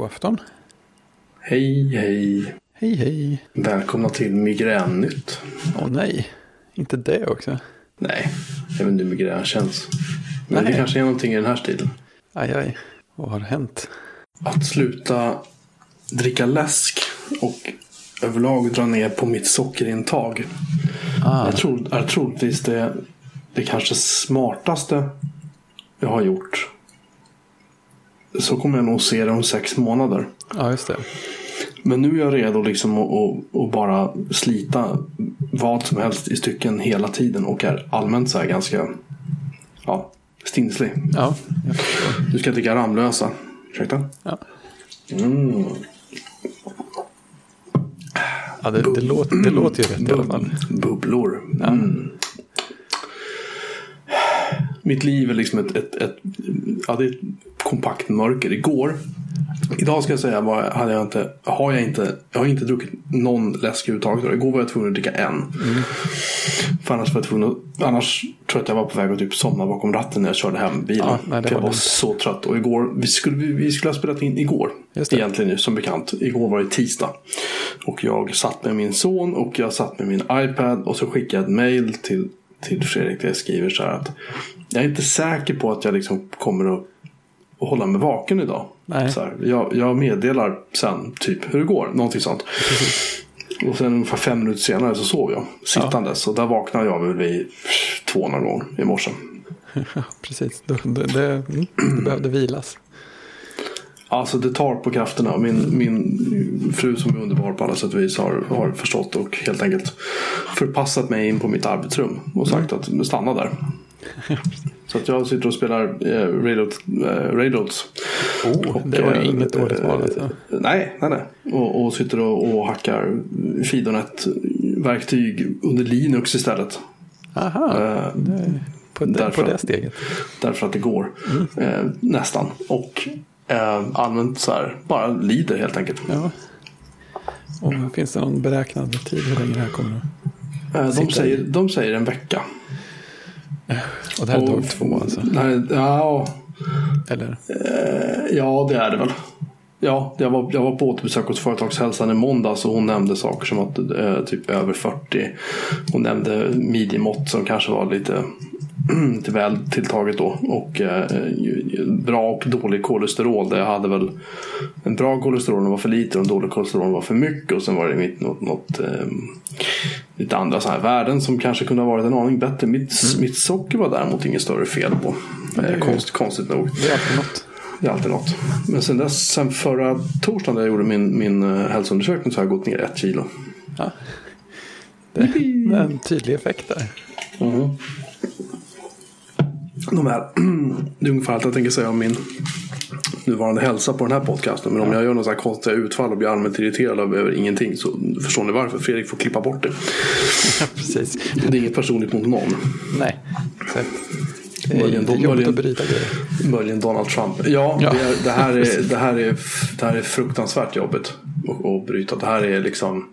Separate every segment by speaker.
Speaker 1: God afton.
Speaker 2: Hej, hej.
Speaker 1: Hej, hej.
Speaker 2: Välkomna till Migrännytt.
Speaker 1: Åh nej, inte det också.
Speaker 2: Nej, jag vet inte hur migrän känns. Men
Speaker 1: Nej.
Speaker 2: det kanske är någonting i den här stilen.
Speaker 1: Aj, aj. Vad har hänt?
Speaker 2: Att sluta dricka läsk och överlag dra ner på mitt sockerintag.
Speaker 1: Ah,
Speaker 2: Jag tror, är troligtvis det, det kanske smartaste jag har gjort. Så kommer jag nog se det om sex månader.
Speaker 1: ja, just det.
Speaker 2: Men nu är jag redo liksom att, att, att bara slita vad som helst i stycken hela tiden och är allmänt så här ganska ja, stinslig.
Speaker 1: Ja.
Speaker 2: Du ska dricka Ramlösa. Ursäkta?
Speaker 1: Ja.
Speaker 2: Mm.
Speaker 1: Ja, det, det, låter, det låter ju rätt i alla fall.
Speaker 2: Bubblor. Mm. Mitt liv är liksom ett, ett, ett, ja, det är ett kompakt mörker. Igår, idag ska jag säga, var, hade jag inte, har jag inte, jag har inte druckit någon läsk överhuvudtaget. Igår var jag tvungen att dricka en. För annars var jag tvungen att, annars tror jag att jag var på väg att typ somna bakom ratten när jag körde hem bilen.
Speaker 1: Ja, nej, det
Speaker 2: För jag
Speaker 1: var dumt.
Speaker 2: så trött. Och igår, vi skulle, vi, vi skulle ha spelat in igår.
Speaker 1: Det.
Speaker 2: Egentligen nu som bekant. Igår var det tisdag. Och jag satt med min son och jag satt med min iPad. Och så skickade jag ett mail till, till Fredrik där jag skriver så här att. Jag är inte säker på att jag liksom kommer att, att hålla mig vaken idag.
Speaker 1: Nej.
Speaker 2: Så här, jag, jag meddelar sen typ hur det går. Någonting sånt. Och sen ungefär fem minuter senare så sov jag sittandes. Och där vaknade jag väl vid två någon gång i morse.
Speaker 1: Ja, precis. Det, det, det, mm, det behövde vilas.
Speaker 2: Alltså det tar på krafterna. Min, min fru som är underbar på alla sätt och vis har, har förstått och helt enkelt förpassat mig in på mitt arbetsrum och sagt att stanna där. Så att jag sitter och spelar eh, Railroad, eh, Railroads.
Speaker 1: Oh,
Speaker 2: Och,
Speaker 1: det var ju
Speaker 2: eh,
Speaker 1: inget dåligt val
Speaker 2: eh,
Speaker 1: alltså.
Speaker 2: Nej, nej, nej. Och, och sitter och, och hackar Fidonet-verktyg under Linux istället.
Speaker 1: Aha,
Speaker 2: Eh,
Speaker 1: på, det,
Speaker 2: därför-
Speaker 1: på det steget.
Speaker 2: Därför att det går. Eh, nästan. Och eh, allmänt så här, bara lider helt enkelt.
Speaker 1: Ja. Och finns det någon beräknad tid hur länge det här kommer?
Speaker 2: Eh, de, säger, de säger en vecka.
Speaker 1: Och det här är dag två alltså?
Speaker 2: Nej, ja,
Speaker 1: Eller?
Speaker 2: eh, ja, det är det väl. Ja, jag var, jag var på återbesök hos Företagshälsan i måndags och hon nämnde saker som att eh, typ över 40. Hon nämnde midjemått som kanske var lite, lite väl tilltaget då. Och eh, bra och dålig kolesterol. Det jag hade väl en bra kolesterol var för lite och en dålig kolesterol var för mycket. Och sen var det mitt, något, något eh, lite andra sådana här värden som kanske kunde ha varit en aning bättre. Mitt, mitt socker var däremot inget större fel på.
Speaker 1: det är
Speaker 2: Eh, konst, konstigt nog.
Speaker 1: Det är alltid något.
Speaker 2: Det är alltid något. Men sen, dess, sen förra torsdagen när jag gjorde min, min eh, hälsoundersökning så har jag gått ner ett kilo.
Speaker 1: Ja. Det, är en tydlig effekt där.
Speaker 2: De här, det är ungefär allt jag tänker säga om min nuvarande hälsa på den här podcasten. Men om jag gör några konstiga utfall och blir allmänt irriterad över ingenting så förstår ni varför. Fredrik får klippa bort det.
Speaker 1: Ja, precis.
Speaker 2: Det är inget personligt mot någon.
Speaker 1: Nej, exakt. Det är
Speaker 2: Möjligen-
Speaker 1: inte jobbigt
Speaker 2: möjligen-
Speaker 1: att bryta grejer.
Speaker 2: Möjligen Donald Trump. Ja,
Speaker 1: Ja.
Speaker 2: Det, är, det, här är, det, här är, det här är fruktansvärt jobbigt att, att bryta. Det här är liksom...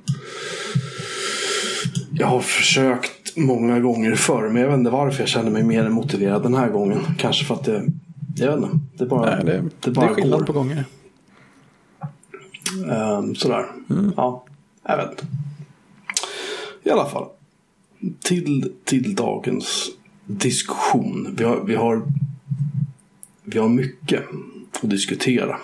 Speaker 2: Jag har försökt många gånger förr, men jag vet inte varför jag känner mig mer motiverad den här gången. Kanske för att det... Jag vet inte. Det bara,
Speaker 1: Nej, det,
Speaker 2: det
Speaker 1: det
Speaker 2: bara
Speaker 1: är skillnad
Speaker 2: går.
Speaker 1: på gånger.
Speaker 2: Ehm, sådär.
Speaker 1: Mm.
Speaker 2: Ja, jag vet inte. I alla fall. Till, till dagens diskussion. Vi har, vi, har, vi har mycket att diskutera.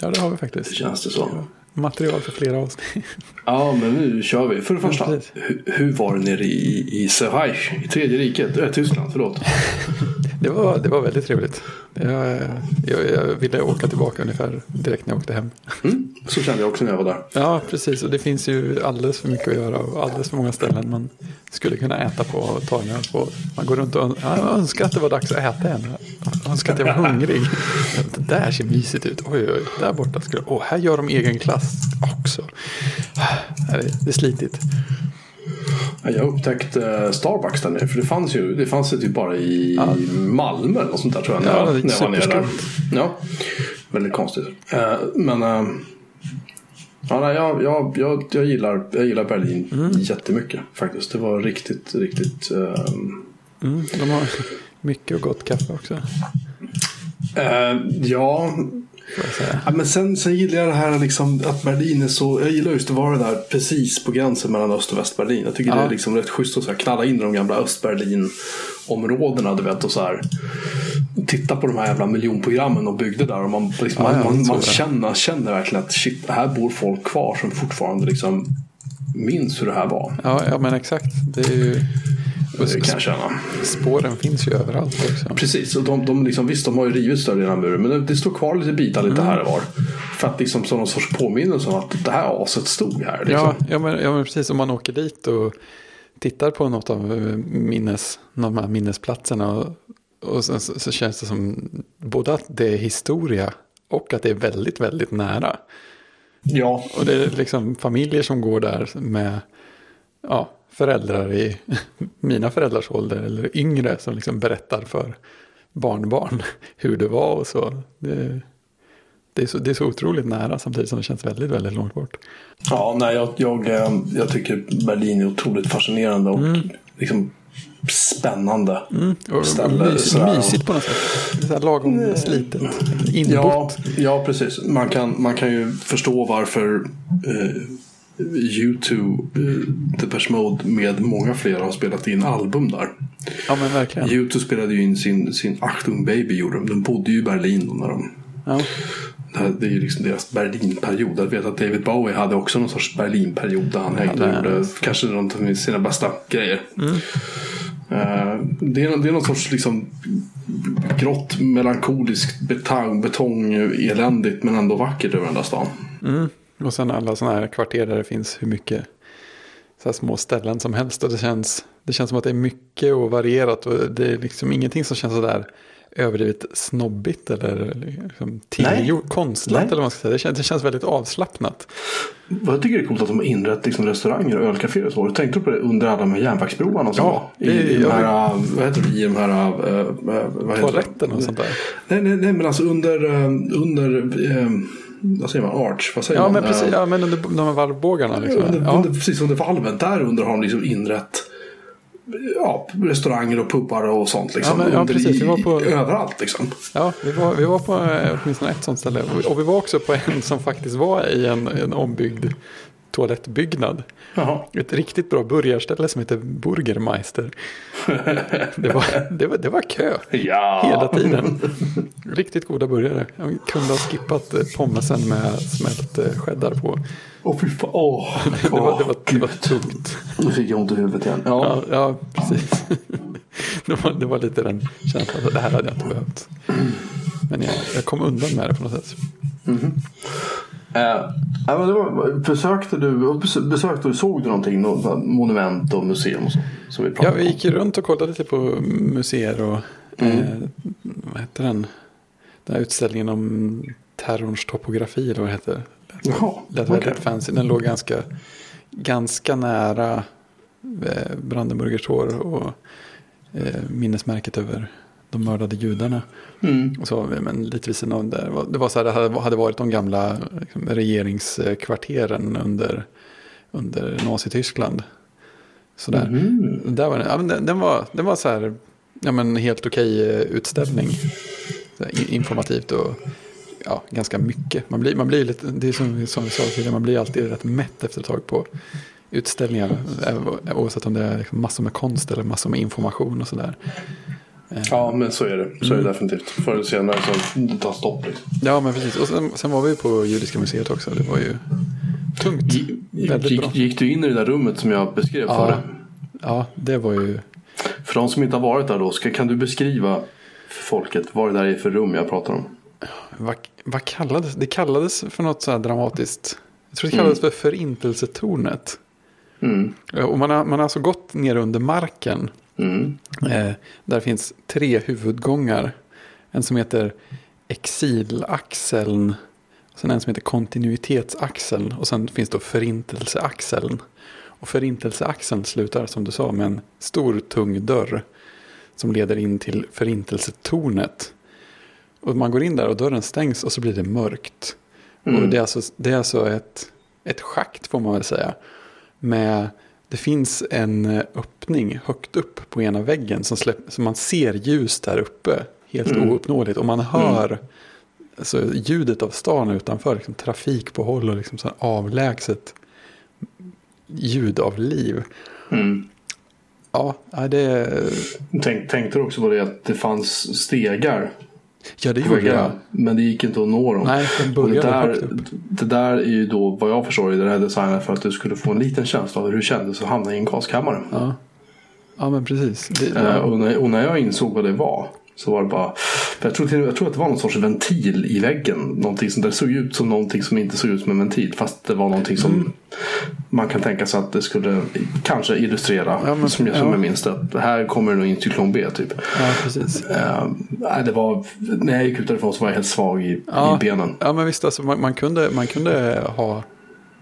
Speaker 1: Ja, det har vi faktiskt.
Speaker 2: Känns det så.
Speaker 1: Material för flera avsnitt.
Speaker 2: Ja, men nu kör vi. För det första,
Speaker 1: precis.
Speaker 2: hur, hur var det nere i, i Österreich, i tredje riket? Äh, Tyskland, förlåt.
Speaker 1: Det var, det var väldigt trevligt. Jag, jag, jag ville åka tillbaka ungefär direkt när jag åkte hem.
Speaker 2: Mm, så kände jag också när jag var där.
Speaker 1: Ja, precis. Och det finns ju alldeles för mycket att göra och alldeles för många ställen man skulle kunna äta på och ta en öl på. Man går runt och jag önskar att det var dags att äta. Jag önskar att jag var hungrig. Det där ser mysigt ut. Oj, oj, där borta skulle... Åh, här gör de egen klass också. Det är slitigt.
Speaker 2: Ja, Jag upptäckte Starbucks där nere. För det fanns ju, det fanns ju typ bara i Malmö eller något sånt där tror jag. När,
Speaker 1: Ja,
Speaker 2: jag,
Speaker 1: det är
Speaker 2: när jag var nere där. Ja, väldigt konstigt. Eh, men eh, ja, nej, jag, jag, jag, jag, gillar, jag gillar Berlin
Speaker 1: Mm.
Speaker 2: jättemycket faktiskt. Det var riktigt, riktigt. eh,
Speaker 1: Mm, de har mycket och gott kaffe också.
Speaker 2: Eh, ja. Ja, men sen, sen gillar jag det här liksom, att Berlin är så... Jag gillar just att vara där precis på gränsen mellan Öst och Västberlin. Jag tycker
Speaker 1: Ja.
Speaker 2: det är liksom rätt schysst att så här, knalla in i de gamla Östberlin-områdena. Du vet, och så här, titta på de här jävla miljonprogrammen och byggde där. Och man, liksom,
Speaker 1: Ja,
Speaker 2: man, man, man känner, känner verkligen att shit, här bor folk kvar som fortfarande liksom minns hur det här var.
Speaker 1: Ja, ja, men exakt. Det är ju...
Speaker 2: Det kan jag känna.
Speaker 1: spåren finns ju överallt också.
Speaker 2: Precis, och de, de liksom, visst de har ju rivit större delen av muren men det, det står kvar lite bitar lite
Speaker 1: Mm.
Speaker 2: här och var. För att liksom som någon sorts påminnelse om att det här aset stod här. Liksom.
Speaker 1: Ja, ja, men, ja, men precis. Om man åker dit och tittar på något av eh, minnes, de här minnesplatserna. Och, och sen, så, så känns det som både att det är historia och att det är väldigt, väldigt nära.
Speaker 2: ja.
Speaker 1: Och det är liksom familjer som går där med ja, föräldrar i mina föräldrars ålder eller yngre som liksom berättar för barnbarn hur det var och så. Det, det, är så. det är så otroligt nära samtidigt som det känns väldigt, väldigt långt bort.
Speaker 2: Ja, nej, jag, jag, eh, jag tycker Berlin är otroligt fascinerande och
Speaker 1: Mm.
Speaker 2: liksom spännande.
Speaker 1: Och
Speaker 2: Ställe,
Speaker 1: my,
Speaker 2: sådär.
Speaker 1: mysigt på något sätt. Så här lagom slitet.
Speaker 2: Ja,
Speaker 1: Inbott.
Speaker 2: ja, precis. Man kan, man kan ju förstå varför eh, U2, eh, Depeche Mode med många fler har spelat in album där.
Speaker 1: Ja, men verkligen.
Speaker 2: U2 spelade ju in sin, sin Achtung Baby gjorde de. De bodde ju i Berlin då när de
Speaker 1: Ja.
Speaker 2: det, är ju liksom deras Berlinperiod. Jag vet att David Bowie hade också någon sorts Berlinperiod där han hängde och gjorde kanske något av sina bästa grejer.
Speaker 1: Mm.
Speaker 2: Eh, det, är, det är någon sorts liksom grått, melankoliskt, betong, betong eländigt men ändå vackert över den där stan.
Speaker 1: Mm. Och sen alla sådana här kvarter där det finns hur mycket så små ställen som helst. Och det känns, det känns som att det är mycket och varierat. Och det är liksom ingenting som känns sådär överdrivet snobbigt eller liksom tillgjort, konstlat. Eller vad man ska säga. Det, känns, det känns väldigt avslappnat.
Speaker 2: Vad jag tycker det är coolt att de har inrett liksom restauranger och ölcaféer och så. Tänkte du på det under alla de här järnvägsbroarna som
Speaker 1: Ja, det-
Speaker 2: I, i, de här, äh, vad heter det, i de här... äh, heter det?
Speaker 1: Toaletten och sånt där.
Speaker 2: Nej, nej, nej, men alltså under, under äh, vad säger man, arch? Vad säger
Speaker 1: Ja,
Speaker 2: man?
Speaker 1: men precis.
Speaker 2: Äh,
Speaker 1: Ja, men under de här varvbågarna. Liksom.
Speaker 2: under,
Speaker 1: Ja.
Speaker 2: under, precis under valven. Där under har de liksom inrett ja, restauranger och pubbar och sånt. Liksom,
Speaker 1: Ja, men- ja, precis. Vi var på-
Speaker 2: Överallt liksom.
Speaker 1: Ja, vi var, vi var på eh, åtminstone ett sånt ställe. Och- Och vi var också på en som faktiskt var i en, en ombyggd toalettbyggnad.
Speaker 2: Jaha.
Speaker 1: Ett riktigt bra burgarställe som heter Burgermeister. Det var, det var, det var kö
Speaker 2: Ja.
Speaker 1: hela tiden. Riktigt goda burgare. Jag kunde ha skippat eh, pommesen med smält eh, cheddar på.
Speaker 2: Åh fy fan. Åh.
Speaker 1: Det var, det var, det var tungt.
Speaker 2: Nu fick jag ont i huvudet igen. Ja.
Speaker 1: Ja, ja precis. Det var, det var lite den känslan det här hade jag inte behövt. Men jag, jag kom undan med det på något sätt.
Speaker 2: Ja, men det var, besökte du, bes- besökte du, såg du någonting, något monument och museum och så? Som vi
Speaker 1: Ja, vi gick runt och kollade lite på museer och eh, vad heter den? Den här utställningen om terrorns topografi eller vad det heter. Lät,
Speaker 2: Jaha,
Speaker 1: lät väldigt fancy. Den låg ganska, ganska nära eh, Brandenburger Tor och eh, minnesmärket över de mördade judarna.
Speaker 2: Mm.
Speaker 1: Och så, men lite vid sidan var- Det var så här, det hade, varit de gamla liksom, regeringskvarteren under, under Nazityskland. Sådär.
Speaker 2: Mhm.
Speaker 1: Där var den, ja, den, den, var, den var så här, ja men helt okej eh, utställning. Här, in- informativt och ja, ganska mycket. Man blir, man blir lite, det är som, som vi sa tidigare, man blir alltid rätt mätt efter ett tag på utställningar. Oavsett om det är liksom massor med konst eller massor med information och sådär.
Speaker 2: Ja, men så är det. Så är det definitivt. Förr eller senare så det tar stopp. Liksom.
Speaker 1: Ja, men precis. Och sen, sen var vi på Judiska museet också. Det var ju tungt. Väldigt bra.
Speaker 2: Gick, gick du in i det där rummet som jag beskrev
Speaker 1: Ja.
Speaker 2: för dig?
Speaker 1: Ja, det var ju...
Speaker 2: För de som inte har varit där då, ska, kan du beskriva för folket vad det där är för rum jag pratar om?
Speaker 1: Vad, vad kallades det? kallades för något så här dramatiskt. Jag tror det kallades för Förintelsetornet.
Speaker 2: Mm.
Speaker 1: Och man har, man har alltså gått ner under marken.
Speaker 2: Mm.
Speaker 1: Eh, där finns tre huvudgångar. En som heter exilaxeln. Sen en som heter kontinuitetsaxeln. Och sen finns då förintelseaxeln. Och förintelseaxeln slutar som du sa med en stor tung dörr. Som leder in till förintelsetornet. Och man går in där och dörren stängs och så blir det mörkt.
Speaker 2: Mm.
Speaker 1: Och det är alltså, det är alltså ett, ett schakt får man väl säga. Med, det finns en eh, öppning högt upp på ena väggen som, släpp, som man ser ljus där uppe. Helt
Speaker 2: Mm.
Speaker 1: ouppnåeligt. Och man hör så ljudet av stan utanför, liksom, trafik på håll och liksom så avlägset ljud av liv.
Speaker 2: Mm.
Speaker 1: Ja, ja, det,
Speaker 2: Tänk, tänkte du också på det att det fanns stegar
Speaker 1: ja, det gjorde jag.
Speaker 2: Men det gick inte att nå dem.
Speaker 1: Nej, den
Speaker 2: Och det, där, det där är ju då vad jag förstår det här designat för att du skulle få en liten känsla av hur det kändes att hamna i en gaskammare.
Speaker 1: Ja. ja, men precis. Det,
Speaker 2: Eh, och, när, och när jag insåg vad det var så var det bara. Jag tror, jag tror att det var någon sorts ventil i väggen. Någonting som det såg ut som någonting som inte såg ut som en ventil. Fast det var någonting som
Speaker 1: Mm.
Speaker 2: man kan tänka sig att det skulle kanske illustrera.
Speaker 1: Ja, men-
Speaker 2: som, jag, som
Speaker 1: ja.
Speaker 2: jag minns det. Här kommer det nog in cyklon B typ.
Speaker 1: ja, precis.
Speaker 2: Nej, det var, när jag gick ut därifrån så var jag helt svag i,
Speaker 1: Ja,
Speaker 2: i benen.
Speaker 1: ja men visst, alltså, man, man, kunde, man kunde ha...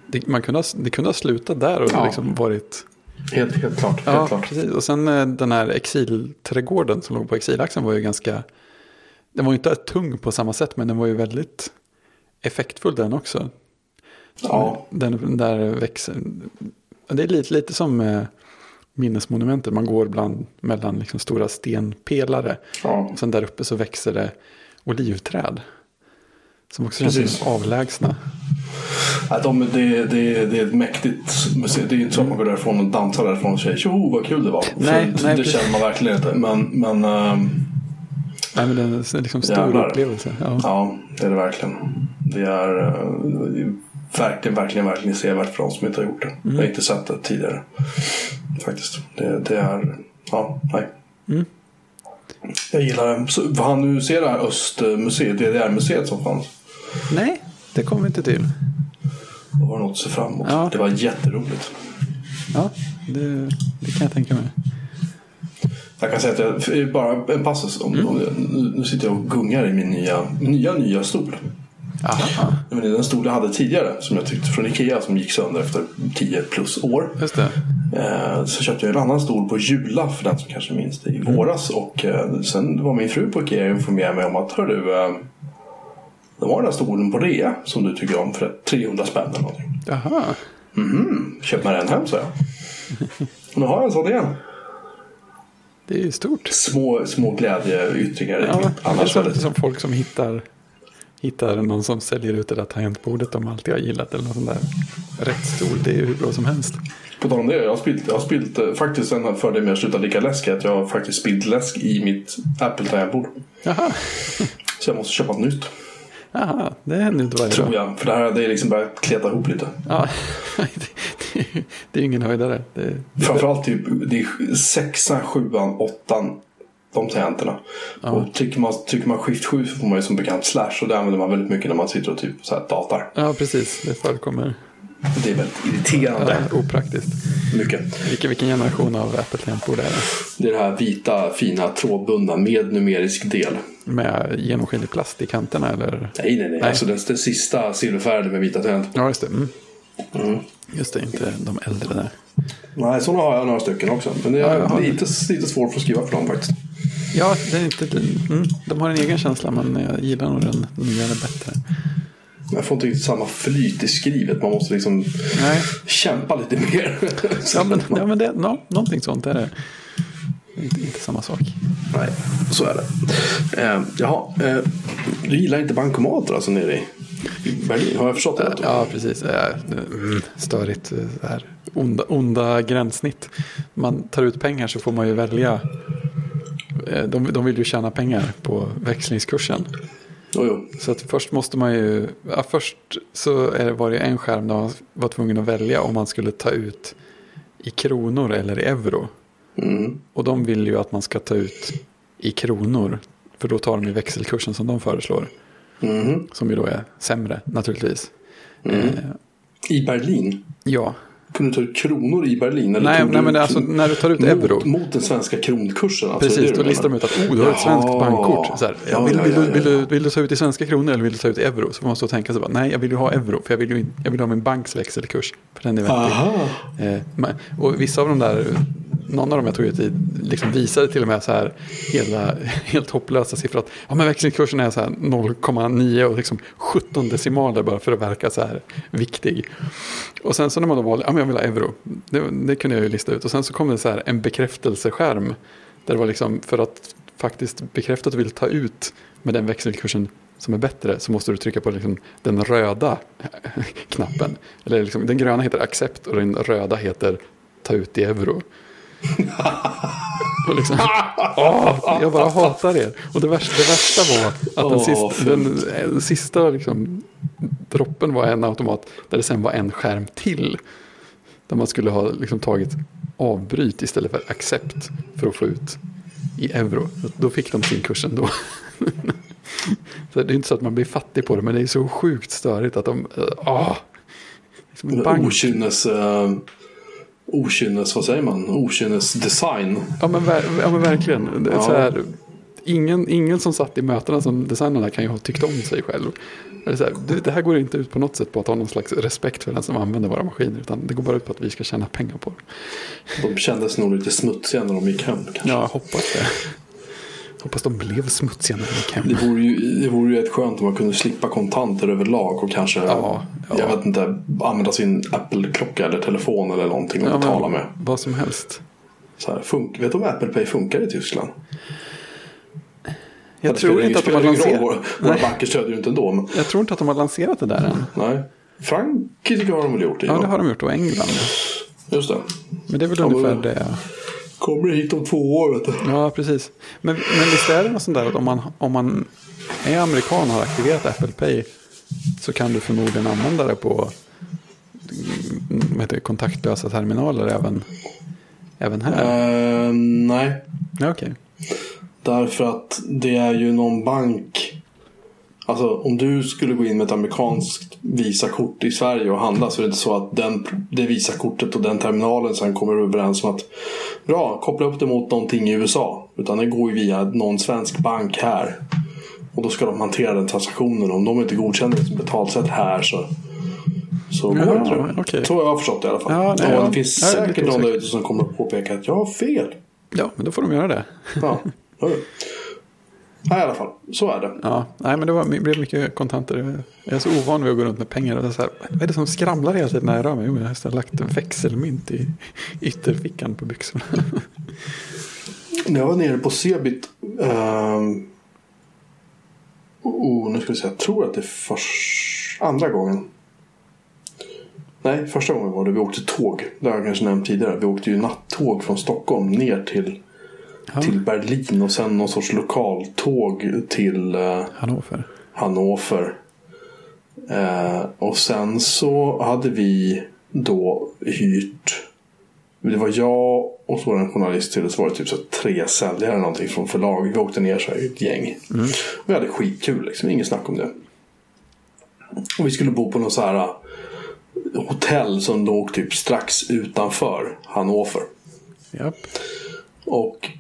Speaker 1: Det, man kunde ha, det kunde ha slutat där och
Speaker 2: Ja.
Speaker 1: liksom varit...
Speaker 2: Helt, helt klart.
Speaker 1: Ja,
Speaker 2: Helt klart.
Speaker 1: precis. Och sen eh, den här exilträdgården som låg på exilaxeln var ju ganska... Den var ju inte tung på samma sätt, men den var ju väldigt effektfull den också.
Speaker 2: Ja,
Speaker 1: Den där växeln. Det är lite, lite som eh, minnesmonumentet. Man går bland, mellan liksom stora stenpelare.
Speaker 2: ja.
Speaker 1: Och sen där uppe så växer det olivträd. Som också känns
Speaker 2: Precis.
Speaker 1: som avlägsna.
Speaker 2: De, det, det, det är ett mäktigt museum. Det är inte så att man går därifrån och dansar därifrån och säger tjoho vad kul det var.
Speaker 1: Nej,
Speaker 2: För
Speaker 1: nej,
Speaker 2: det
Speaker 1: precis.
Speaker 2: känner man verkligen inte. Men, men ehm,
Speaker 1: Nej, men det är en liksom stor
Speaker 2: Jävlar.
Speaker 1: upplevelse. Ja.
Speaker 2: ja, det är det verkligen. Det är, eh, det är verkligen, verkligen, verkligen sevärt för de som inte har gjort det. Jag har inte sett det tidigare. Faktiskt. Det, det är, ja, nej.
Speaker 1: Mm.
Speaker 2: Jag gillar det. Så, vad han nu ser det här Östmuseet, DDR-museet som fanns.
Speaker 1: Nej, det kommer vi inte till.
Speaker 2: Det var något att se fram emot.
Speaker 1: Ja.
Speaker 2: Det var jätteroligt.
Speaker 1: Ja, det, det kan jag tänka mig.
Speaker 2: Jag kan säga att jag, bara en passus. Om,
Speaker 1: Mm.
Speaker 2: om jag, nu, sitter jag och gungar i min nya, nya, nya stol.
Speaker 1: Aha,
Speaker 2: Men det är den stol jag hade tidigare som jag tyckte från Ikea som gick sönder efter 10 plus år.
Speaker 1: just det.
Speaker 2: Eh, så köpte jag en annan stol på Jula för den som kanske minns det i våras. Och eh, sen var min fru på Ikea och informerade mig om att hör du, det var den där stolen på rea som du tycker om för 300 spänn eller någonting.
Speaker 1: Jaha,
Speaker 2: Mhm, köp med den hem så jag. Och nu har jag en sån igen.
Speaker 1: det är ju stort.
Speaker 2: Små, små glädjeyttringar
Speaker 1: Ja,
Speaker 2: mitt
Speaker 1: det är
Speaker 2: annars
Speaker 1: som, folk som hittar, hittar någon som säljer ut det där tangentbordet de alltid har gillat. Eller något sånt där. Rätt stol, det är ju hur bra som helst.
Speaker 2: På tal om det, jag har spilt, jag har spilt eh, faktiskt en fördel med att sluta dricka läsk att jag har faktiskt spilt läsk i mitt Apple-tangentbord.
Speaker 1: Jaha,
Speaker 2: Så jag måste köpa ett nytt.
Speaker 1: Jaha det händer inte varje
Speaker 2: Tror
Speaker 1: dag.
Speaker 2: jag. För det här är liksom bara att kleta ihop lite.
Speaker 1: Ja, det, det, det är ju ingen höjdare. Det, det,
Speaker 2: Framförallt typ det är sexan, sjuan, åttan. De tangenterna. Och trycker man, trycker man skift 7 så får man ju som bekant slash. Och det använder man väldigt mycket när man sitter och typ så här datar.
Speaker 1: ja, precis. Det förekommer.
Speaker 2: Det är väldigt irriterande.
Speaker 1: Ja, opraktiskt.
Speaker 2: Mycket.
Speaker 1: Vilken, vilken generation av Apple-tangentbord är det?
Speaker 2: Det är det här vita, fina, trådbundna med numerisk del.
Speaker 1: Med genomskinlig plast i kanterna eller?
Speaker 2: Nej, nej, nej.
Speaker 1: Nej.
Speaker 2: Alltså den, den sista silverfärgade med vita tangenter.
Speaker 1: Ja, just det. Mm. Just det, inte de äldre där.
Speaker 2: Nej, sådana har jag några stycken också. Men det
Speaker 1: Ja,
Speaker 2: är
Speaker 1: har
Speaker 2: lite, lite svårt för att skriva för dem faktiskt.
Speaker 1: Ja, det är inte, mm, de har en egen känsla men jag gillar nog den nyare bättre.
Speaker 2: Jag får inte riktigt samma flyt i skrivet. Man måste liksom
Speaker 1: Nej,
Speaker 2: kämpa lite mer.
Speaker 1: ja, men, ja, men det, no, någonting sånt är det. Inte, inte samma sak.
Speaker 2: Nej, så är det. Eh, jaha, eh, du gillar inte bankomater alltså nere i Berlin? Har jag förstått det?
Speaker 1: Ja, precis. Eh, mm, Störigt. eh, här. Onda, onda gränssnitt. Man tar ut pengar så får man ju välja. Eh, De, de vill ju tjäna pengar på växlingskursen.
Speaker 2: Jo, jo.
Speaker 1: Så att först måste man ju, ja, först så är det, var det en skärm där man var tvungen att välja om man skulle ta ut i kronor eller i euro.
Speaker 2: Mm.
Speaker 1: Och de vill ju att man ska ta ut i kronor. För då tar de ju växelkursen som de föreslår.
Speaker 2: Mhm.
Speaker 1: Som ju då är sämre naturligtvis.
Speaker 2: Mm.
Speaker 1: Eh,
Speaker 2: I Berlin?
Speaker 1: ja,
Speaker 2: Kunde du ta ut kronor i Berlin? Eller
Speaker 1: nej, nej men alltså när du tar ut
Speaker 2: mot,
Speaker 1: euro.
Speaker 2: Mot den svenska kronkursen? Alltså,
Speaker 1: Precis, då listar de ut att oh, du har ett svenskt bankkort. Så här, ja,
Speaker 2: Ja,
Speaker 1: vill,
Speaker 2: ja,
Speaker 1: vill,
Speaker 2: ja,
Speaker 1: du,
Speaker 2: ja,
Speaker 1: vill,
Speaker 2: ja.
Speaker 1: du, vill du ta ut i svenska kronor eller vill du ta ut euro? Så man måste tänka sig nej jag vill ju ha euro för jag vill ju jag vill ha min banks växelkurs. För den är.
Speaker 2: Aha.
Speaker 1: Eh, och vissa av de där, någon av dem jag tog ut i, liksom visade till och med så här hela, helt hopplösa siffror. Att ja, men växlingskursen är så här 0,9 och liksom 17 decimaler bara för att verka så här viktig. Och sen så när man då valde, ja men jag vill ha euro. Det, det kunde jag ju lista ut. Och sen så kom det så här en bekräftelseskärm. Där det var liksom för att faktiskt bekräfta att du vill ta ut med den växelkursen som är bättre så måste du trycka på liksom den röda knappen. Eller liksom, den gröna heter accept och den röda heter ta ut i euro. och liksom, åh, jag bara hatar er. Och det värsta, det värsta var att den
Speaker 2: Åh,
Speaker 1: sista, den, den sista liksom, droppen var en automat där det sen var en skärm till. Där man skulle ha liksom, tagit avbryt istället för accept för att få ut i euro. Då fick de sin kurs ändå. så det är inte så att man blir fattig på det, men det är så sjukt störigt att de... ah liksom en bank.
Speaker 2: Okynnes... Uh, okynnes, vad säger man? Okynnesdesign.
Speaker 1: Ja men, ja, men verkligen.
Speaker 2: Ja.
Speaker 1: så här, ingen, ingen som satt i mötena som designarna kan ju ha tyckt om sig själv. Det, här, det, här går inte ut på något sätt på att ha någon slags respekt för den som använder våra maskiner. Utan det går bara ut på att vi ska tjäna pengar på det.
Speaker 2: De kändes nog lite smutsiga när de gick hem. Kanske.
Speaker 1: Ja, jag hoppas det. Hoppas de blev smutsiga när de gick hem.
Speaker 2: Det vore, ju, det vore ju ett skönt om man kunde slippa kontanter överlag och kanske
Speaker 1: Ja, ja.
Speaker 2: Jag vet inte, använda sin Apple-klocka eller telefon eller någonting och
Speaker 1: Ja,
Speaker 2: betala med.
Speaker 1: Vad som helst.
Speaker 2: Så här, funk, vet du om Apple Pay funkar i Tyskland?
Speaker 1: Jag tror inte att de har lanserat.
Speaker 2: Våra, våra banker stödjer ju inte ändå. Men,
Speaker 1: jag tror inte att de har lanserat det där än.
Speaker 2: nej. Frankrike har de väl gjort det?
Speaker 1: Ja, det har de gjort. Och England.
Speaker 2: Just det.
Speaker 1: Men det är väl
Speaker 2: Ja,
Speaker 1: ungefär det.
Speaker 2: Kommer hit om två år vet du.
Speaker 1: Ja, precis. Men, men visst är det något sånt där att om man, om man är amerikan och har aktiverat Apple Pay så kan du förmodligen använda det på vad heter det, kontaktlösa terminaler även, även här.
Speaker 2: Eh, nej,
Speaker 1: Ja, okej.
Speaker 2: därför att det är ju någon bank. Alltså om du skulle gå in med ett amerikanskt Visakort i Sverige och handla så är det inte så att den, det Visakortet och den terminalen sen kommer överens om att bra, koppla upp det mot någonting i USA. Utan det går ju via någon svensk bank här. Och då ska de hantera den transaktionen. Om de inte godkänner det som betalsätt här så, så går
Speaker 1: Ja,
Speaker 2: det inte.
Speaker 1: okej.
Speaker 2: Så har jag förstått det i alla fall.
Speaker 1: Ja, nej,
Speaker 2: och det finns
Speaker 1: Ja,
Speaker 2: säkert någon där ute som kommer att påpeka att jag har fel.
Speaker 1: Ja, men då får de göra det.
Speaker 2: Ja, ja. i alla fall. Så är det.
Speaker 1: Ja, nej, men det var, det blev mycket kontanter. Jag är så ovan vid att gå runt med pengar. Och så här, vad är det som skramlar hela tiden när jag rör mig? Jo, jag har lagt en växelmynt i ytterfickan på byxorna.
Speaker 2: När jag var nere på Cebit. ehm, oh, nu ska vi se. Jag tror att det är först, andra gången. Nej, första gången var det. Vi åkte tåg. Det har jag kanske nämnt tidigare. Vi åkte ju nattåg från Stockholm ner till,
Speaker 1: Ja.
Speaker 2: till Berlin. Och sen någon sorts lokaltåg till eh,
Speaker 1: Hannover.
Speaker 2: Hannover. Eh, och sen så hade vi då hyrt. Det var jag och så var det en journalist till och så var det typ så tre säljare eller någonting från förlag. Vi åkte ner så här ett gäng. Vi hade skitkul liksom, inget snack om det. Och vi skulle bo på någon så här eh, hotell som låg typ strax utanför Hannover.
Speaker 1: Japp.
Speaker 2: Och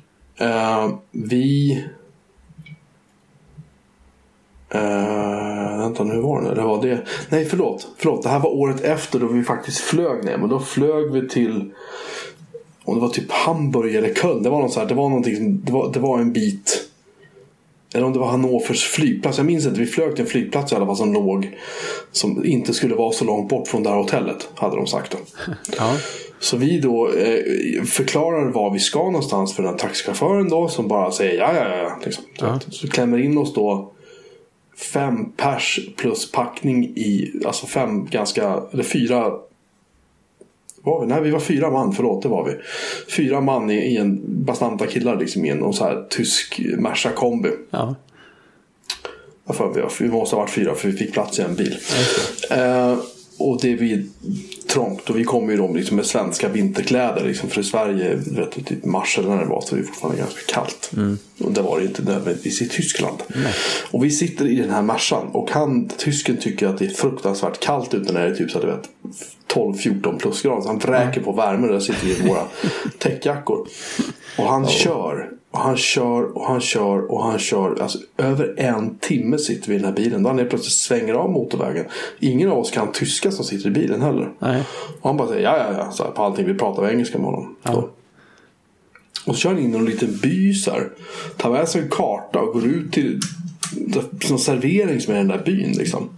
Speaker 2: Uh, vi... Uh, vänta nu, var det nu? Det var det. Nej, förlåt. Förlåt, det här var året efter då vi faktiskt flög ner. Men då flög vi till... Om det var typ Hamburg eller Köln. Det var, något så här, det var någonting det var, det var en bit... Eller om det var Hannovers flygplats. Jag minns inte. Vi flög till en flygplats i alla fall som låg. Som inte skulle vara så långt bort från det här hotellet. Hade de sagt då.
Speaker 1: Ja.
Speaker 2: Så vi då eh, förklarar var vi ska någonstans för den här taxichauffören då som bara säger ja, ja, ja. Liksom.
Speaker 1: Ja.
Speaker 2: så klämmer in oss då fem pers plus packning i, alltså fem ganska, eller fyra var vi? Nej, vi var fyra man, förlåt, det var vi. Fyra man i, i en bastanta killar liksom i en så här tysk Merca kombi.
Speaker 1: Ja.
Speaker 2: Jag för, vi, måste ha varit fyra för vi fick plats i en bil. Eh, och det blir trångt och vi kommer ju då liksom med svenska vinterkläder. Liksom, för i Sverige, du vet, typ mars eller när det var så är det fortfarande ganska kallt. Och det var det inte nödvändigtvis i Tyskland. Och vi sitter i den här Mercan och han, tysken tycker att det är fruktansvärt kallt ute när det är typ så att du vet 12-14 plusgrader. Så han vräker på värme och där sitter vi i våra täckjackor. Och han kör. Och han kör och han kör och han kör. Alltså över en timme sitter vi i den här bilen. Då han plötsligt svänger av motorvägen. Ingen av oss kan tyska som sitter i bilen heller.
Speaker 1: Nej.
Speaker 2: Och han bara säger ja, ja, ja. Så här, på allting. Vi pratar engelska med honom. Då. Och så kör han in i en liten by så här. Tar med sig en karta och går ut till någon servering som är i den där byn liksom.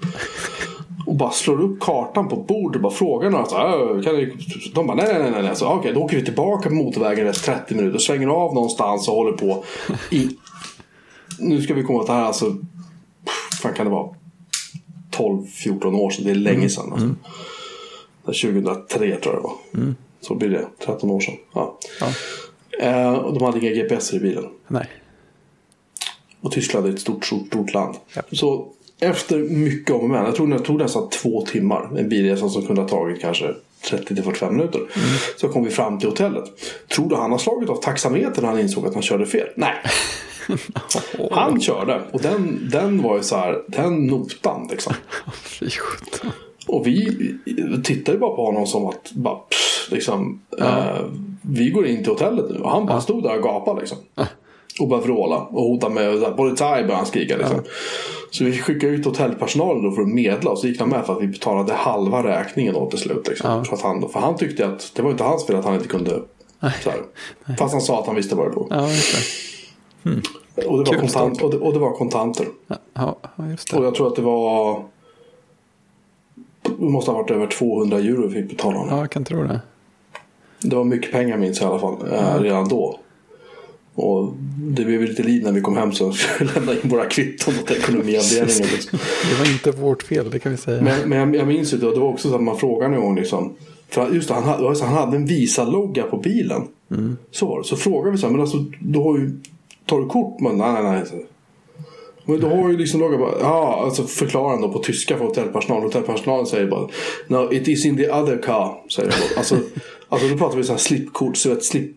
Speaker 2: Och bara slår upp kartan på bordet och bara frågar några. Så här, "Äh, kan ni... De bara nej, nej, nej. nej. Så, okej, då åker vi tillbaka på motorvägen efter 30 minuter. Svänger av någonstans och håller på i... Nu ska vi komma till det här alltså fan kan det vara? 12-14 år sedan. Det är länge sedan. Alltså. Är 2003 tror jag det var. Så blir det. 13 år sedan. Ja.
Speaker 1: Ja.
Speaker 2: Eh, och de hade inga GPS i bilen.
Speaker 1: Nej.
Speaker 2: Och Tyskland är ett stort, stort, stort land.
Speaker 1: Ja.
Speaker 2: Så efter mycket om och men. Jag tror det tog nästan två timmar. En bilresa som kunde ha tagit kanske 30-45 minuter. Så kom vi fram till hotellet. Tror du han har slagit av taxametern när han insåg att han körde fel? Nej. Han körde. Och den, den var ju så här. Den notan liksom.
Speaker 1: Fy.
Speaker 2: Och vi tittade bara på honom som att bara, pff, liksom, eh, vi går in till hotellet nu. Och han bara stod där och gapade liksom. Och började vråla och hota med här, polizei började han skrika liksom. Så vi skickade ut hotellpersonalen då för att medla och så gick de med för att vi betalade halva räkningen då till slut. Liksom. För, att han, för han tyckte att det var inte hans fel att han inte kunde. Så här. Fast han sa att han visste vad det låg.
Speaker 1: Ja, det.
Speaker 2: Och, det var
Speaker 1: Kul
Speaker 2: kontant, och, det, och det var kontanter.
Speaker 1: Ja, ja, just
Speaker 2: Och
Speaker 1: det.
Speaker 2: jag tror att det var det måste ha varit över 200 euro vi fick betala honom.
Speaker 1: Ja, jag kan tro det.
Speaker 2: Det var mycket pengar minns jag i alla fall. Eh, redan då. Och det blev lite liv när vi kom hem så vi lämna in våra kvitton åt ekonomiavdelningen. Liksom.
Speaker 1: Det var inte vårt fel, det kan vi säga.
Speaker 2: Men, men jag, jag minns ju det, och det var också så att man frågade gång liksom. För just det, han hade, han hade en Visa-logga på bilen. Så var det. Så frågade vi så här, men alltså du har ju, tar du kort? Men, nej, nej, nej. Men du har ju liksom logga bara, ja, alltså förklarar han då på tyska för hotellpersonal. Hotellpersonalen säger bara, no it is in the other car. Säger de då. Alltså, alltså då pratar vi så här slipkort, så ett slip,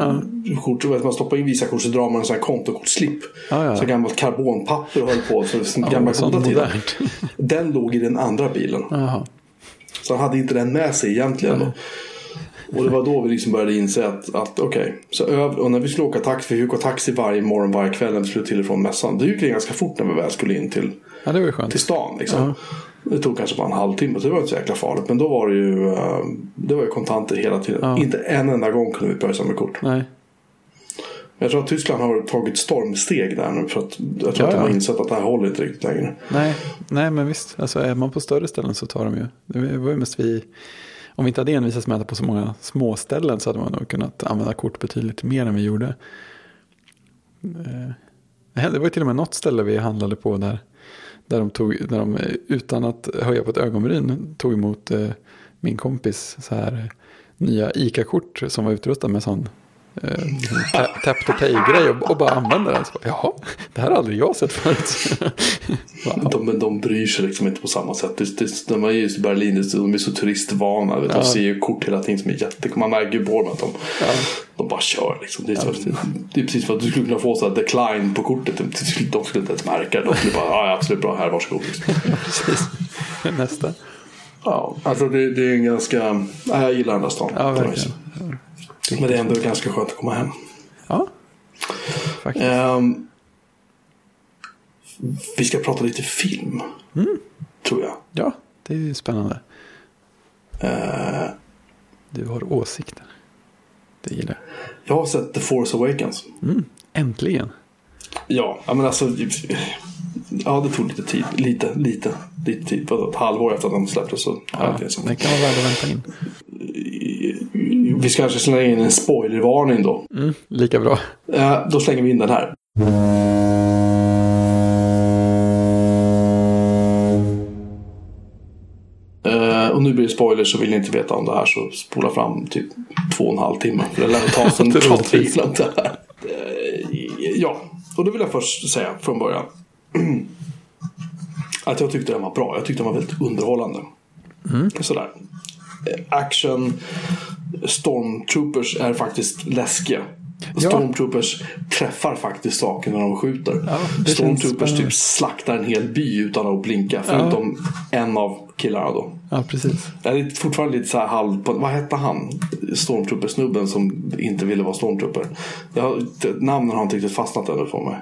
Speaker 2: eh, kort, så vet man stoppar in Visakort så drar man en sån här kontokortsslip.
Speaker 1: Ja, ja.
Speaker 2: Så gammalt karbonpapper och höll på. Så, så gamla goda tider. Den låg i den andra bilen.
Speaker 1: Jaha.
Speaker 2: Så han hade inte den med sig egentligen. Då. Och det var då vi liksom började inse att, att okej. Så öv- och när vi skulle åka taxi, vi fick åka taxi varje morgon, varje kväll när vi skulle till och från mässan. Det gick ganska fort när vi väl skulle in till,
Speaker 1: Ja, det var skönt.
Speaker 2: till stan. Liksom. Det tog kanske bara en halvtimme, så det var inte så jäkla farligt. Men då var det ju, eh, det var ju kontanter hela tiden. Inte en enda gång kunde vi pröjsa med kort.
Speaker 1: Nej.
Speaker 2: Jag tror att Tyskland har tagit stormsteg där nu. För att jag tror
Speaker 1: Ja,
Speaker 2: att de har
Speaker 1: ja.
Speaker 2: insett att det här håller inte riktigt längre.
Speaker 1: Nej, nej, men visst. Alltså, är man på större ställen så tar de ju. Det var ju mest vi. Om vi inte hade envisats med att på så många småställen så hade man nog kunnat använda kort betydligt mer än vi gjorde. Eh, det var ju till och med något ställe vi handlade på där, där, de, tog, där de eh, utan att höja på ett ögonbryn tog emot eh, min kompis så här, nya ICA-kort som var utrustad med sån eh, ta- tap to pay-grej och, och bara använde den. Så, bara, Jaha, det här har aldrig jag sett förut. Wow.
Speaker 2: De, de bryr sig liksom inte på samma sätt. Det, det, de är just i Berlin, de är så turistvana. Vet, De
Speaker 1: Ja.
Speaker 2: ser ju kort hela tiden som är jätte... Man märker ju på dem att de, de bara kör. Liksom. Det, är så,
Speaker 1: precis.
Speaker 2: det är precis för att du skulle kunna få så här decline på kortet. De, de skulle inte ens märka det. De skulle bara, ja absolut bra, här, varsågod. Liksom.
Speaker 1: Precis. Nästa.
Speaker 2: Ja, alltså det, det är en ganska... Nej, jag gillar den där stan.
Speaker 1: Ja, verkligen.
Speaker 2: Men det är ändå ganska skönt att komma hem.
Speaker 1: Ja, faktiskt.
Speaker 2: Ehm, vi ska prata lite film.
Speaker 1: Mm.
Speaker 2: Tror jag.
Speaker 1: Ja, det är spännande.
Speaker 2: Eh,
Speaker 1: Du har åsikter. Det gillar
Speaker 2: jag har sett The Force Awakens.
Speaker 1: jag. Mm. Äntligen.
Speaker 2: Ja, men alltså. Ja, det tog lite tid. Lite, lite, lite tid. På ett halvår efter att de släpptes så. Ja, det
Speaker 1: det kan vara värt att vänta in.
Speaker 2: Vi ska kanske slänga in en spoilervarning då.
Speaker 1: Mm, lika bra.
Speaker 2: Eh, då slänger vi in den här. Eh, och nu blir det spoilers så vill ni inte veta om det här så spola fram typ två och en halv timme. För det lär ta en igenom det här. Ja, och då vill jag först säga från början. Att jag tyckte den var bra. Jag tyckte den var väldigt underhållande. Sådär. Eh, Action. Stormtroopers är faktiskt läskiga.
Speaker 1: Ja.
Speaker 2: Stormtroopers träffar faktiskt saker när de skjuter.
Speaker 1: Ja,
Speaker 2: Stormtroopers typ slaktar en hel by utan att blinka. Förutom en av killarna då.
Speaker 1: Ja, precis.
Speaker 2: Jag är fortfarande lite så här halv på, Vad hette han? Stormtrooper-snubben som inte ville vara Stormtrooper. Jag, namnen har inte riktigt fastnat ännu för mig.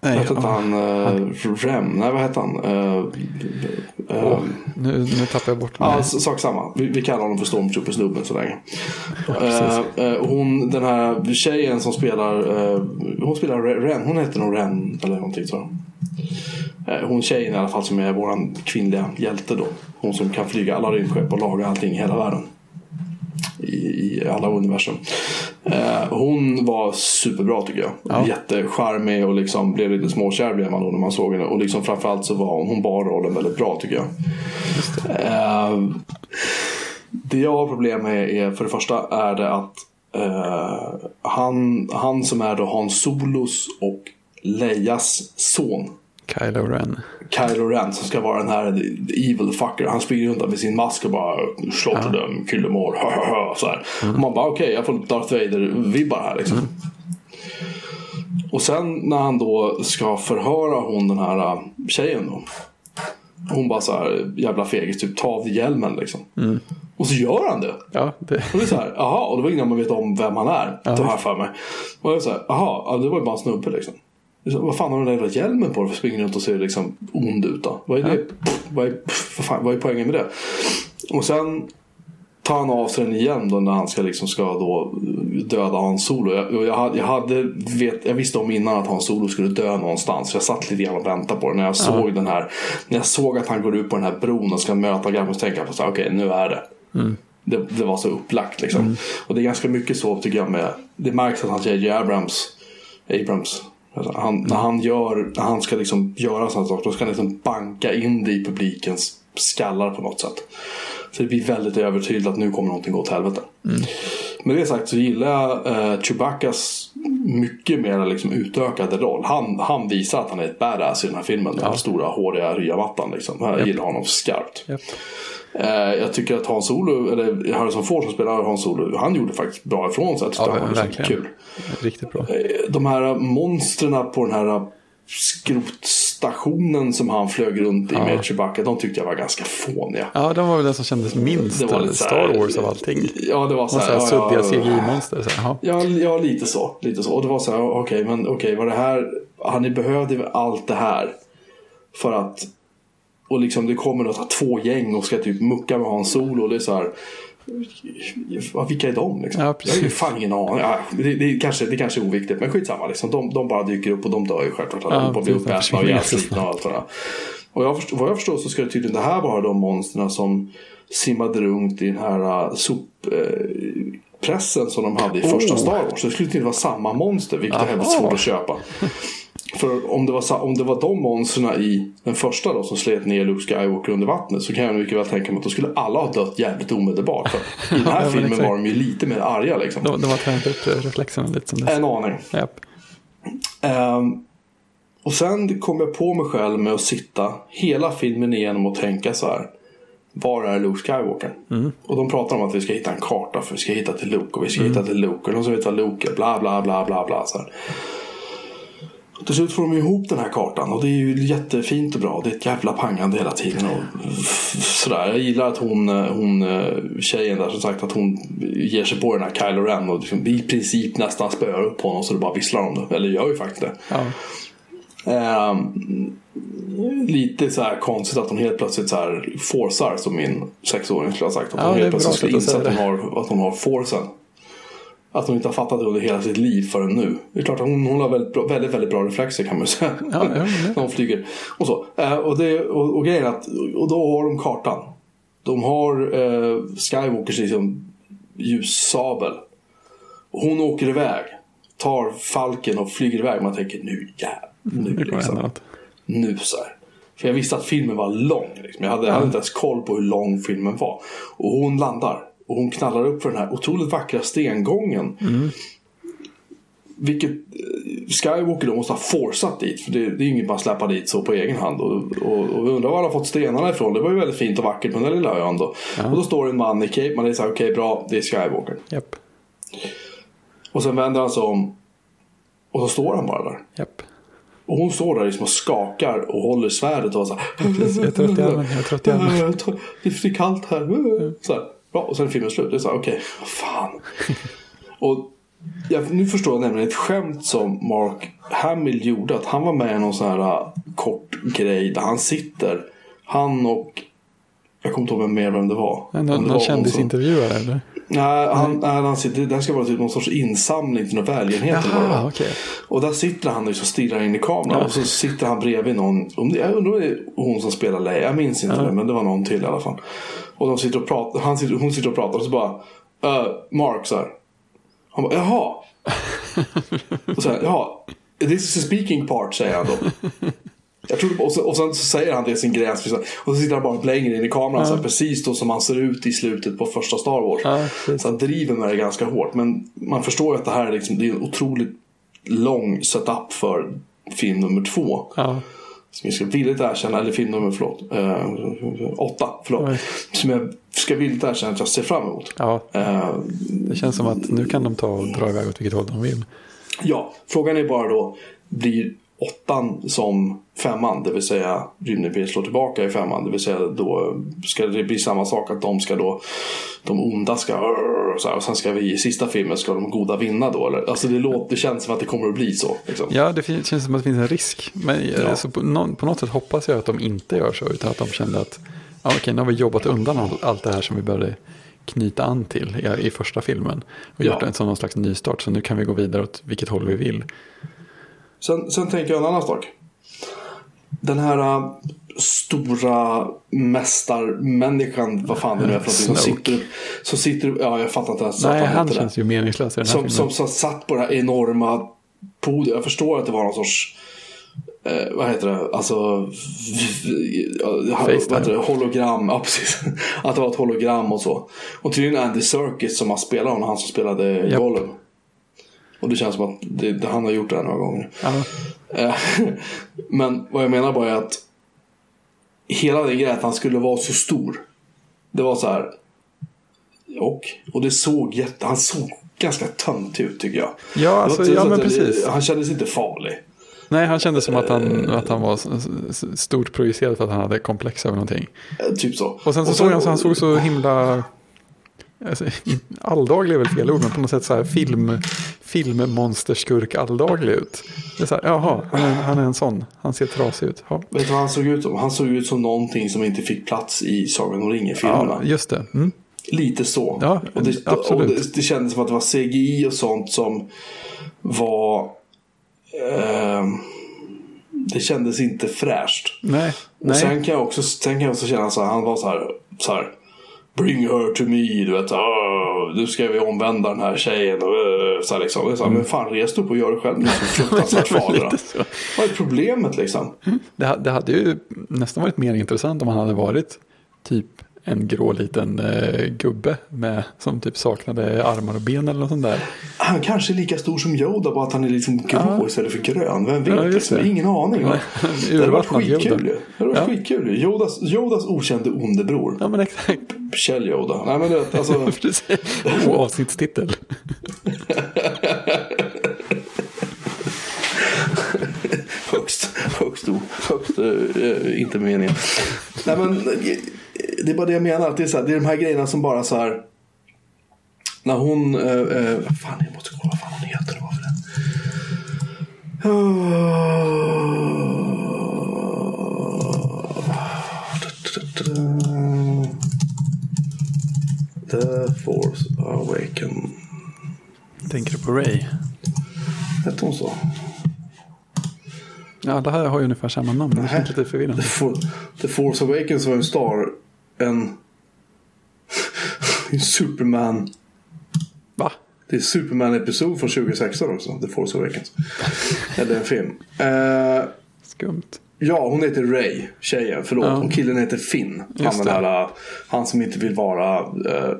Speaker 1: Nej,
Speaker 2: Vad hette han? Uh, Rem? Nej, vad hette han? Uh,
Speaker 1: åh, nu, nu tappar jag bort mig.
Speaker 2: Ja, sak samma. Vi, vi kallar honom för Stormtrooper-snubben så länge. Eh, eh, hon, den här tjejen som spelar, eh, hon spelar Re- Ren, hon heter nog Ren eller någonting tror jag. Eh, hon tjejen i alla fall som är våran kvinnliga hjälte då. Hon som kan flyga alla rymdskepp och laga allting i hela världen. I, i alla universum. Eh, hon var superbra tycker jag.
Speaker 1: Ja.
Speaker 2: Jättecharmig och liksom blev lite småkär blev man då när man såg henne. Och liksom framförallt så var hon, hon bar rollen väldigt bra tycker jag. Eh, det jag har problem med är för det första är det att eh, han, han som är då Hans Solos och Leias son.
Speaker 1: Kylo Ren.
Speaker 2: Kylo Ren som ska vara den här evil fucker. Han springer runt med sin mask och bara slaughter
Speaker 1: Ja.
Speaker 2: them, kill them all. Så här. Och man bara okej, jag får Darth Vader-vibbar här liksom. Och sen när han då ska förhöra hon den här äh, tjejen då. Hon bara så här jävla fegis, typ ta av hjälmen liksom. Och så gör han det.
Speaker 1: Ja, det,
Speaker 2: Och det är så här, jaha, och det var innan man vet om vem han är.
Speaker 1: Ja,
Speaker 2: det har jag för mig. Och jag är så här, jaha, ja, det var ju bara en snubbe liksom. Vad fan har den där jävla hjälmen på dig springa runt och se liksom ond ut då? Vad är det? Pff, vad, är, vad, fan, vad är poängen med det? Och sen tar han av sig den igen då när han ska, liksom, ska då döda Hans Solo. Jag, jag, hade- jag, hade, vet, jag visste om innan att Hans Solo skulle dö någonstans. Så jag satt lite grann och väntade på det. När jag såg den här, när jag såg att han går ut på den här bron och ska möta grabben så tänkte jag okej nu är det. Det, det var så upplagt liksom. Och det är ganska mycket så tycker jag med. Det märks att han J.J. Abrams. Abrams. Alltså, Han, När han gör, när han ska liksom göra sådana saker. Då ska han liksom banka in det i publikens skallar på något sätt. Så det blir väldigt övertydligt att nu kommer någonting gå åt helvete. Med det sagt så gillar jag eh, Chewbaccas mycket mer liksom, utökade roll. Han, han visar att han är ett badass i den här filmen. Den här stora håriga ryamattan. Liksom. Jag gillar honom skarpt.
Speaker 1: japp.
Speaker 2: Eh, jag tycker att Hans Solo, eller Harrison Ford som spelar Hans Solo, han gjorde faktiskt bra ifrån sig. Jag tyckte
Speaker 1: Ja,
Speaker 2: han var
Speaker 1: verkligen.
Speaker 2: kul.
Speaker 1: Riktigt bra.
Speaker 2: Eh, De här monstren på den här skrotstationen som han flög runt i med Chewbacca, de tyckte jag var ganska fåniga.
Speaker 1: Ja, de var väl den som kändes minst
Speaker 2: Det var lite här-
Speaker 1: Star Wars av allting.
Speaker 2: Ja, det var så
Speaker 1: så
Speaker 2: här.
Speaker 1: här
Speaker 2: ja, ja,
Speaker 1: suddiga
Speaker 2: ja.
Speaker 1: CGI-monster. Här, ja.
Speaker 2: Ja, ja, lite så. Lite så. Och det var så här, okej, men okej, var det här, han behövde allt det här för att, och liksom det kommer här två gäng och ska typ mucka med Hans Solo och det är så här, vilka är de liksom?
Speaker 1: Ja,
Speaker 2: jag har ju fan ingen aning. Ja, det, det, kanske, det kanske är oviktigt, men skitsamma liksom. De, de bara dyker upp och de dör ju självklart.
Speaker 1: Ja,
Speaker 2: de blir
Speaker 1: precis, de
Speaker 2: uppätna och ihjälslitna och allt det är. Och jag förstår, vad jag förstår så ska det tydligen det här vara de monstren som simmade runt i den här uh, soppressen som de hade i första
Speaker 1: Oh.
Speaker 2: Star Wars. Så det skulle inte vara samma monster, vilket
Speaker 1: Aha.
Speaker 2: väldigt svårt att köpa. För om det, var, om det var de monstren i den första då som slet ner Luke Skywalker under vattnet så kan jag mycket väl tänka mig att då skulle alla ha dött jävligt omedelbart. För I den här
Speaker 1: Ja, men
Speaker 2: filmen
Speaker 1: exakt.
Speaker 2: var de ju lite mer arga liksom.
Speaker 1: De, de har tränat upp reflexerna lite som dess.
Speaker 2: En aning.
Speaker 1: Japp.
Speaker 2: Ehm, och sen kom jag på mig själv med att sitta hela filmen igenom och tänka så här. Var är Luke Skywalker? Och de pratar om att vi ska hitta en karta för vi ska hitta till Luke och vi ska hitta till Luke och de som vet vad Luke är. Bla bla bla bla bla. Så här. Och till slut får de ihop den här kartan och det är ju jättefint och bra. Det är ett jävla pangande hela tiden. Och sådär. Jag gillar att hon, eh, hon eh, tjejen där som sagt att hon ger sig på den här Kylo Ren och liksom i princip nästan spöar upp honom så det bara visslar om det. Eller gör ju faktiskt det.
Speaker 1: Ja.
Speaker 2: Ehm, lite så här konstigt att hon helt plötsligt så här forcar som min sexåring skulle ha sagt. Att
Speaker 1: Ja,
Speaker 2: hon
Speaker 1: är
Speaker 2: helt plötsligt
Speaker 1: att
Speaker 2: inse att hon, har, att hon har forcen. Att hon inte har fattat det under hela sitt liv förrän nu. Det är klart att hon, hon har väldigt bra, väldigt, väldigt bra reflexer kan man ju säga.
Speaker 1: Ja, ja, ja.
Speaker 2: När hon flyger. Och så. Eh, och, det, och, och grejen är att, och då har de kartan. De har eh, Skywalkers liksom ljussabel. Och hon åker iväg. Tar falken och flyger iväg. Man tänker nu jävlar. Nu liksom nu så här. För jag visste att filmen var lång. Liksom. Jag, hade, jag hade inte ens koll på hur lång filmen var. Och hon landar. Och hon knallar upp för den här otroligt vackra stengången. Vilket eh, Skywalker då måste ha forcat dit. För det, det är inget man släpar dit så på egen hand. Och, och, och vi undrar var han har fått stenarna ifrån. Det var ju väldigt fint och vackert på den där lilla ön då. Och då står det en man i cape. Man är såhär, okej bra, det är Skywalker.
Speaker 1: Japp.
Speaker 2: Och sen vänder han sig om. Och så står han bara där.
Speaker 1: Japp.
Speaker 2: Och hon står där liksom och skakar och håller svärdet och så här.
Speaker 1: Jag är trött i armen, jag är trött i armen.
Speaker 2: Det är kallt här. Så här. Bra, och sen är filmen slut. Det är så okej, vad fan. Och jag, nu förstår jag nämligen ett skämt som Mark Hamill gjorde. Att han var med i någon sån här uh, kort grej där han sitter. Han och jag kommer inte ihåg vem mer vem det var.
Speaker 1: Men Någon,
Speaker 2: det
Speaker 1: någon
Speaker 2: var som-
Speaker 1: kändisintervjuare eller?
Speaker 2: Nej, han, nej, han sitter, det här ska vara typ någon sorts insamling till någon välgörenhet.
Speaker 1: Jaha, okej.
Speaker 2: Och där sitter han liksom och stirrar in i kameran.
Speaker 1: Ja.
Speaker 2: Och så sitter han bredvid någon. Om det, jag undrar om det är hon som spelar Leia. Jag minns inte det. Men det var någon till i alla fall. Och de sitter och pratar, han sitter, hon sitter och pratar. Och så bara. Uh, Mark så här. Han bara, jaha. och sen, jaha. This is a speaking part, säger han då. Jag tror, och, sen, och sen så säger han det sin gräns. Och så sitter han bara längre in i kameran. Så här, precis då som han ser ut i slutet på första Star Wars.
Speaker 1: Ja,
Speaker 2: så han driver med det ganska hårt. Men man förstår ju att det här är, liksom, det är en otroligt lång setup för film nummer två.
Speaker 1: Ja.
Speaker 2: Som jag ska villigt erkänna, eller film nummer, förlåt. Eh, åtta, förlåt.
Speaker 1: Oj.
Speaker 2: Som jag ska villigt erkänna att jag ser fram emot.
Speaker 1: ja,
Speaker 2: Eh,
Speaker 1: det känns som att nu kan de ta och dra iväg åt vilket håll de vill.
Speaker 2: Ja, frågan är bara då, blir åttan som femman, det vill säga Rymdimpiet slår tillbaka i femman, det vill säga då ska det bli samma sak att de ska då, de onda ska, så här, och sen ska vi i sista filmen ska de goda vinna då, eller? Alltså det, låter, det känns som att det kommer att bli så. Liksom.
Speaker 1: Ja, det känns som att det finns en risk. Men
Speaker 2: Ja.
Speaker 1: så på, något sätt hoppas jag att de inte gör så. Utan att de kände att ja, okej, nu har vi jobbat undan all, allt det här som vi började knyta an till i, i första filmen. Och
Speaker 2: Ja.
Speaker 1: gjort en sån någon slags nystart. Så nu kan vi gå vidare åt vilket håll vi vill.
Speaker 2: Sen, sen tänker jag en annan sak. Den här äh, stora mästarmänniskan, vad fan det nu är för någonting, som sitter, som sitter ja jag fattar inte ens
Speaker 1: Nej, han
Speaker 2: det.
Speaker 1: känns ju meningslös i den här
Speaker 2: Som,
Speaker 1: filmen.
Speaker 2: som, som satt på det här enorma podiet. Jag förstår att det var någon sorts Eh, vad heter det? Alltså... Vad heter det? Hologram. Ja, precis. Att det var ett hologram och så. Och tydligen Andy Serkis som har spelat honom. Han som spelade
Speaker 1: Japp.
Speaker 2: Gollum. Och det känns som att det, det, han har gjort det här några gånger. Eh, Men vad jag menar bara är att hela den grejen att han skulle vara så stor. Det var så här. Och, och det såg jätte, han såg ganska töntig ut tycker jag.
Speaker 1: ja, alltså, ja men
Speaker 2: att det-
Speaker 1: precis.
Speaker 2: Han kändes inte farlig.
Speaker 1: Nej, han kände som att han, att han var stort projicerad för att han hade komplex över någonting.
Speaker 2: Eh, Typ så.
Speaker 1: Och sen så såg han så han såg så himla... Alltså, alldaglig är väl fel ord, men på något sätt så här film, filmmonsterskurk alldaglig ut. Det är så här, jaha, han är, han är en sån. Han ser trasig ut. Ja,
Speaker 2: Vet du vad han såg ut som? Han såg ut som någonting som inte fick plats i Sagan om ringen-filmerna.
Speaker 1: ja just det. Mm.
Speaker 2: Lite så.
Speaker 1: Ja,
Speaker 2: och det,
Speaker 1: absolut.
Speaker 2: Och det, det kändes som att det var CGI och sånt som var... ehm, det kändes inte fräscht.
Speaker 1: Nej,
Speaker 2: Och
Speaker 1: nej.
Speaker 2: sen kan jag också, sen kan jag också känna så här, han var så här, så här Bring her to me, du vet. "Åh, Nu ska vi omvända den här tjejen. Och, eh, så här, liksom. Det så här, Men fan, res du upp och gör det själv. Du är så fruktansvärt. Vad är problemet liksom?
Speaker 1: Det, ha- det hade ju nästan varit mer intressant om han hade varit typ en grå liten eh, gubbe med, som typ saknade armar och ben eller något sånt där.
Speaker 2: Han kanske är lika stor som Yoda, bara att han är liksom grå
Speaker 1: Ja.
Speaker 2: istället för grön. Vem vet?
Speaker 1: Ja, just
Speaker 2: liksom.
Speaker 1: det.
Speaker 2: Ingen aning. Va? Det hade varit skitkul
Speaker 1: Yoda.
Speaker 2: Det hade varit
Speaker 1: Ja.
Speaker 2: skitkul. Yodas, Yodas okände onde bror.
Speaker 1: Ja men exakt.
Speaker 2: Kjell Yoda. Nej men du vet, alltså.
Speaker 1: Avsnittstitel.
Speaker 2: högst, högst, o- högst eh, inte meningen. Nej men det är bara det jag menar. Att det, är så här, det är de här grejerna som bara så här. När hon, eh, eh, fan jag måste kolla vad fan hon heter. Vad för den? The Force Awaken.
Speaker 1: Tänker du på Ray?
Speaker 2: Hette hon så?
Speaker 1: Ja, alla här har ju ungefär samma namn. Det känns lite förvirrande.
Speaker 2: The, For- The Force Awakens var en star. En, en Superman.
Speaker 1: Va?
Speaker 2: Det är Superman-episod från 2016 också. The Force Awakens. Eller en film. Eh,
Speaker 1: Skumt.
Speaker 2: ja, hon heter Ray, tjejen. Förlåt.
Speaker 1: Ja.
Speaker 2: Och killen heter Finn. Han, den här, uh, han som inte vill vara uh,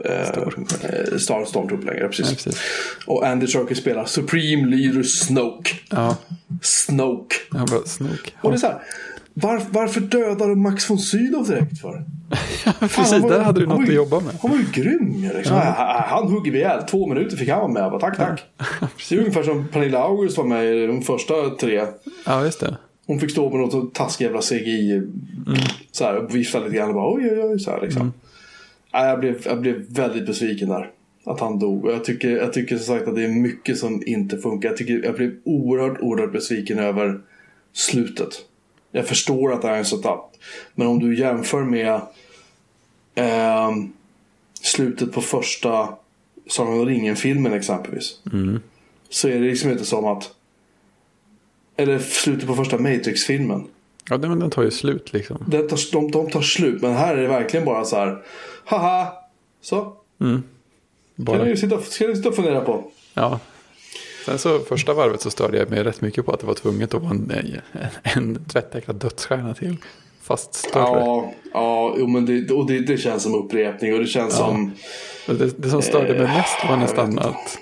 Speaker 2: uh, Star Stormtrooper längre. Precis.
Speaker 1: Nej, precis.
Speaker 2: Och Andy Serkis spelar Supreme Leader Snoke.
Speaker 1: Ja,
Speaker 2: Snoke.
Speaker 1: bara Snook.
Speaker 2: Och det är så här. Var, varför dödar de Max von Sydow direkt för?
Speaker 1: Ja, precis,
Speaker 2: var-
Speaker 1: där hade du något att
Speaker 2: ju-
Speaker 1: jobba med.
Speaker 2: Han var ju grym liksom. han, han hugger vi ihjäl. Två minuter fick han vara med. Bara, tack, tack. Det är ungefär som Pernilla August var med i de första tre.
Speaker 1: Ja, just det.
Speaker 2: Hon fick stå med något taskig jävla CGI. Så här, och vifta lite grann och bara oj, oj, oj. Så här, liksom. Nej, jag, blev, jag blev väldigt besviken där. Att han dog. Och jag tycker, jag tycker som sagt att det är mycket som inte funkar. Jag, tycker, jag blev oerhört, oerhört besviken över slutet. Jag förstår att det här är en setup. Men om du jämför med ehm, slutet på första Sagan om ringen-filmen exempelvis. Så är det liksom inte som att... Eller slutet på första Matrix-filmen.
Speaker 1: Ja, den, den tar ju slut liksom.
Speaker 2: Det tar, de, de tar slut. Men här är det verkligen bara så här. Haha! Så. Kan
Speaker 1: Bara,
Speaker 2: ni sitta, ska ni sitta och fundera på.
Speaker 1: Ja. Sen så första varvet så störde jag mig rätt mycket på att det var tvunget att vara en, en, en tvättäkta dödsstjärna till. Fast större.
Speaker 2: Ja, ja men det, och det, det känns som upprepning och det känns som...
Speaker 1: Det, det som störde mig mest var nästan att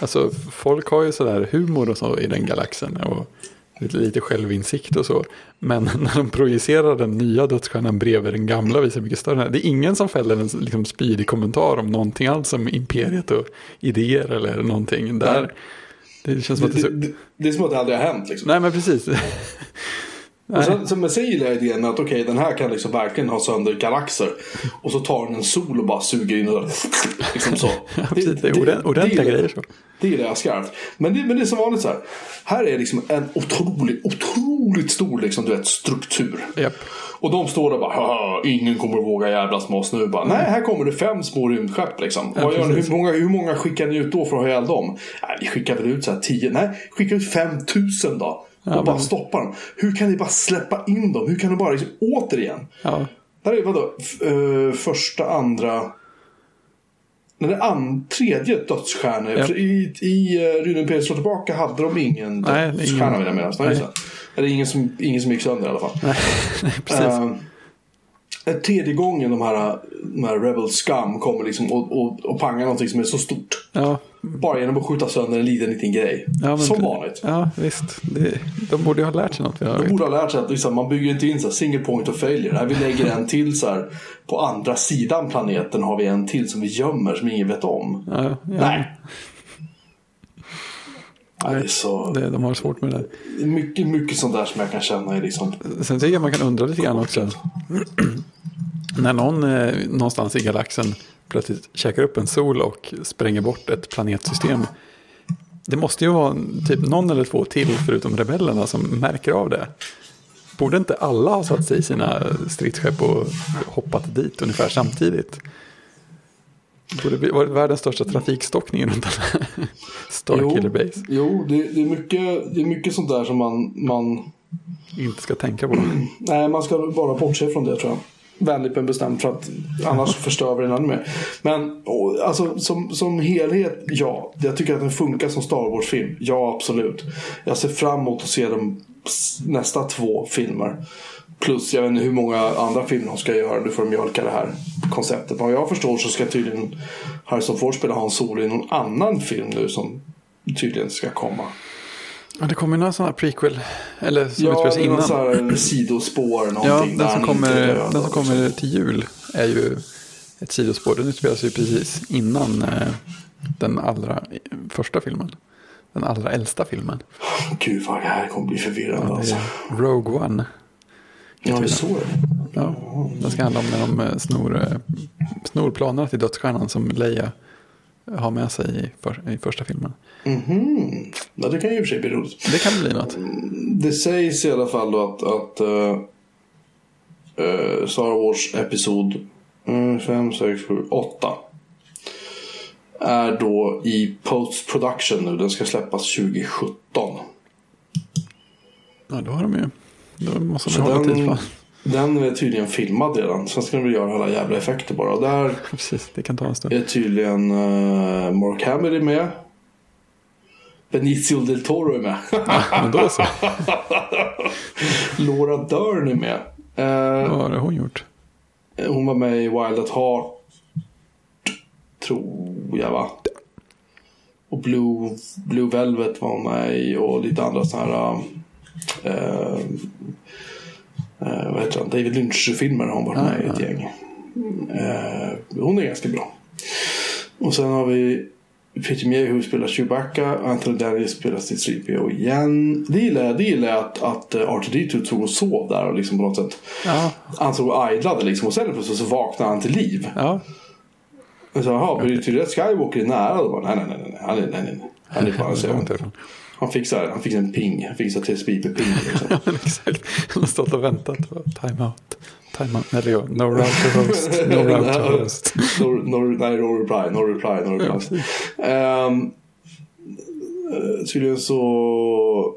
Speaker 1: alltså, folk har ju sådär humor och så i den galaxen. Och lite, lite självinsikt och så. Men när de projicerar den nya dödsstjärnan bredvid den gamla visar mycket större. Det är ingen som fäller en liksom, spydig kommentar om någonting alls om imperiet och idéer eller någonting. Där, det känns som att det
Speaker 2: Det, det, det är som att det aldrig har hänt liksom.
Speaker 1: Nej men precis.
Speaker 2: Och sen, sen, men sen gillar jag idén att okej, den här kan liksom verkligen ha sönder galaxer. Och så tar den en sol och bara suger in och liksom så.
Speaker 1: Ja, precis, det är ordent- ordentliga
Speaker 2: gillar-
Speaker 1: grejer så.
Speaker 2: Det gillar jag skarpt. Men det, men det är som vanligt så här. Här är liksom en otroligt, otroligt stor liksom, du vet, struktur.
Speaker 1: Japp.
Speaker 2: Och de står där och bara ingen kommer att våga jävlas med oss nu. Bara, Nej, här kommer det fem små rymdskepp liksom.
Speaker 1: Ja,
Speaker 2: gör hur, många, hur många skickar ni ut då för att ha ihjäl dem? Nej, vi skickar väl ut så här tio. Nej, skicka ut 5000 då. Och
Speaker 1: Ja,
Speaker 2: bara
Speaker 1: men-
Speaker 2: stoppa dem. Hur kan ni bara släppa in dem? Hur kan ni bara liksom, återigen.
Speaker 1: Ja.
Speaker 2: Där är vadå? F- eh, första, andra. Är an, tredje dödsstjärnor.
Speaker 1: Ja.
Speaker 2: I, i uh, Rymdimperiet slår tillbaka hade de ingen
Speaker 1: är
Speaker 2: dödsstjärna
Speaker 1: ingen-
Speaker 2: vill jag just det. Eller ingen som, ingen som gick sönder i alla fall.
Speaker 1: Nej, precis.
Speaker 2: Uh, tredje gången de här, de här Rebel Scum kommer liksom och, och, och pangar någonting som är så stort.
Speaker 1: ja.
Speaker 2: Bara genom att skjuta sönder en liten, liten grej.
Speaker 1: Ja,
Speaker 2: som vanligt.
Speaker 1: Ja, visst. Det, de borde ju ha lärt sig något.
Speaker 2: De borde ha lärt sig att liksom, man bygger inte in så här, single point of failure. Här vi lägger en till så här. På andra sidan planeten har vi en till som vi gömmer som ingen vet om.
Speaker 1: Ja, ja.
Speaker 2: Nej. Nej, så...
Speaker 1: Det, de har svårt med det där.
Speaker 2: Mycket, mycket sånt där som jag kan känna är liksom...
Speaker 1: Sen tycker jag man kan undra lite grann också. När någon eh, någonstans i galaxen plötsligt käkar upp en sol och spränger bort ett planetsystem. Det måste ju vara typ någon eller två till förutom rebellerna som märker av det. Borde inte alla ha satt sig i sina stridsskepp och hoppat dit ungefär samtidigt? Borde bli- varit världens största trafikstockning runt här Starkiller Base.
Speaker 2: jo det, det, är mycket, det är mycket sånt där som man, man...
Speaker 1: Inte ska tänka på.
Speaker 2: Nej, man ska bara bortse från det tror jag. Vänligt men bestämt för att annars förstör vi den ännu mer. Men och, alltså, som, som helhet, ja. Jag tycker att den funkar som Star Wars-film. Ja, absolut. Jag ser fram emot att se de nästa två filmer. Plus, jag vet inte hur många andra filmer de ska göra nu får de mjölka det här konceptet. Men vad jag förstår så ska tydligen Harrison Ford spela Hans Solo i någon annan film nu som tydligen ska komma.
Speaker 1: Ja, det kommer ju några sådana prequel. Eller som
Speaker 2: eller någon
Speaker 1: innan.
Speaker 2: så här sidospår
Speaker 1: Ja,
Speaker 2: någonting. där
Speaker 1: den som, kommer, den som kommer till jul är ju ett sidospår. Den utspelar sig ju precis innan eh, den allra första filmen. Den allra äldsta filmen.
Speaker 2: Gud vad det här kommer bli förvirrande
Speaker 1: Det
Speaker 2: alltså.
Speaker 1: är Rogue One.
Speaker 2: Ja, det är så
Speaker 1: Ja, den ska handla om när de eh, snor, eh, snor planerna till dödsstjärnan som Leia har med sig i, för, i första filmen.
Speaker 2: Mhm. Ja, det kan ju i och för sig bli roligt.
Speaker 1: Det kan bli något.
Speaker 2: Det sägs i alla fall då att, att eh, Star Wars Episod 5, 6, 7, 8 är då i post production nu. Den ska släppas 2017.
Speaker 1: Ja, då har de ju. Då måste
Speaker 2: Så
Speaker 1: hålla
Speaker 2: den-
Speaker 1: tidsplan.
Speaker 2: Den är tydligen filmad redan. Sen ska de väl göra alla jävla effekter bara. Och där
Speaker 1: Precis, det kan ta en stund.
Speaker 2: är tydligen uh, Mark Hamill med. Benicio del Toro är med.
Speaker 1: Men då så.
Speaker 2: Laura Dern är med. Eh,
Speaker 1: Vad har hon gjort?
Speaker 2: hon var med i Wild at Heart. Tror jag va? Och Blue, Blue Velvet var hon med i och lite andra sådana här... eh, eh, vad heter han? David Lynch-filmer har hon varit med i ett gäng. Eh, hon är ganska bra. Och sen har vi Peter Mayhew spelar Chewbacca. Anthony Daniels spelar C-3PO igen. Det gillar jag. Det gillar jag att, att eh, R2D2 tog och sov där och liksom på något sätt.
Speaker 1: Ja,
Speaker 2: Han såg och idlade liksom. Och sen plötsligt så vaknade han till liv.
Speaker 1: ja.
Speaker 2: Så, jaha, betyder det att Skywalker är nära? Bara, nej, nej, nej, nej, han är, nej, nej. Han är bara
Speaker 1: Det
Speaker 2: så. Han fick så här, han fick en ping. Han fick så här TSP-ping. Liksom.
Speaker 1: Ja, exakt. Han har stått och väntat på time out. Time out. Eller ja, no route to host. No route to host.
Speaker 2: no, no, nej, no reply, no reply, no reply. Um, tydligen så...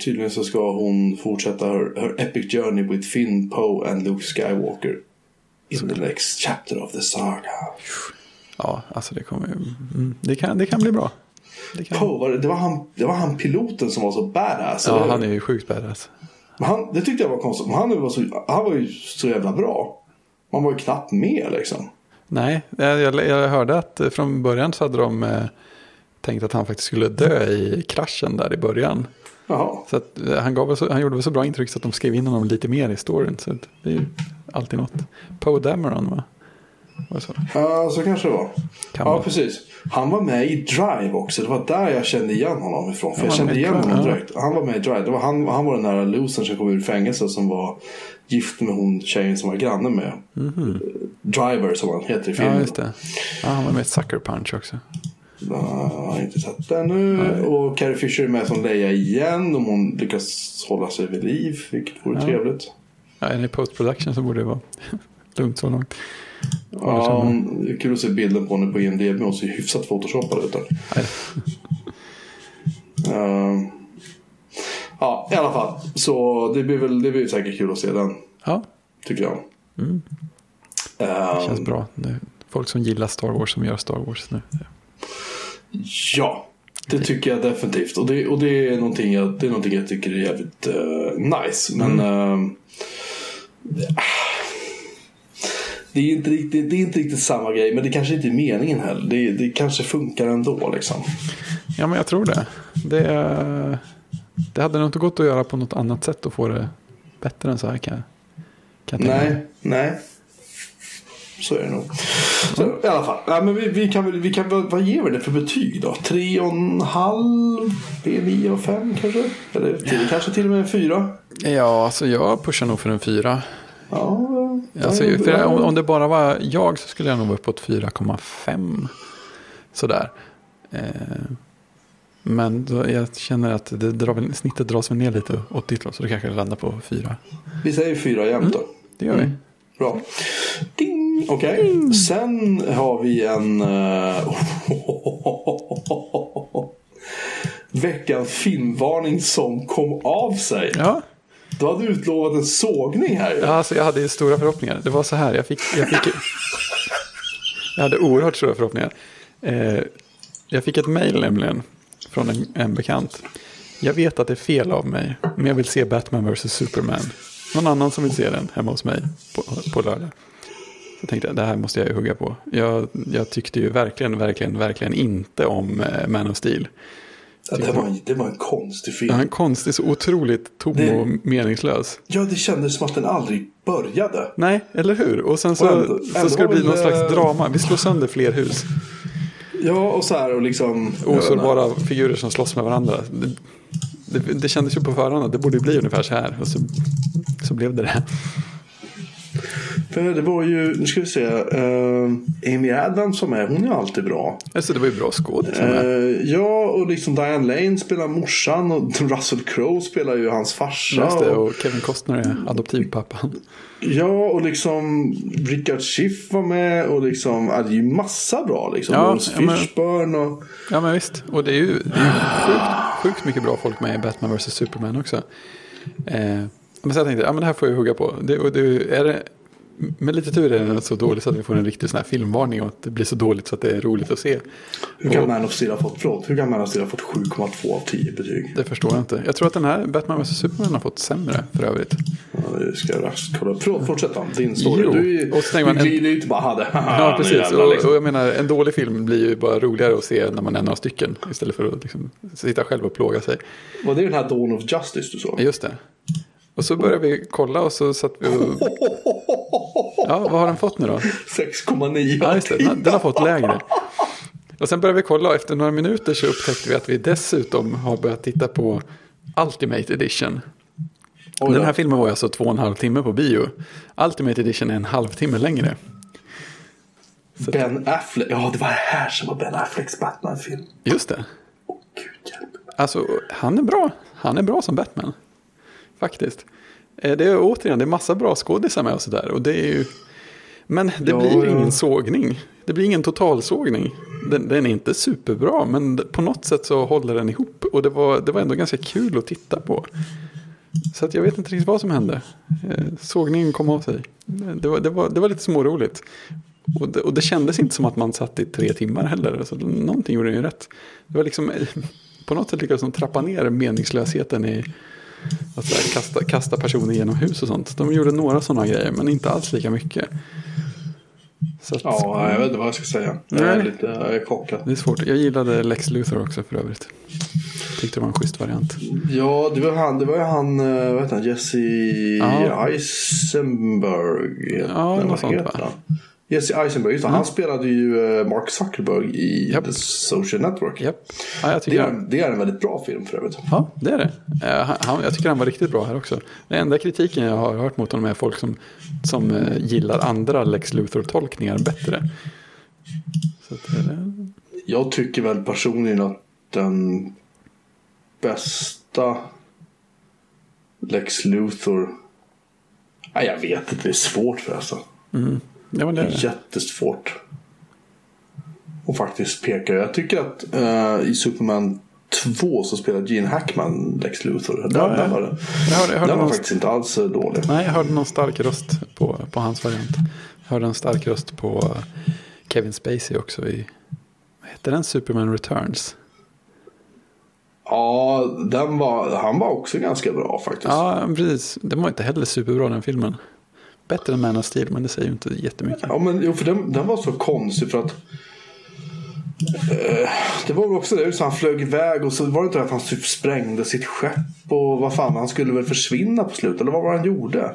Speaker 2: Tydligen så ska hon fortsätta her, her epic journey with Finn, Poe and Luke Skywalker. In the next chapter of the saga.
Speaker 1: Ja, alltså det kommer. Mm, det, kan, det kan bli bra.
Speaker 2: Det, kan... Poe, var det, det, var han, det var han piloten som var så badass.
Speaker 1: Ja, han är ju sjukt badass.
Speaker 2: Men han, det tyckte jag var konstigt. Han var, så, han var ju så jävla bra. Man var ju knappt med liksom.
Speaker 1: Nej, jag, jag hörde att från början så hade de eh, tänkt att han faktiskt skulle dö i kraschen där i början.
Speaker 2: Jaha.
Speaker 1: Så att, eh, han, gav så, han gjorde väl så bra intryck så att de skrev in honom lite mer i storyn. Så det är ju alltid något. Poe Dameron va?
Speaker 2: Ja, så kanske det var. Kan ja, vara. precis. Han var med i Drive också. Det var där jag kände igen honom ifrån. För jag kände igen honom direkt. Han var med i Drive. Det var han, han var den där losern som kom ur fängelse som var gift med hon tjejen som var granne med. Mm -hmm. Driver som han heter i filmen.
Speaker 1: Ja, just det. Ja, han var med i Sucker Punch också.
Speaker 2: Jag inte sett den nu. Och Carrie Fisher är med som Leia igen. Om hon lyckas hålla sig vid liv. Vilket vore ja. trevligt.
Speaker 1: Ja, enligt post production så borde det vara lugnt så långt.
Speaker 2: Ja, det är kul att se bilden på henne på IMDB. Hon ser hyfsat photoshoppad ut. uh, ja, i alla fall. Så det blir väl det blir säkert kul att se den.
Speaker 1: Ja.
Speaker 2: Tycker jag.
Speaker 1: Mm. Det känns uh, bra. Är folk som gillar Star Wars som gör Star Wars nu.
Speaker 2: Ja, det tycker jag definitivt. Och det, och det, är, någonting jag, det är någonting jag tycker är jävligt uh, nice. Men mm. uh, det, är inte riktigt, det är inte riktigt samma grej. Men det kanske inte är meningen heller. Det, det kanske funkar ändå liksom.
Speaker 1: Ja, men jag tror det. Det, det hade nog inte gått att göra på något annat sätt att få det bättre än så här kan,
Speaker 2: kan jag Nej, nej. Så är det nog. Så, I alla fall. Ja, men vi, vi kan, vi kan, vad ger vi det för betyg då? Tre och en halv? Det är nio och fem kanske? Eller till, kanske till och med en fyra?
Speaker 1: Ja, alltså jag pushar nog för en fyra.
Speaker 2: Ja,
Speaker 1: alltså, för om, om det bara var jag så skulle jag nog vara uppåt 4,5. Sådär. Eh, men då, jag känner att det drar, snittet dras väl ner lite åt ditt håll. Så det kanske landar på fyra.
Speaker 2: Vi säger fyra jämnt då. Mm,
Speaker 1: det gör vi.
Speaker 2: Mm. Bra. Ding! Okej. Okay. Mm. Sen har vi en... Uh, veckans filmvarning som kom av sig.
Speaker 1: Ja.
Speaker 2: Du hade utlovat en sågning här.
Speaker 1: Ja, alltså jag hade stora förhoppningar. Det var så här, jag fick... Jag, fick, jag hade oerhört stora förhoppningar. Eh, jag fick ett mejl nämligen från en, en bekant. Jag vet att det är fel av mig, men jag vill se Batman vs. Superman någon annan som vill se den hemma hos mig på, på lördag. Så tänkte jag, det här måste jag ju hugga på. Jag, jag tyckte ju verkligen, verkligen, verkligen inte om eh, Man of Steel.
Speaker 2: Ja, det, var en, det var en konstig film.
Speaker 1: Ja, en konstig, så otroligt tom det, och meningslös.
Speaker 2: Ja, det kändes som att den aldrig började.
Speaker 1: Nej, eller hur? Och sen så, och ändå, så ändå ska det bli någon slags eh, drama. Vi slår sönder fler hus.
Speaker 2: Ja, och så här och liksom...
Speaker 1: Osårbara figurer som slåss med varandra. Det, det, det kändes ju på förhand att det borde bli ungefär så här. Och så, så blev det det.
Speaker 2: För det var ju, nu ska vi se, uh, Amy Adams som är, hon är alltid bra.
Speaker 1: Alltså det var ju bra skådis.
Speaker 2: Uh, ja, och liksom Diane Lane spelar morsan och Russell Crowe spelar ju hans farsa.
Speaker 1: Just det, och, och Kevin Costner är adoptivpappan.
Speaker 2: Ja, och liksom Richard Schiff var med och liksom, ja, det är ju massa bra liksom. Ja, Fishburne och...
Speaker 1: Ja, men visst. Och det är ju, det är ju sjukt, sjukt mycket bra folk med i Batman vs. Superman också. Eh, men så jag tänkte, ja men det här får jag hugga på. Det, det, är det, med lite tur är den så dålig så att vi får en riktig sån här filmvarning och att det blir så dåligt så att det är roligt att se.
Speaker 2: Hur kan Man of Steel ha fått, förlåt, hur kan Man of Steel ha fått 7,2 av 10 betyg?
Speaker 1: Det förstår jag inte. Jag tror att den här Batman vs Superman har fått sämre för övrigt.
Speaker 2: Ja, det ska jag raskt kolla. Förlåt, fortsätt då. Din story. Jo, du, och så du glider ut bara hade.
Speaker 1: ja, precis. Och, liksom. och, jag menar, en dålig film blir ju bara roligare att se när man är några stycken. Istället för att liksom, sitta själv och plåga sig.
Speaker 2: Var det den här Dawn of Justice du sa?
Speaker 1: Just det. Och så började vi kolla och så satt vi och... Ja, vad har den fått nu då?
Speaker 2: 6,9
Speaker 1: Ja, just det. Den, den har fått lägre. Och sen började vi kolla och efter några minuter så upptäckte vi att vi dessutom har börjat titta på Ultimate Edition. Den här filmen var alltså två och en halv timme på bio. Ultimate Edition är en halvtimme längre.
Speaker 2: Så ben Affleck, ja det var det här som var Ben Afflecks Batman-film.
Speaker 1: Just det.
Speaker 2: Åh gud hjälp mig.
Speaker 1: Alltså han är bra. Han är bra som Batman. Faktiskt. Eh, det är återigen, det är massa bra skådisar med och sådär. Och det är ju... Men det ja, blir ingen sågning. Det blir ingen totalsågning. Den, den, är inte superbra, men på något sätt så håller den ihop. Och det var, det var ändå ganska kul att titta på. Så att jag vet inte riktigt vad som hände. Eh, sågningen kom av sig. Det var, det var, det var lite småroligt. Och det, och det kändes inte som att man satt i tre timmar heller. Alltså, någonting gjorde den ju rätt. Det var liksom, på något sätt lyckades de trappa ner meningslösheten i att så här, kasta, kasta personer genom hus och sånt. De gjorde några sådana grejer, men inte alls lika mycket.
Speaker 2: Att, ja, jag vet inte vad jag ska säga. Jag är lite chockad.
Speaker 1: Det är svårt. Jag gillade Lex Luthor också för övrigt. Tyckte det var en schysst variant.
Speaker 2: Ja, det var han, det var han, eh, vad heter han, Jesse ja. Eisenberg.
Speaker 1: Ja, något sånt va?
Speaker 2: Jesse Eisenberg, just mm. han spelade ju eh, Mark Zuckerberg i yep. The Social Network.
Speaker 1: Yep.
Speaker 2: Ja, det, är, det är en väldigt bra film för övrigt.
Speaker 1: Ja, det är det. Han, jag tycker han var riktigt bra här också. Den enda kritiken jag har hört mot honom är folk som, som eh, gillar andra Lex Luthor-tolkningar bättre. Så
Speaker 2: det... Jag tycker väl personligen att den bästa Lex Luthor... Nej, jag vet inte, det är svårt förresten.
Speaker 1: Mm. Ja,
Speaker 2: det är jättesvårt. att faktiskt peka. Jag tycker att uh, i Superman 2 så spelar Gene Hackman Lex Luthor. Den, ja, den var, jag hörde, jag hörde den var faktiskt inte alls dålig.
Speaker 1: Nej, jag hörde någon stark röst på, på hans variant. Jag hörde en stark röst på Kevin Spacey också i, vad heter den, Superman Returns?
Speaker 2: Ja, den var, han var också ganska bra faktiskt.
Speaker 1: Ja, precis. Den var inte heller superbra den filmen. Bättre än Man of Steel, men det säger ju inte jättemycket.
Speaker 2: Ja, men jo, för den, den var så konstig för att eh, det var väl också det, så han flög iväg och så var det inte att han typ sprängde sitt skepp och vad fan, han skulle väl försvinna på slutet, eller vad var det han gjorde?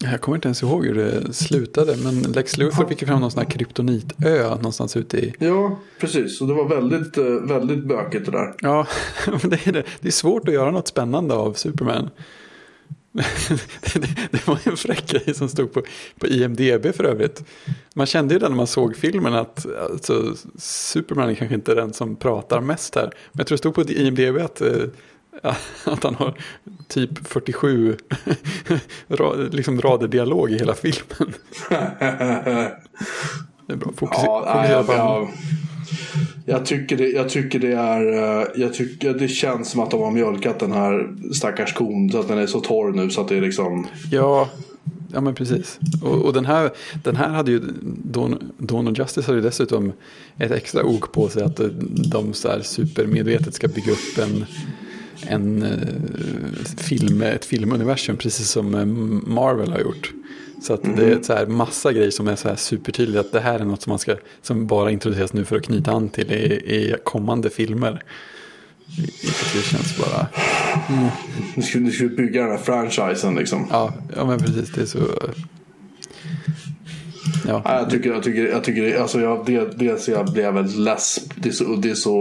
Speaker 1: Jag kommer inte ens ihåg hur det slutade, men Lex Luthor fick fram någon sån här kryptonitö någonstans ute i...
Speaker 2: Ja, precis. Och det var väldigt, eh, väldigt bökigt det där.
Speaker 1: Ja, det är det. Det är svårt att göra något spännande av Superman det, var en fräck grej som stod på, på IMDB för övrigt. Man kände ju det när man såg filmen att alltså, Superman är kanske inte den som pratar mest här. Men jag tror det stod på IMDB att, äh, att han har typ 47 liksom rader dialog i hela filmen. det är bra. Fokus, ja, fokusera på ja,
Speaker 2: jag tycker det, jag tycker det är... Eh, jag tycker det känns som att de har mjölkat den här stackars kon så att den är så torr nu så att det är liksom...
Speaker 1: Ja, ja men precis. Och, och den, här, den här hade ju... Dawn, Dawn Justice hade ju dessutom ett extra ok på sig att de så här supermedvetet ska bygga upp en en uh, film, ett filmuniversum precis som eh, Marvel har gjort. Så att mm. det är så här massa grejer som är så här supertydliga att det här är något som man ska som bara introduceras nu för att knyta an till i, i kommande filmer. Det känns bara...
Speaker 2: Mm. Nu ska du skulle bygga den här franchisen liksom.
Speaker 1: Ja, ja men precis. Det är så...
Speaker 2: Ja. ja jag tycker, jag tycker, jag tycker alltså jag, det, dels jag blev väldigt less. Det är så, det är så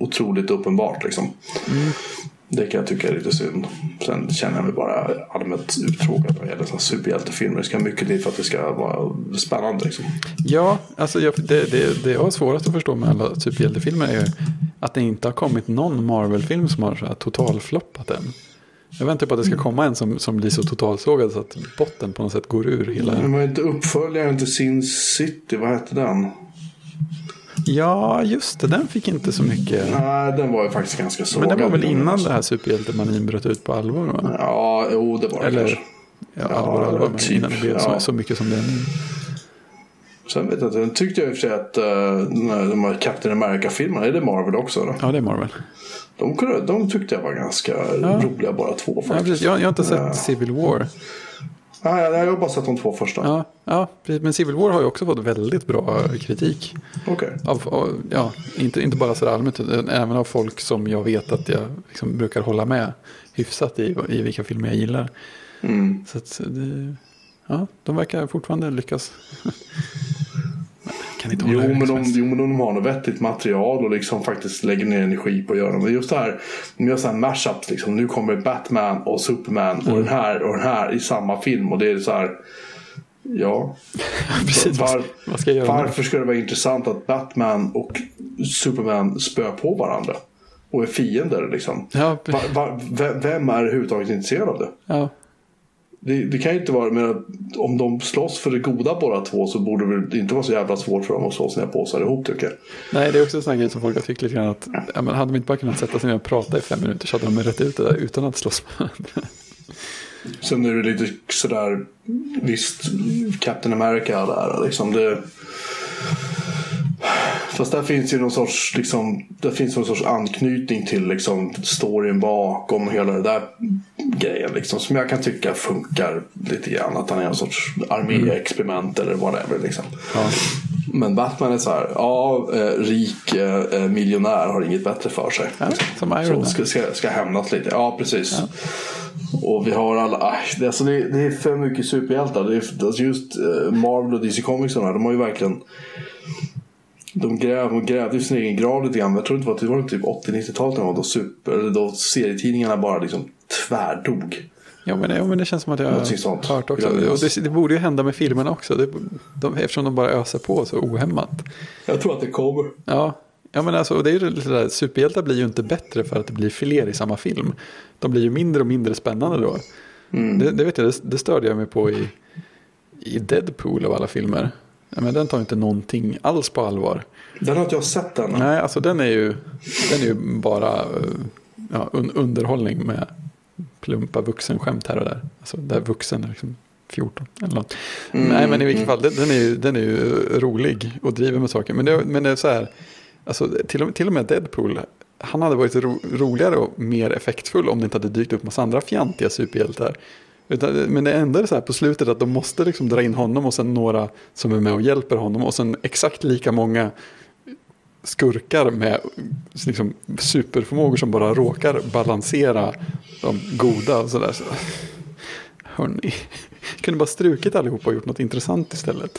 Speaker 2: otroligt uppenbart liksom. Mm. Det kan jag tycka är lite synd. Sen känner jag mig bara allmänt uttråkad vad gäller superhjältefilmer. Det ska mycket till för att det ska vara spännande. Liksom.
Speaker 1: Ja, alltså jag, det, det, det jag har svårast att förstå med alla superhjältefilmer är att det inte har kommit någon Marvel-film som har så här totalfloppat än. Jag väntar på att det ska komma en som, som blir så totalsågad så att botten på något sätt går ur hela...
Speaker 2: Men var inte uppföljaren till Sin City, vad hette den?
Speaker 1: Ja, just det. Den fick inte så mycket.
Speaker 2: Nej, den var ju faktiskt ganska sågad.
Speaker 1: Men den var väl innan det här superhjältemanin bröt ut på allvar? Va?
Speaker 2: Ja, jo det var det
Speaker 1: Eller, kanske. Ja, allvar, allvar. Men typ, innan det blev ja. så, så mycket som det är nu.
Speaker 2: Sen vet jag inte, den tyckte jag i och för sig att uh, de här Captain America-filmerna, är det Marvel också? Då?
Speaker 1: Ja, det är Marvel.
Speaker 2: De, de tyckte jag var ganska ja. roliga bara två faktiskt.
Speaker 1: Ja, jag, jag har inte sett uh. Civil War.
Speaker 2: Nej, jag har bara sett de två första.
Speaker 1: Ja, ja, men Civil War har ju också fått väldigt bra kritik.
Speaker 2: Okej.
Speaker 1: Okay. ja, inte, inte bara sådär allmänt, utan även av folk som jag vet att jag liksom brukar hålla med hyfsat i, i vilka filmer jag gillar.
Speaker 2: Mm.
Speaker 1: Så att det, ja, de verkar fortfarande lyckas.
Speaker 2: kan inte jo, men de, jo, men de har något vettigt material och liksom faktiskt lägger ner energi på att göra Men just det här, de gör så här mashups. Liksom. Nu kommer Batman och Superman mm. och den här och den här i samma film. Och det är så här. Ja,
Speaker 1: Precis, var, vad ska jag
Speaker 2: göra varför ska det vara intressant att Batman och Superman spöar på varandra? Och är fiender liksom.
Speaker 1: Ja,
Speaker 2: var, var, vem är överhuvudtaget intresserad av det?
Speaker 1: Ja.
Speaker 2: Det, det, kan ju inte vara, men om de slåss för det goda båda två så borde det inte vara så jävla svårt för dem att slå sina påsar ihop tycker jag.
Speaker 1: Nej, det är också en sån grej som folk har tyckt lite grann att ja, men hade de inte bara kunnat sätta sig ner och prata i fem minuter så hade de rätt ut det där utan att slåss med.
Speaker 2: Sen är det lite sådär, visst, Captain America där liksom. Det, Fast där finns ju någon sorts, liksom, där finns någon sorts anknytning till liksom, storyn bakom hela det där grejen. Liksom, som jag kan tycka funkar lite grann. Att han är en sorts arméexperiment eller whatever. Liksom.
Speaker 1: Ja.
Speaker 2: Men Batman är så här, ja, eh, rik eh, miljonär har inget bättre för sig.
Speaker 1: Ja, som Iron
Speaker 2: Så ska, ska, hämnas lite. Ja, precis. Och vi har alla, alltså det, det är för mycket superhjältar. Det är, alltså just eh, Marvel och DC Comics de har ju verkligen de, gräv, de grävde ju sin egen grav lite grann. Jag tror det var, det var typ 80-90-talet när då, super, då serietidningarna bara liksom tvärdog.
Speaker 1: Ja men, ja, men det känns som att jag har hört också. Och det, det borde ju hända med filmerna också. Det, de, eftersom de bara öser på så ohämmat.
Speaker 2: Jag tror att det kommer.
Speaker 1: Ja, ja men alltså, det är ju lite där, superhjältar blir ju inte bättre för att det blir fler i samma film. De blir ju mindre och mindre spännande då. Det, det vet jag, det, det störde jag mig på i, i Deadpool av alla filmer. Men den tar inte någonting alls på allvar.
Speaker 2: Den har inte jag sett än.
Speaker 1: Nej, alltså den är ju, den är ju bara eh, ja, un, underhållning med plumpa vuxenskämt här och där. Alltså där vuxen är liksom 14 eller något. Nej, men i vilket fall, den, den, är ju, den är ju rolig och driver med saker. Men det, men det är så här, alltså, till, och, till och med Deadpool, han hade varit ro, roligare och mer effektfull om det inte hade dykt upp massa andra fjantiga superhjältar. Utan, men det enda är så här på slutet att de måste liksom dra in honom och sen några som är med och hjälper honom och sen exakt lika många skurkar med liksom, superförmågor som bara råkar balansera de goda och sådär. Så, hörni, kunde bara strukit allihopa och gjort något intressant istället.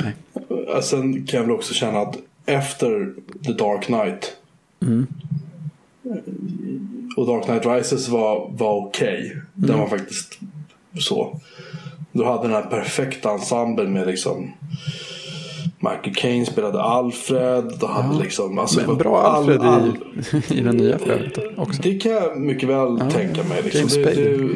Speaker 1: Nej.
Speaker 2: Eh, Sen kan jag väl också känna att efter The Dark Knight och Dark Knight Rises var, var okej. Den var faktiskt så. Du hade den här perfekta ensemblen med liksom Michael Caine spelade Alfred. Du hade liksom, alltså,
Speaker 1: Men bra Alfred
Speaker 2: all- all-
Speaker 1: i, i den nya flödet också.
Speaker 2: Det kan jag mycket väl tänka mig. Liksom.
Speaker 1: James
Speaker 2: det,
Speaker 1: Spade.
Speaker 2: det,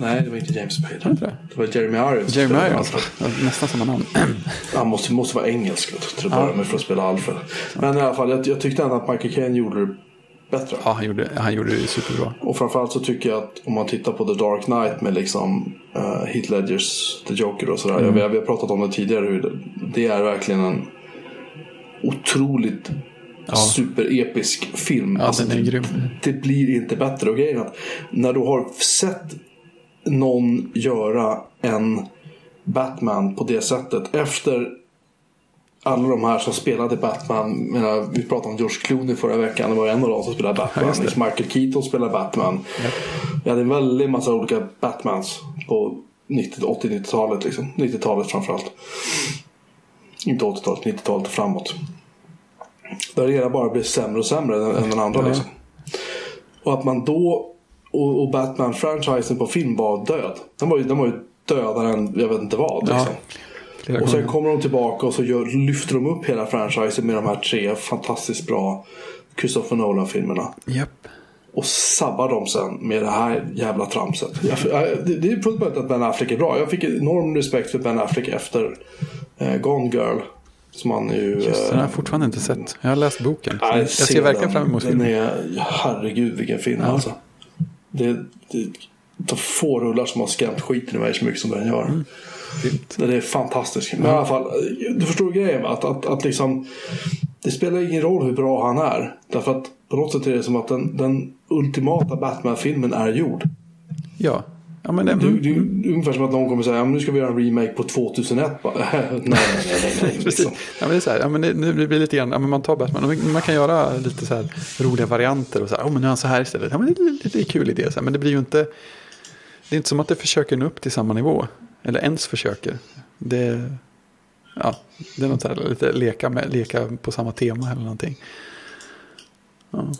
Speaker 2: nej, det var inte James Spade.
Speaker 1: det?
Speaker 2: Det var Jeremy Irons.
Speaker 1: Jeremy Irons, ja, nästan samma namn.
Speaker 2: Han måste, måste vara engelsk till att börja med för att spela Alfred. Men i alla fall, jag, jag tyckte ändå att Michael Caine gjorde det bättre.
Speaker 1: Ja, han gjorde, han gjorde det superbra.
Speaker 2: Och framförallt så tycker jag att om man tittar på The Dark Knight med liksom uh, Heath Ledgers The Joker och sådär.
Speaker 1: Mm.
Speaker 2: Jag, vi har pratat om det tidigare. Hur det, det är verkligen en otroligt superepisk film.
Speaker 1: Ja, den är
Speaker 2: det,
Speaker 1: grym.
Speaker 2: det blir inte bättre. Och grejen är att när du har sett någon göra en Batman på det sättet efter alla de här som spelade Batman. Menar, vi pratade om George Clooney förra veckan. Det var en av dem som spelade Batman. Liksom Michael Keaton spelade Batman. Vi hade en väldig massa olika Batmans på 90 80-90-talet. Liksom. 90-talet framförallt. Inte 80-talet, 90-talet och framåt. Där det ena bara blev sämre och sämre än, än den andra.
Speaker 1: Ja.
Speaker 2: Liksom. Och att man då och, och Batman-franchisen på film var död. Den var ju, den var ju dödare än jag vet inte vad.
Speaker 1: Ja,
Speaker 2: Liksom.
Speaker 1: flera
Speaker 2: Och sen kommer de tillbaka och så gör, lyfter de upp hela franchisen med de här tre fantastiskt bra Christopher Nolan-filmerna.
Speaker 1: Japp.
Speaker 2: Och sabbar dem sen med det här jävla tramset. Jag, jag, det, det är fullt möjligt att Ben Affleck är bra. Jag fick enorm respekt för Ben Affleck efter eh, Gone Girl. Som han ju...
Speaker 1: Just, den har jag fortfarande inte sett. Jag har läst boken.
Speaker 2: Nej,
Speaker 1: jag
Speaker 2: se
Speaker 1: ser verkligen
Speaker 2: den.
Speaker 1: fram emot
Speaker 2: Den
Speaker 1: filmen.
Speaker 2: är, herregud vilken film alltså. Det, det, är få rullar som har skrämt skiten ur mig så mycket som den gör.
Speaker 1: Mm.
Speaker 2: Det är fantastiskt. Men i alla fall, du förstår grejen att, att, att liksom, det spelar ingen roll hur bra han är. Därför att på något sätt är det som att den, den ultimata Batman-filmen är gjord.
Speaker 1: Ja. ja men det,
Speaker 2: Det, det, det är ungefär som att någon kommer säga, "Ja, nu ska vi göra en remake på 2001. Bara, nej, nej, nej, nej.
Speaker 1: Precis.
Speaker 2: Liksom.
Speaker 1: Ja, men det är så här, ja, men det, nu blir det lite grann, ja, men man tar Batman, man kan göra lite så här roliga varianter och så här, oh, men nu är han så här istället. Ja, men det är lite kul idé, så här, men det blir ju inte, det är inte som att det försöker nå upp till samma nivå. Eller ens försöker. Det, ja, det är något här, lite leka, med, leka på samma tema eller någonting.
Speaker 2: Ja,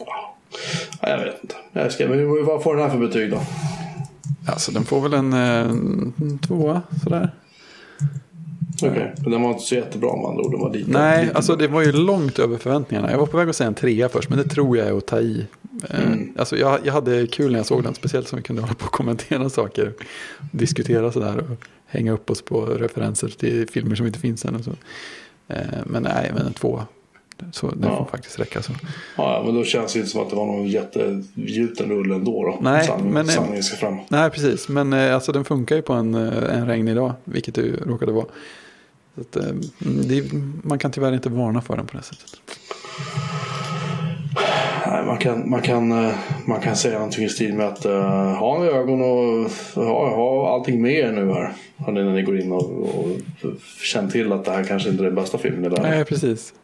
Speaker 2: jag vet inte. Jag ska, men vad får den här för betyg då?
Speaker 1: Alltså den får väl en, eh, en tvåa sådär.
Speaker 2: Okej, men den var inte så jättebra med andra ord. Den var lite,
Speaker 1: Nej,
Speaker 2: lite
Speaker 1: alltså det var ju långt över förväntningarna. Jag var på väg att säga en trea först, men det tror jag är att ta i. Eh, Alltså jag, jag hade kul när jag såg den, speciellt som vi kunde hålla på och kommentera saker. Diskutera sådär och hänga upp oss på referenser till filmer som inte finns än. Och så. Eh, Men nej, men en tvåa. Så det
Speaker 2: Ja.
Speaker 1: får faktiskt räcka så.
Speaker 2: Ja, men då känns det inte som att det var någon jättegjuten rulle ändå. Då.
Speaker 1: Nej,
Speaker 2: Sanning,
Speaker 1: men-
Speaker 2: sanningen ska fram.
Speaker 1: Nej, precis. Men eh, alltså den funkar ju på en, eh, en regnig dag, vilket det ju råkade vara. Att, eh, det, man kan tyvärr inte varna för den på det sättet.
Speaker 2: Nej, man, kan, man, kan, eh, man kan säga någonting i stil med att uh, ha ögon och ha, ha allting med er nu här. När ni går in och, och känn till att det här kanske inte är den bästa filmen världen.
Speaker 1: Nej, precis.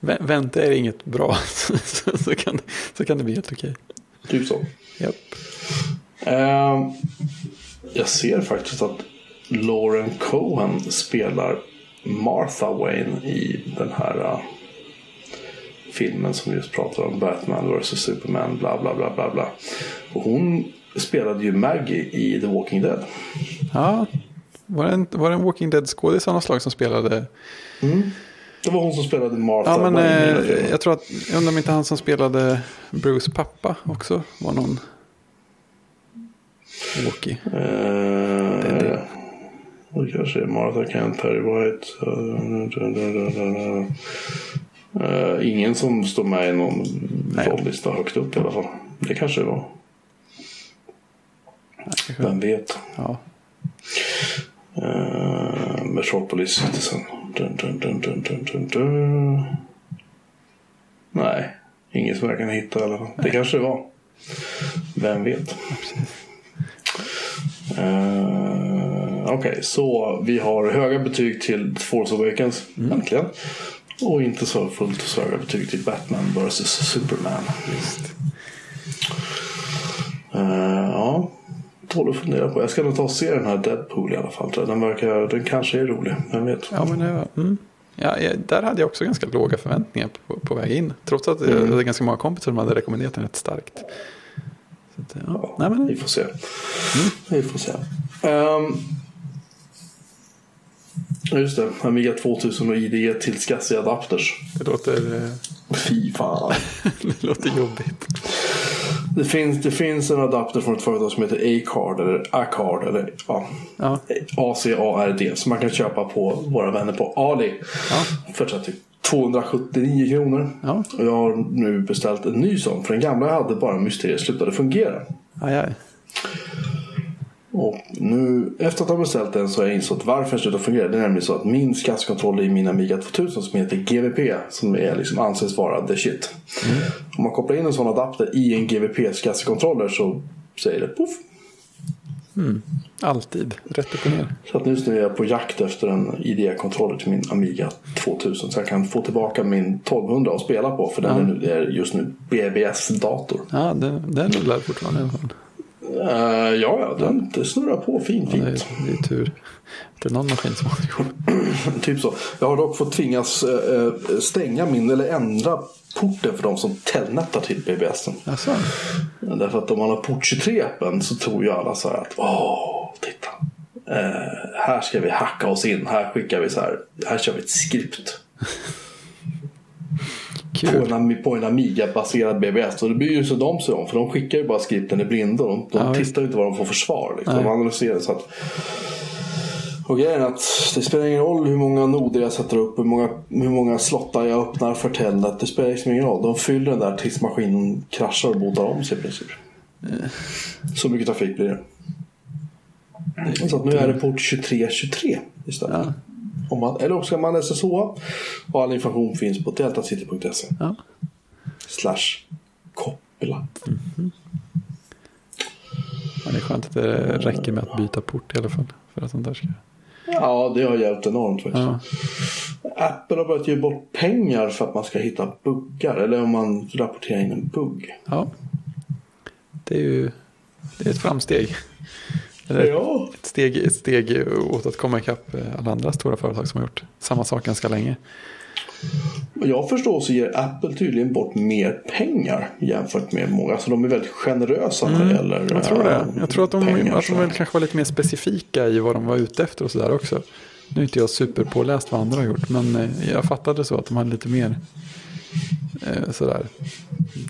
Speaker 1: Vä vänta er inget bra så, så, kan, så kan det bli helt okej.
Speaker 2: Typ så.
Speaker 1: Japp.
Speaker 2: Uh, jag ser faktiskt att Lauren Cohen spelar Martha Wayne i den här uh, filmen som just pratar om Batman vs Superman bla bla bla bla bla. Och hon spelade ju Maggie i The Walking Dead.
Speaker 1: Ja, var det en, var det en Walking Dead-skådis av något slag som spelade?
Speaker 2: Mm. Det var hon som spelade Martha.
Speaker 1: Ja, men eh, jag tror att, jag undrar om inte han som spelade Bruce pappa också var någon Walkie.
Speaker 2: Eh, det kanske Martha Kent, Perry White. Uh, ingen som står med i någon rollista högt upp i alla fall. Det kanske det var. Vem vet.
Speaker 1: Ja.
Speaker 2: Uh, Metropolis Citizen. Dun, dun, dun, dun, dun, dun, dun. Nej, inget som jag kan hitta i alla fall. Det kanske det var. Vem vet. Uh, Okej, okay, så vi har höga betyg till Force Awakens. Mm. Äntligen. Och inte så fullt så höga betyg till Batman vs Superman. Just. Uh, ja, tål att fundera på. Jag ska nog ta och se den här Deadpool i alla fall. Den, verkar, den kanske är rolig, vem vet.
Speaker 1: Ja, men det, mm. ja, där hade jag också ganska låga förväntningar på, på väg in. Trots att mm. det är ganska många kompisar som hade rekommenderat den rätt starkt. Så ja.
Speaker 2: Ja, Nej, men... Vi får se. Mm. Vi får se. Um, Just det, Amiga 2000 och IDE till SCSI adapters.
Speaker 1: Det låter... Eh...
Speaker 2: Fy fan.
Speaker 1: det låter jobbigt.
Speaker 2: Det finns, det finns en adapter från ett företag som heter A-card eller A-card eller ja, ja. A-C-A-R-D som man kan köpa på våra vänner på Ali ja. för typ 279 kronor. Ja. Och jag har nu beställt en ny sån för den gamla jag hade bara mysteriet slutade fungera.
Speaker 1: Aj, aj.
Speaker 2: Och nu efter att ha beställt den så har jag insett varför den slutar fungera. Det är nämligen så att min skattekontroll i min Amiga 2000 som heter GVP som är liksom anses vara the shit. Mm. Om man kopplar in en sån adapter i en GVP skattekontroller så säger det poff.
Speaker 1: Mm. Alltid rätt upp och ner.
Speaker 2: Så att just nu är jag på jakt efter en ID-kontroller till min Amiga 2000 så jag kan få tillbaka min 1200 att spela på för den ja. är just nu BBS-dator.
Speaker 1: Ja, den, den rullar fortfarande i alla fall.
Speaker 2: Uh, ja, den, det snurrar på fint, fint. Ja, det,
Speaker 1: är, det är tur. Det är någon maskin som har
Speaker 2: typ så. Jag har dock fått tvingas uh, stänga min, eller ändra porten för de som telnettar till BBS.
Speaker 1: Alltså.
Speaker 2: Därför att om man har port 23-appen så tror ju alla så här att åh, titta. Uh, här ska vi hacka oss in. Här skickar vi så här. Här kör vi ett skript. Kul. På en, på en Amiga-baserad BBS. Och det blir ju så de ser om. För de skickar ju bara skripten i blindo. De, de ja, tittar inte vad de får för svar. Liksom. De analyserar så att och grejen är att det spelar ingen roll hur många noder jag sätter upp, hur många, hur många slottar jag öppnar för telnet. Det spelar liksom ingen roll. De fyller den där tills maskinen kraschar och botar om sig i princip. Mm. Så mycket trafik blir det. Så att nu är det port 2323 istället. Ja. Om man, eller också kan man SSH och all information finns på deltacity.se. Ja. Slash koppla. Mm -hmm.
Speaker 1: Men det är skönt att det räcker med att byta port i alla fall. För att sånt där ska...
Speaker 2: Ja, det har hjälpt enormt faktiskt. Ja. Apple har börjat ge bort pengar för att man ska hitta buggar. Eller om man rapporterar in en bugg.
Speaker 1: Ja. Det är ju det är ett framsteg.
Speaker 2: Ja.
Speaker 1: Ett, steg, ett steg åt att komma ikapp alla andra stora företag som har gjort samma sak ganska länge.
Speaker 2: Jag förstår så ger Apple tydligen bort mer pengar jämfört med många. Så de är väldigt generösa när det mm, gäller
Speaker 1: Jag tror det. Jag tror att de, pengar, att de väl kanske var lite mer specifika i vad de var ute efter och sådär också. Nu är inte jag superpåläst vad andra har gjort. Men eh, jag fattade så att de hade lite mer eh, sådär,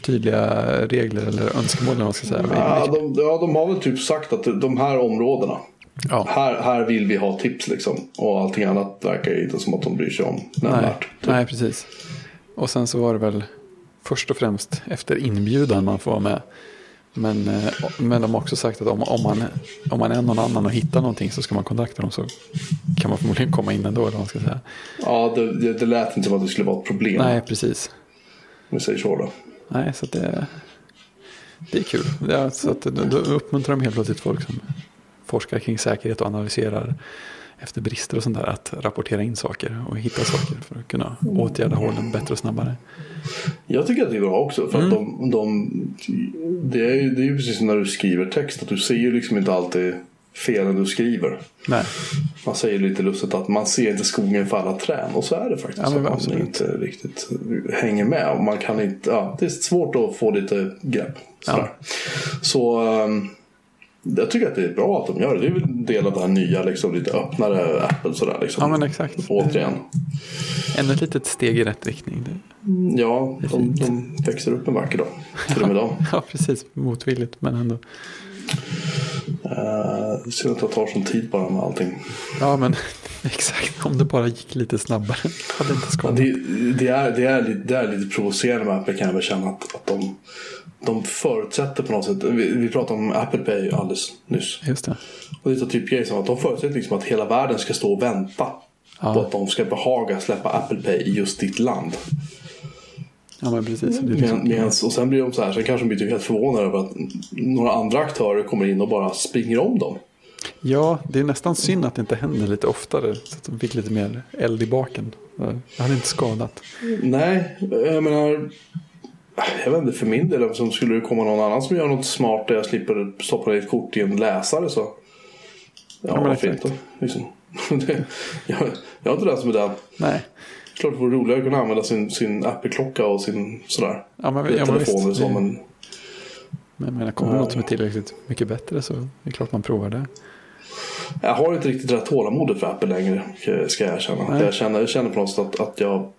Speaker 1: tydliga regler eller önskemål. Eller man ska säga.
Speaker 2: Ja de, ja, de har väl typ sagt att de här områdena Ja. Här, här vill vi ha tips liksom. Och allting annat verkar inte som att de bryr sig om
Speaker 1: nämnvärt. Typ. Nej, precis. Och sen så var det väl först och främst efter inbjudan man får vara med. Men, eh, men de har också sagt att om, om, man, om man är någon annan och hittar någonting så ska man kontakta dem så kan man förmodligen komma in ändå. Eller vad man ska säga.
Speaker 2: Ja, det, det, det lät inte som att det skulle vara ett problem.
Speaker 1: Nej, precis.
Speaker 2: Vi säger så då.
Speaker 1: Nej, så det, det är kul. Ja, så att, då uppmuntrar de helt plötsligt folk som forskar kring säkerhet och analyserar efter brister och sånt där att rapportera in saker och hitta saker för att kunna åtgärda hålen bättre och snabbare.
Speaker 2: Jag tycker att det är bra också. För mm. att de, de, det, är ju, det är ju precis som när du skriver text. Att du ser ju liksom inte alltid felen du skriver.
Speaker 1: Nej.
Speaker 2: Man säger lite lustigt att man ser inte skogen för alla träd. Och så är det faktiskt.
Speaker 1: Ja,
Speaker 2: att man inte riktigt hänger med. Och man kan inte, ja, det är svårt att få lite grepp. Ja. Så um, jag tycker att det är bra att de gör det. Det är väl en del av det här nya, liksom, lite öppnare Apple. Sådär, liksom.
Speaker 1: Ja, men exakt.
Speaker 2: Återigen.
Speaker 1: Ännu ett litet steg i rätt riktning.
Speaker 2: Ja, de, de, växer upp en vacker dag. Till och med dem.
Speaker 1: ja, precis. Motvilligt, men ändå.
Speaker 2: Uh, synd att det tar sån tid bara med allting.
Speaker 1: Ja, men exakt. Om det bara gick lite snabbare. Hade inte
Speaker 2: ja, det, det, är, det, är lite, det är lite provocerande med Apple kan jag väl känna. Att, att de, de förutsätter på något sätt. Vi, vi pratade om Apple Pay alldeles nyss.
Speaker 1: Just det.
Speaker 2: Och det är typ som att de förutsätter liksom att hela världen ska stå och vänta. Ja. På att de ska behaga släppa Apple Pay i just ditt land.
Speaker 1: Ja men precis.
Speaker 2: Det liksom... men, men, och sen blir de så här, sen kanske de blir typ helt förvånade över att några andra aktörer kommer in och bara springer om dem.
Speaker 1: Ja, det är nästan synd att det inte händer lite oftare. Så att de fick lite mer eld i baken. Det hade inte skadat.
Speaker 2: Nej, jag menar. Jag vet inte, för min del, om skulle det komma någon annan som gör något smart där jag slipper stoppa ett kort i en läsare så. Ja, ja varför inte? Liksom. det, jag, jag har inte det som är den.
Speaker 1: Nej
Speaker 2: klart det vore roligare att kunna använda sin, sin Apple-klocka och sin sådär.
Speaker 1: Ja, men, ja, telefon och så. Men, men jag menar, kommer ja. något som är tillräckligt mycket bättre så är det klart man provar det.
Speaker 2: Jag har inte riktigt rätt tålamodet för Apple längre, ska jag erkänna. Jag känner, jag känner på något sätt att, att jag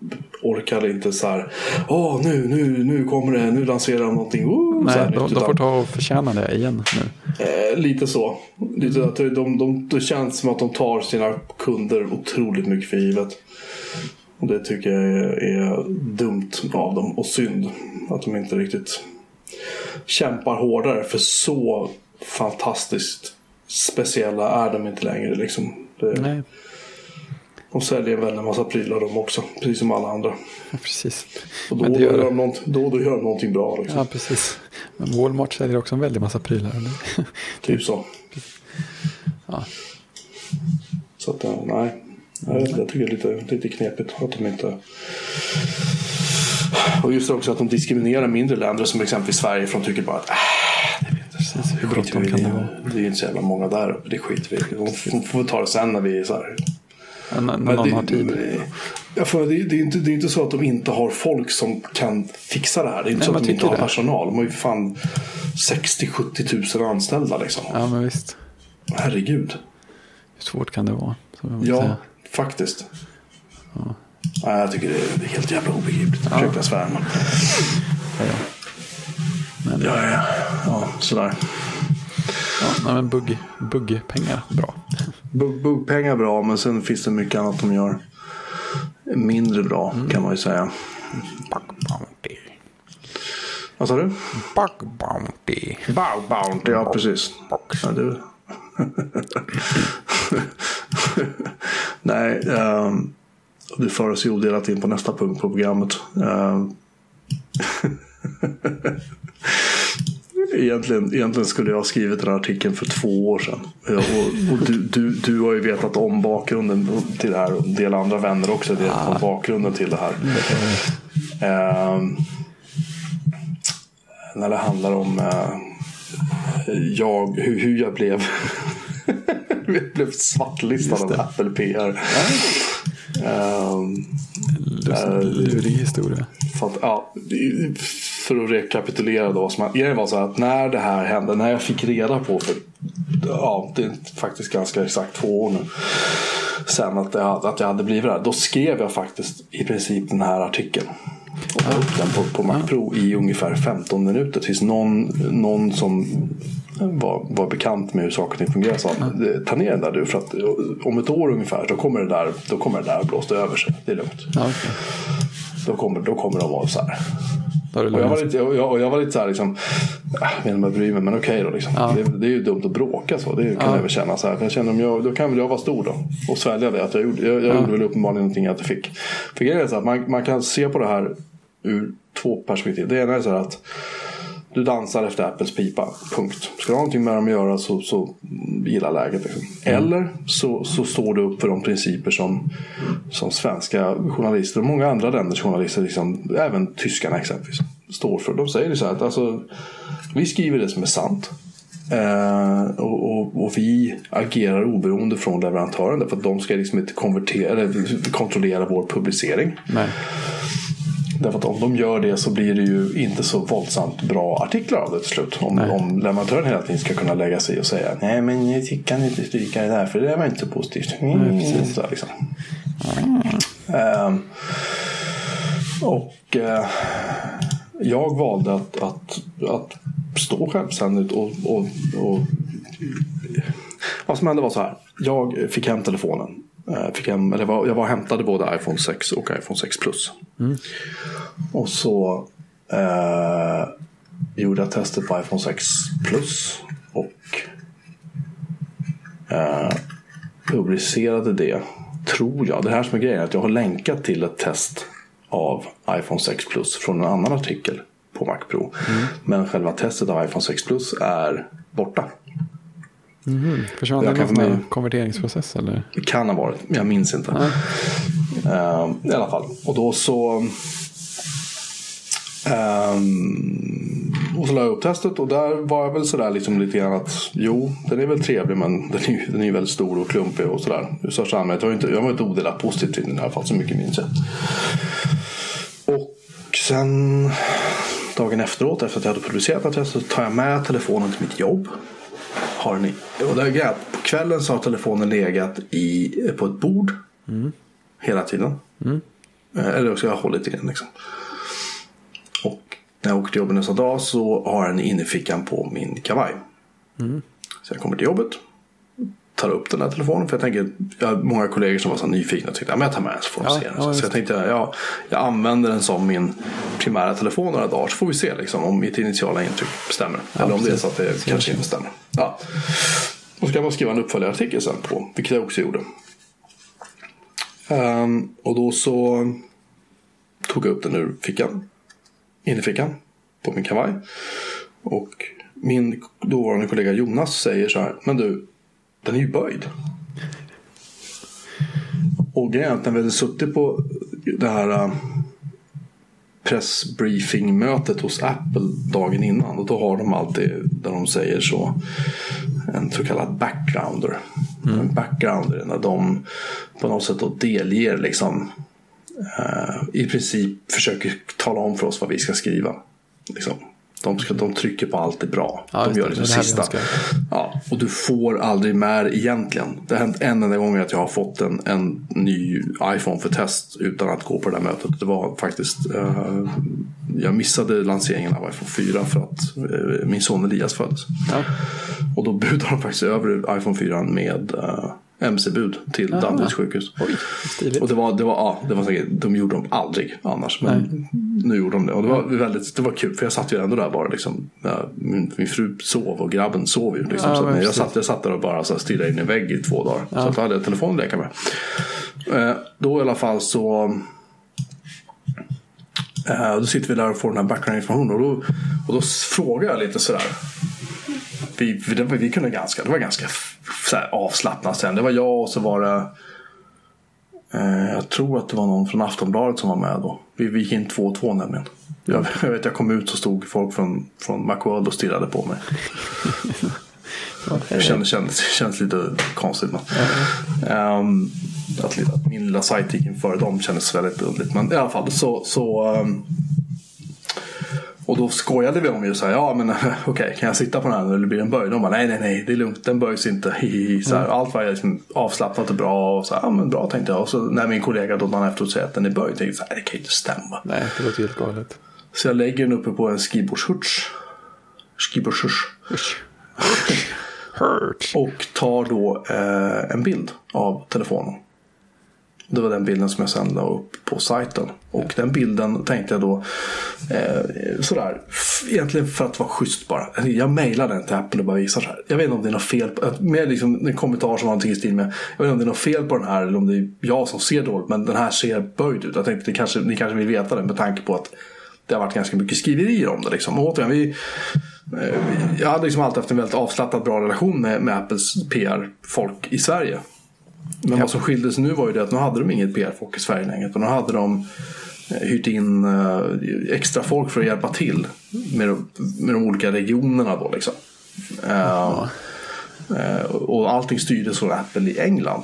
Speaker 2: orkar inte så här. Åh, nu, nu, nu kommer det, nu lanserar de någonting. Uh,
Speaker 1: Nej, de, de får ta och förtjäna det igen nu.
Speaker 2: Eh, lite så. Lite att de, de, de, det känns som att de tar sina kunder otroligt mycket för givet. Och det tycker jag är, är, dumt av dem och synd. Att de inte riktigt kämpar hårdare. För så fantastiskt speciella är de inte längre. Liksom. Det,
Speaker 1: Nej.
Speaker 2: De säljer väl en massa prylar de också. Precis som alla andra.
Speaker 1: Ja, precis.
Speaker 2: Och då, då, gör de något, då, då gör de någonting bra. Liksom.
Speaker 1: Ja, precis. Men Walmart säljer också en väldig massa prylar.
Speaker 2: typ så.
Speaker 1: Ja.
Speaker 2: Så att, nej. Jag, vet, jag tycker det är lite, lite knepigt att de inte... Och just också att de diskriminerar mindre länder som exempelvis Sverige för de tycker bara att äh,
Speaker 1: hur bråttom kan det vara?
Speaker 2: Det är inte så jävla många där Det skiter vi i. De får ta det sen när vi är så här.
Speaker 1: När någon det, har tid.
Speaker 2: Ja, för det, det, är inte, det är inte så att de inte har folk som kan fixa det här. Det är inte Nej, så att de inte har det. personal. De har ju fan 60-70 000 anställda liksom.
Speaker 1: Ja men visst.
Speaker 2: Herregud.
Speaker 1: Hur svårt kan det vara?
Speaker 2: Ja. Säga. Faktiskt. Ja. Ja, jag tycker det är helt jävla obegripligt. Ja. Ursäkta svärmen. Ja, ja. Men, ja, ja. ja, sådär.
Speaker 1: Ja, men bugg, buggpengar, bra.
Speaker 2: Bugg, buggpengar bra, men sen finns det mycket annat de gör mindre bra mm. kan man ju säga.
Speaker 1: Bug bounty.
Speaker 2: Vad sa du?
Speaker 1: Bug bounty.
Speaker 2: Bug bounty, ja precis. Ja, du, Nej, um, det för oss ju odelat in på nästa punkt på programmet. Um, egentligen, egentligen skulle jag ha skrivit den här artikeln för två år sedan. Och, och du, du, du har ju vetat om bakgrunden till det här och en del andra vänner också vet om bakgrunden till det här. Um, när det handlar om uh, jag, hur, hur jag blev Vi blev svartlistad av Apple PR.
Speaker 1: Um, lurig historia.
Speaker 2: För att, ja, för att rekapitulera då. Grejen var så att när det här hände, när jag fick reda på för ja, det är faktiskt ganska exakt två år nu. Sen att jag, att jag hade blivit det. Då skrev jag faktiskt i princip den här artikeln. Och la upp den på, på Mac Pro i ungefär 15 minuter. Tills någon, någon som var, var bekant med hur saker och ting fungerar sa mm. ta ner den där du för att om ett år ungefär då kommer det där, då kommer det där blåst över sig. Det är lugnt.
Speaker 1: Okay.
Speaker 2: då, kommer, då kommer de vara så här. Och jag, var lite, och jag, och jag var lite så här liksom, jag vet inte om jag bryr mig, men okej okay då. Liksom. Ja. Det, det, är ju dumt att bråka så. Det kan ja. jag väl känna. Så här. För jag känner, om jag, då kan väl jag vara stor då. Och svälja det. Att jag gjorde, jag, jag ja. gjorde väl uppenbarligen någonting jag inte fick. För grejen är så att man, man kan se på det här ur två perspektiv. Det ena är så här att du dansar efter Apples pipa. Punkt. Ska du ha någonting med dem att göra så, så gilla läget. Liksom. Mm. Eller så, så står du upp för de principer som, som svenska journalister och många andra länders journalister, liksom, även tyskarna exempelvis, står för. De säger så här att alltså, vi skriver det som är sant. Eh, och, och, och, vi agerar oberoende från leverantören därför att de ska liksom inte konvertera, eller kontrollera vår publicering.
Speaker 1: Nej.
Speaker 2: Därför att om de gör det så blir det ju inte så våldsamt bra artiklar av det till slut. Om, om leverantören hela tiden ska kunna lägga sig och säga nej men jag kan inte stryka det där för det var inte så positivt. Mm, nej, så liksom. mm. um, och uh, jag valde att, att, att stå självständigt och, och, och vad som hände var så här. Jag fick hem telefonen fick hem, eller var, jag var och hämtade både iPhone 6 och iPhone 6 Plus. Mm. Och så eh, gjorde jag testet på iPhone 6 Plus. Och eh, publicerade det, tror jag. Det här som är grejen, att jag har länkat till ett test av iPhone 6 Plus från en annan artikel på Mac Pro. Mm. Men själva testet av iPhone 6 Plus är borta.
Speaker 1: Mm. Försvann det någon med... konverteringsprocess? Eller?
Speaker 2: Det kan ha varit, jag minns inte. Uh, I alla fall. Och då så... Um, och så la jag upp testet och där var jag väl sådär liksom lite grann att jo, den är väl trevlig men den är, den är väldigt stor och klumpig och sådär. I största allmänhet. Jag var inte, jag var inte odelat positiv till den i alla fall, så mycket minns jag. Och sen dagen efteråt, efter att jag hade publicerat testet, tar jag med telefonen till mitt jobb har den i. Och det är på kvällen så har telefonen legat i, på ett bord. Mm. Hela tiden. Mm. Eh, eller så har jag hållit i den liksom. Och när jag åker till jobbet nästa dag så har den i innerfickan på min kavaj. Mm. Så jag kommer till jobbet tar upp den här telefonen. För jag tänker, jag har många kollegor som var så nyfikna och tyckte att jag tar med den så får de ja, se den. Ja, så jag tänkte, ja, jag använder den som min primära telefon några dagar så får vi se liksom, om mitt initiala intryck stämmer. Eller om precis. det är så att det så kanske inte stämmer. Ja. Och så kan man skriva en uppföljarartikel sen på, vilket jag också gjorde. Um, och då så tog jag upp den ur fickan. In i fickan på min kavaj. Och min dåvarande kollega Jonas säger så här. Men du, den är ju böjd. Och grejen är att när vi hade suttit på det här äh, pressbriefingmötet hos Apple dagen innan. Och då har de alltid, där de säger så, en så kallad backgrounder. Mm. En backgrounder är när de på något sätt då delger liksom uh, i princip försöker tala om för oss vad vi ska skriva. Liksom. De, ska, de trycker på allt är bra. Ja, de gör det, det sista. Ja, och du får aldrig med egentligen. Det har hänt en enda gång att jag har fått en, en ny iPhone för test utan att gå på det där mötet. Det var faktiskt uh, Jag missade lanseringen av iPhone 4 för att uh, min son Elias föddes. Ja. Och då budade de faktiskt över iPhone 4 med uh, MC-bud till Danderyds sjukhus. Oj, och det var, det var, ja, det var säkert, de gjorde de aldrig annars. Men Nej. nu gjorde de det. Och det var väldigt det var kul. För jag satt ju ändå där bara. Liksom, min, min fru sov och grabben sov ju. Liksom, ja, så jag, satt, jag satt där och bara så stirrade in i vägg i två dagar. Ja. Så att då hade jag telefonen att leka med. Eh, då i alla fall så eh, då sitter vi där och får den här background-informationen. Och då, och då frågar jag lite sådär vi, vi, vi kunde ganska, det var ganska så avslappnat sen. Det var jag och så var det eh, jag tror att det var någon från Aftonbladet som var med då. Vi, vi gick in 2-2 nämligen. Jag, jag vet jag kom ut så stod folk från, från Macworld och stirrade på mig. Det kändes, kändes, kändes lite konstigt. Men. Um, att, att min lilla sajt gick in före dem kändes väldigt underligt. Men i alla fall så, så um, och då skojade vi om ju så här, ja men okej okay, kan jag sitta på den här eller blir den böjd? De bara nej nej nej det är lugnt den böjs inte. Så här, mm. Allt var liksom avslappnat och bra och så här, ja men bra tänkte jag. Och så när min kollega då dagen efteråt säger att den är böjd tänkte jag så här, det kan ju inte stämma.
Speaker 1: Nej det låter helt galet.
Speaker 2: Så jag lägger den uppe på en skrivbordshurts. Skrivbordshurts. och tar då eh, en bild av telefonen. Det var den bilden som jag sen la upp på sajten. Och den bilden tänkte jag då eh, sådär, egentligen för att vara schysst bara. Jag mejlade den till Apple och bara visar så här. Jag vet inte om det är något fel, på, med liksom en kommentar som var någonting i stil med. Jag vet inte om det är något fel på den här eller om det är jag som ser dåligt. Men den här ser böjd ut. Jag tänkte det kanske, ni kanske vill veta det med tanke på att det har varit ganska mycket skriverier om det. Liksom. Och återigen, vi, eh, jag hade liksom alltid haft en väldigt avslappnad bra relation med, med Apples PR-folk i Sverige. Men vad som skilde sig nu var ju det att nu hade de inget PR-folk i Sverige längre. Utan nu hade de eh, hyrt in eh, extra folk för att hjälpa till med de, med de olika regionerna då liksom. Eh, eh, och allting styrdes från Apple i England.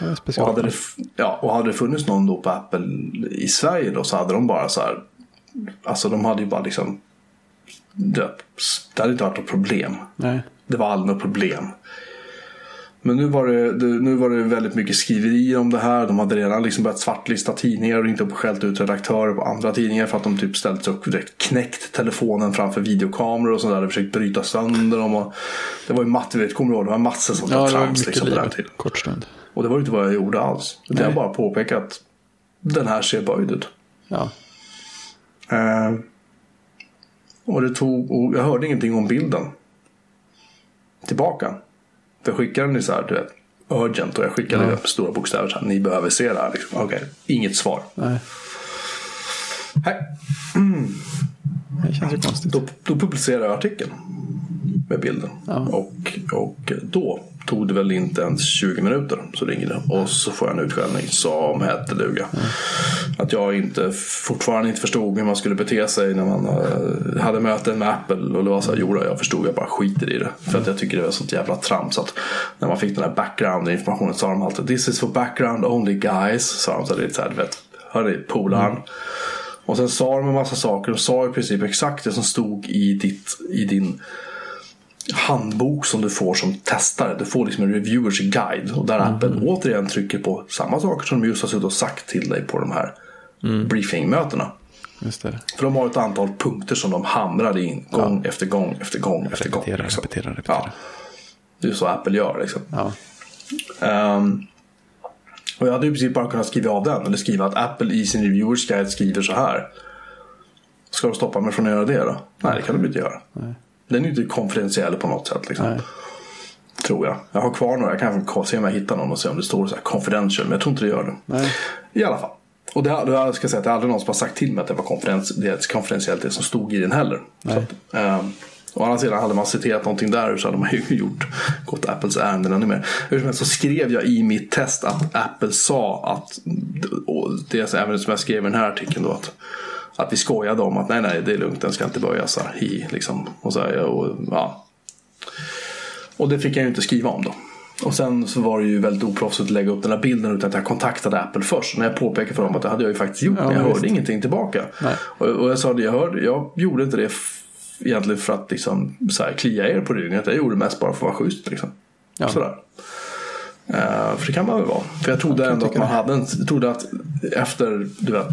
Speaker 1: Ja,
Speaker 2: Och hade, det, ja, och hade det funnits någon då på Apple i Sverige då så hade de bara så här. Alltså de hade ju bara liksom. Det, det hade inte varit något problem.
Speaker 1: Nej.
Speaker 2: Det var aldrig något problem. Men nu var, det, det, nu var det väldigt mycket skriverier om det här. De hade redan liksom börjat svartlista tidningar och ringt upp och skällt ut redaktörer på andra tidningar för att de typ ställt sig upp och direkt knäckt telefonen framför videokameror och sådär. Och försökt bryta sönder dem. Och det var ju matte, vet, kommer du ihåg? Det var massor sånt där trams liksom, på den
Speaker 1: en
Speaker 2: tiden.
Speaker 1: kort stund.
Speaker 2: Och det var ju inte vad jag gjorde alls. Utan
Speaker 1: Nej.
Speaker 2: jag bara påpekat att den här ser böjd ut.
Speaker 1: Ja.
Speaker 2: Eh, och det tog, och jag hörde ingenting om bilden. Tillbaka. Jag skickade den i så här, du vet, urgent och jag skickade
Speaker 1: Ja.
Speaker 2: upp stora bokstäver så här, ni behöver se det här. Liksom. Okej, inget svar.
Speaker 1: Nej.
Speaker 2: Nej.
Speaker 1: Det känns ju konstigt.
Speaker 2: Då, då publicerade jag artikeln med bilden.
Speaker 1: Ja.
Speaker 2: Och, och då tog det väl inte ens 20 minuter så ringde det. Och så får jag en utskällning som hette duga. Att jag inte, fortfarande inte förstod hur man skulle bete sig när man eh, hade möten med Apple. Och det var så här, jo då, jag förstod, jag bara skiter i det. För att jag tycker det var sånt jävla trams. Att när man fick den här background-informationen sa de alltid This is for background only guys. Sa de så lite så här, du vet, hörni polaren. Och sen sa de en massa saker. De sa i princip exakt det som stod i, ditt, i din handbok som du får som testare. Du får liksom en reviewers guide. Och där Apple återigen trycker på samma saker som de just har suttit och sagt till dig på de här briefingmötena.
Speaker 1: Just det.
Speaker 2: För de har ett antal punkter som de hamrar in gång efter gång efter gång efter gång.
Speaker 1: Repetera,
Speaker 2: liksom.
Speaker 1: repetera, repetera.
Speaker 2: Ja. Det är så Apple gör liksom.
Speaker 1: Ja.
Speaker 2: Ehm, och jag hade i princip bara kunnat skriva av den. Eller skriva att Apple i sin reviewers guide skriver så här. Ska de stoppa mig från att göra det då? Nej, det kan de inte göra. Den är inte konfidentiell på något sätt. Liksom. Tror jag. Jag har kvar några. Jag kan se om jag hittar någon och se om det står så här confidential. Men jag tror inte det gör det.
Speaker 1: Nej.
Speaker 2: I alla fall. Och det, jag ska säga att det är aldrig någon som har sagt till mig att det var konfidentiellt det som stod i den heller. Så
Speaker 1: Nej.
Speaker 2: att, ehm, å andra sidan hade man citerat någonting där så hade man ju gjort gått Apples ärenden ännu mer. Hur som helst så skrev jag i mitt test att Apple sa att, det är även som jag skrev i den här artikeln då att att vi skojade om att nej, nej, det är lugnt, den ska inte börja så här, hi, liksom. Och, så här, och, ja. och det fick jag ju inte skriva om då. Och sen så var det ju väldigt oproffsigt att lägga upp den här bilden utan att jag kontaktade Apple först. När jag påpekade för dem att det hade jag ju faktiskt gjort,
Speaker 1: Ja,
Speaker 2: men jag
Speaker 1: visst.
Speaker 2: hörde ingenting tillbaka. Och, och jag sa det, jag, hörde, jag gjorde inte det egentligen för att liksom, så här, klia er på ryggen. Jag gjorde det mest bara för att vara schysst. Liksom.
Speaker 1: Ja.
Speaker 2: Sådär. Eh, för det kan man väl vara. För jag trodde
Speaker 1: kan
Speaker 2: ändå att man hade en, jag trodde att efter, du vet,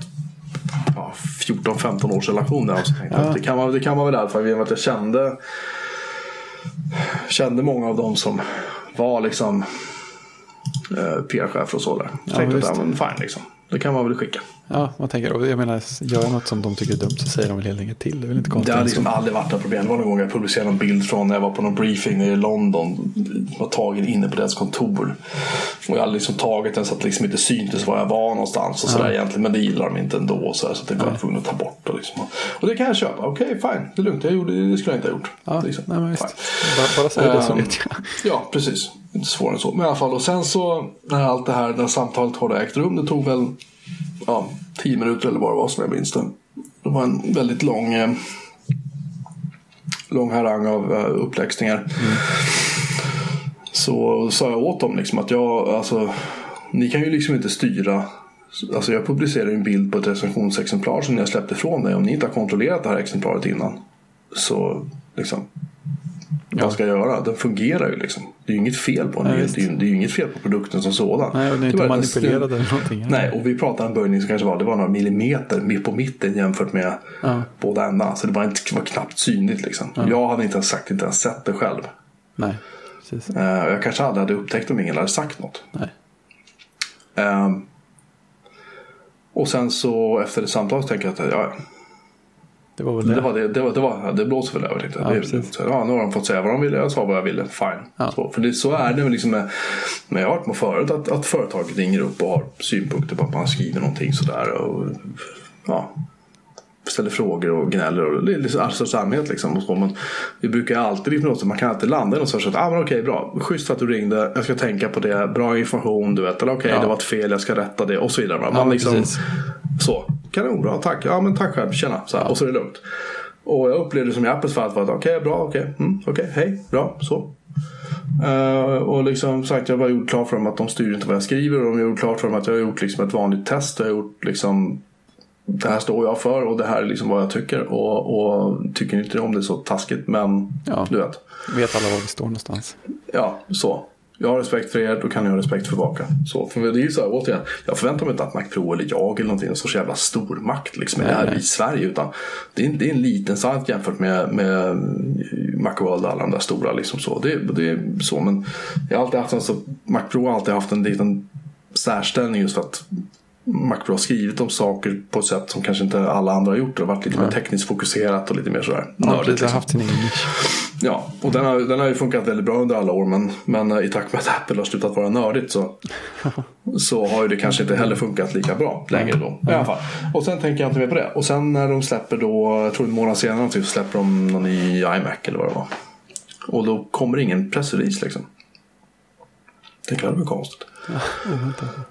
Speaker 2: ja, 14-15 års relation där, så tänkte
Speaker 1: Ja.
Speaker 2: det kan man, det kan man väl i alla fall. Genom att jag kände, kände många av dem som var liksom eh, PR-chefer och så där. Så
Speaker 1: Ja,
Speaker 2: tänkte att ja, men fine liksom. Det kan man väl skicka.
Speaker 1: Ja, man tänker, jag menar, gör jag något som de tycker är dumt så säger de väl helt enkelt till. Det är väl inte
Speaker 2: Det
Speaker 1: konstigt.
Speaker 2: har
Speaker 1: än
Speaker 2: liksom
Speaker 1: så.
Speaker 2: aldrig varit ett problem. Det var någon gång jag publicerade en bild från när jag var på någon briefing nere i London. Var tagen inne på deras kontor. Och jag hade liksom tagit den så att det liksom inte syntes var jag var någonstans. Och sådär egentligen. Men det gillar de inte ändå. Så, här, så det var jag tvungen att ta bort. Och, liksom. och det kan jag köpa. Okej, fine. Det är lugnt. Jag gjorde, det skulle jag inte ha gjort.
Speaker 1: Ja,
Speaker 2: liksom.
Speaker 1: nej, men. Bara, bara säg det så
Speaker 2: Ehm,
Speaker 1: vet jag.
Speaker 2: Ja, precis. Inte svårare än så. Men i alla fall. Och sen så när allt det här, när samtalet har ägt rum. Det tog väl ja, tio minuter eller vad det var som jag minns det. Det var en väldigt lång, eh, lång harang av eh, uppläxningar. Så sa jag åt dem liksom att jag, alltså, ni kan ju liksom inte styra. Alltså jag publicerade en bild på ett recensionsexemplar som jag släppte ifrån mig. Om ni inte har kontrollerat det här exemplaret innan. Så liksom. Vad ska jag göra? Den fungerar ju liksom. Det är ju inget fel på den.
Speaker 1: Nej,
Speaker 2: det, är ju, det är ju inget fel på produkten som sådan.
Speaker 1: Nej, och den är inte manipulerad eller någonting.
Speaker 2: Nej, och vi pratade om en böjning som kanske var, det var några millimeter på mitten jämfört med
Speaker 1: Ja.
Speaker 2: båda ändarna. Så det var, inte, var knappt synligt liksom. Jag hade inte ens sagt, inte ens sett det själv.
Speaker 1: Nej, precis.
Speaker 2: Eh, jag kanske aldrig hade upptäckt om ingen hade sagt något.
Speaker 1: Nej.
Speaker 2: Um, och sen så efter det samtalet tänker jag att ja,
Speaker 1: det var väl det.
Speaker 2: Det, var det, det, var, det, var, det blåser väl över. Tänkte jag.
Speaker 1: Ja,
Speaker 2: det,
Speaker 1: precis.
Speaker 2: så, ja, nu har de fått säga vad de ville. Jag sa vad jag ville. Fine.
Speaker 1: Ja.
Speaker 2: Så, för det, så är det liksom med, med jag har varit med förut att, att företaget ringer upp och har synpunkter på att man skriver någonting sådär. Och, ja, ställer frågor och gnäller och det är liksom all sorts allmänhet liksom. Och så, men vi brukar alltid liksom, något, man kan alltid landa i något sorts att ah, men okej bra, schysst att du ringde, jag ska tänka på det, bra information du vet, eller okej
Speaker 1: Ja.
Speaker 2: det var ett fel, jag ska rätta det. Och så vidare.
Speaker 1: Ja,
Speaker 2: Man
Speaker 1: men
Speaker 2: liksom,
Speaker 1: precis.
Speaker 2: så, kanonbra, tack, ja men tack själv, tjena, så här, och så är det lugnt. Och jag upplevde det som i Apples fall att okej, bra, okej, mm, okej, hej, bra, så. Eh, och liksom sagt, jag har bara gjort klart för dem att de styr inte vad jag skriver och de har gjort klart för dem att jag har gjort liksom ett vanligt test. Jag har gjort liksom det här står jag för och det här är liksom vad jag tycker. Och, och tycker inte om det så taskigt men
Speaker 1: Ja.
Speaker 2: du vet.
Speaker 1: Vet alla var vi står någonstans.
Speaker 2: Ja, så. Jag har respekt för er, då kan ni ha respekt för tillbaka. Så, för det är ju så här, återigen, jag förväntar mig inte att Mac Pro eller jag eller någonting, en sorts jävla stormakt liksom,
Speaker 1: Nej,
Speaker 2: här i Sverige. Utan det är, en- det är en liten sajt jämfört med, med Macworld och alla de där stora. Liksom, så. Det, det är så, men jag har alltid haft, alltså, Mac Pro har alltid haft en liten särställning just för att Mac Pro har skrivit om saker på ett sätt som kanske inte alla andra har gjort. Det har varit lite mer tekniskt fokuserat och lite mer sådär
Speaker 1: Ja,
Speaker 2: nördigt, liksom.
Speaker 1: haft nisch.
Speaker 2: Ja, och den har, den har ju funkat väldigt bra under alla år. Men, men eh, i takt med att Apple har slutat vara nördigt så, så har ju det kanske inte heller funkat lika bra längre då. I alla fall. Och sen tänker jag inte mer på det. Och sen när de släpper då, jag tror en månad senare någonting, så släpper de någon i iMac eller vad det var. Och då kommer ingen pressrelease liksom. Det var konstigt.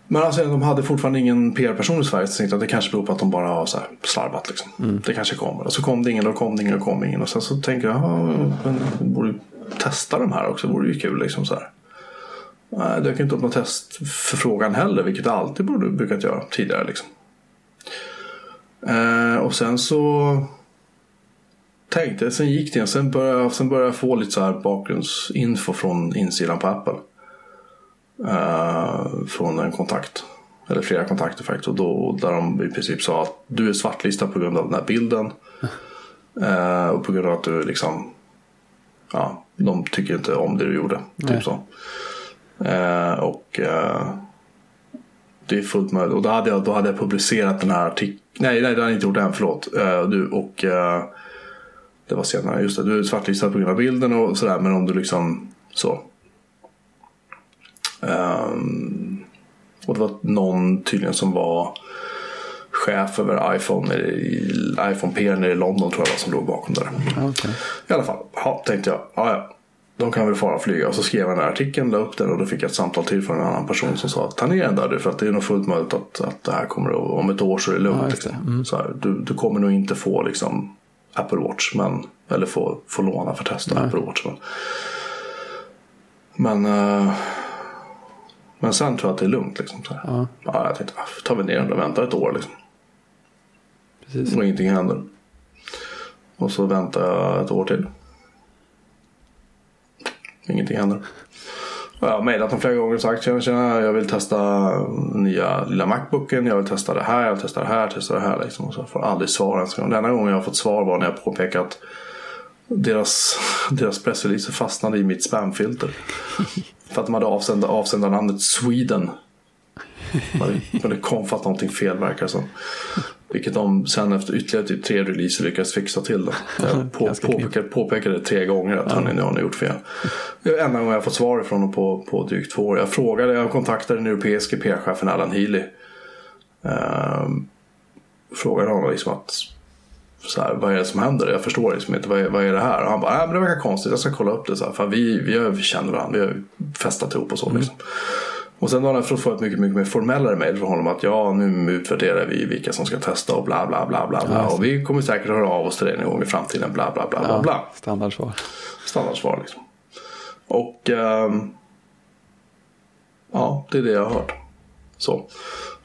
Speaker 2: Men alltså, de hade fortfarande ingen PR-person i Sverige. Så tänkte att det kanske beror på att de bara har så här slarvat. Liksom. Det kanske kommer. Och så kom det ingen, och kom det ingen, och kom ingen. Och sen så tänker jag, ja, men borde testa de här också. Det vore ju kul liksom så här. Nej, det dök inte upp någon testförfrågan heller. Vilket jag alltid borde brukat göra tidigare liksom. Eh, och sen så tänkte jag, sen gick det. Sen började, sen började jag få lite så här bakgrundsinfo från insidan på Apple. Eh, från en kontakt. Eller flera kontakter faktiskt. Och då, där de i princip sa att du är svartlistad på grund av den här bilden. Eh, och på grund av att du liksom. Ja, de tycker inte om det du gjorde.
Speaker 1: Nej.
Speaker 2: Typ så. Eh, och eh, det är fullt möjligt. Och då hade jag, då hade jag publicerat den här artikeln. Nej, nej, det hade jag inte gjort än. Förlåt. Eh, du, och eh, det var senare. Just det, du är svartlistad på grund av bilden och sådär. Men om du liksom så. Ehm, och det var någon tydligen som var chef över iPhone, i, iPhone PR nere i London tror jag var som låg bakom det där.
Speaker 1: Okej.
Speaker 2: I alla fall, ja, tänkte jag, ja, ja, de kan väl fara och flyga. Och så skrev jag den här artikeln, la upp den och då fick jag ett samtal till från en annan person som sa att ta ner den där du för att det är nog fullt möjligt att, att det här kommer att, om ett år så är det lugnt.
Speaker 1: Ja,
Speaker 2: liksom. så här, du, du kommer nog inte få liksom Apple Watch, men, eller få, få låna för att testa
Speaker 1: Nej.
Speaker 2: Apple Watch. Men, men, eh, men sen tror jag att det är lugnt. Liksom, så.
Speaker 1: Ja,
Speaker 2: Ja, jag tänkte, ah, tar vi ner den och väntar ett år liksom.
Speaker 1: precis.
Speaker 2: Och ingenting händer. Och så väntar jag ett år till. Ingenting händer. Jag har mejlat dem flera gånger och sagt tjena, tjena, jag vill testa nya lilla Macbooken. Jag vill testa det här, jag vill testa det här, testa det här. Liksom. Och så får jag aldrig svar ens. Den enda gången jag har fått svar var när jag påpekade att deras, deras pressrelease fastnade i mitt spamfilter. För att de hade avsända, avsändarnamnet Sweden. Men det kom för att någonting fel verkar som. Vilket de sen efter ytterligare typ tre releaser lyckades fixa till. Då. Jag på, påpekade, påpekade det tre gånger att hörni, nu har ni gjort fel. Det är enda gången jag fått svar ifrån dem på, på drygt två år. Jag frågade, jag kontaktade den europeiska PR-chefen Alan Healy. Ehm, frågade honom liksom att så här, vad är det som händer? Jag förstår liksom inte, vad är, vad är det här? Och han bara, nej men det verkar konstigt, jag ska kolla upp det. Så här, för vi, vi, känner varandra, vi har festat ihop och så. Liksom. Och sen har jag fått ett mycket, mycket mer formellare mejl från honom att ja, nu utvärderar vi vilka som ska testa och bla bla bla bla. bla.
Speaker 1: Ja,
Speaker 2: och vi kommer säkert höra av oss till dig någon gång i framtiden, bla bla bla bla. bla.
Speaker 1: Standardsvar.
Speaker 2: Standardsvar liksom. Och ehm, ja, det är det jag har hört. Så.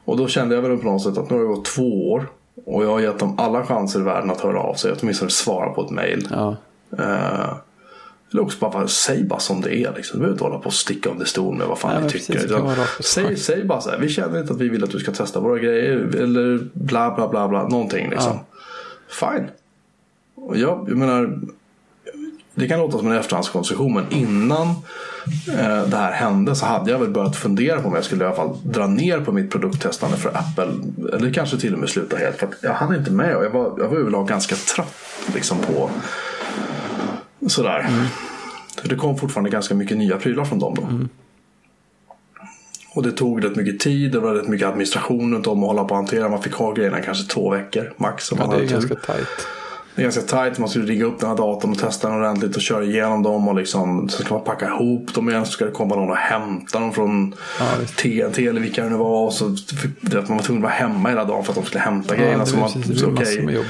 Speaker 2: Och då kände jag väl på något sätt att nu har det gått två år. Och jag har gett dem alla chanser i världen att höra av sig. Åtminstone svara på ett mejl.
Speaker 1: Ja,
Speaker 2: Eh, eller också bara, bara säg bara som det är. Liksom. Du behöver inte hålla på och sticka under stol med vad fan
Speaker 1: Nej,
Speaker 2: ni tycker.
Speaker 1: precis,
Speaker 2: Utan säg, säg bara så här. Vi känner inte att vi vill att du ska testa våra grejer. Eller bla bla bla bla. Någonting liksom. Fine. Och jag, jag menar. Det kan låta som en efterhandskonstruktion men innan eh, det här hände så hade jag väl börjat fundera på om jag skulle i alla fall dra ner på mitt produkttestande för Apple. Eller kanske till och med sluta helt. För jag hade inte med och jag var, jag var överlag ganska trött liksom på sådär. Mm. Det kom fortfarande ganska mycket nya prylar från dem då. Mm. Och det tog rätt mycket tid, det var rätt mycket administration runt om att hålla på och hantera. Man fick ha grejerna kanske två veckor max.
Speaker 1: Ja, det är ganska tajt.
Speaker 2: Det är ganska tajt. Man skulle rigga upp den här datorn och testa den ordentligt och köra igenom dem. Och liksom, sen ska man packa ihop dem igen. Så ska det komma någon och hämta dem från ja, TNT eller vilka det nu var. Och så, man var tvungen att vara hemma hela dagen för att de skulle hämta ja, grejerna. Så man, precis, så, okay,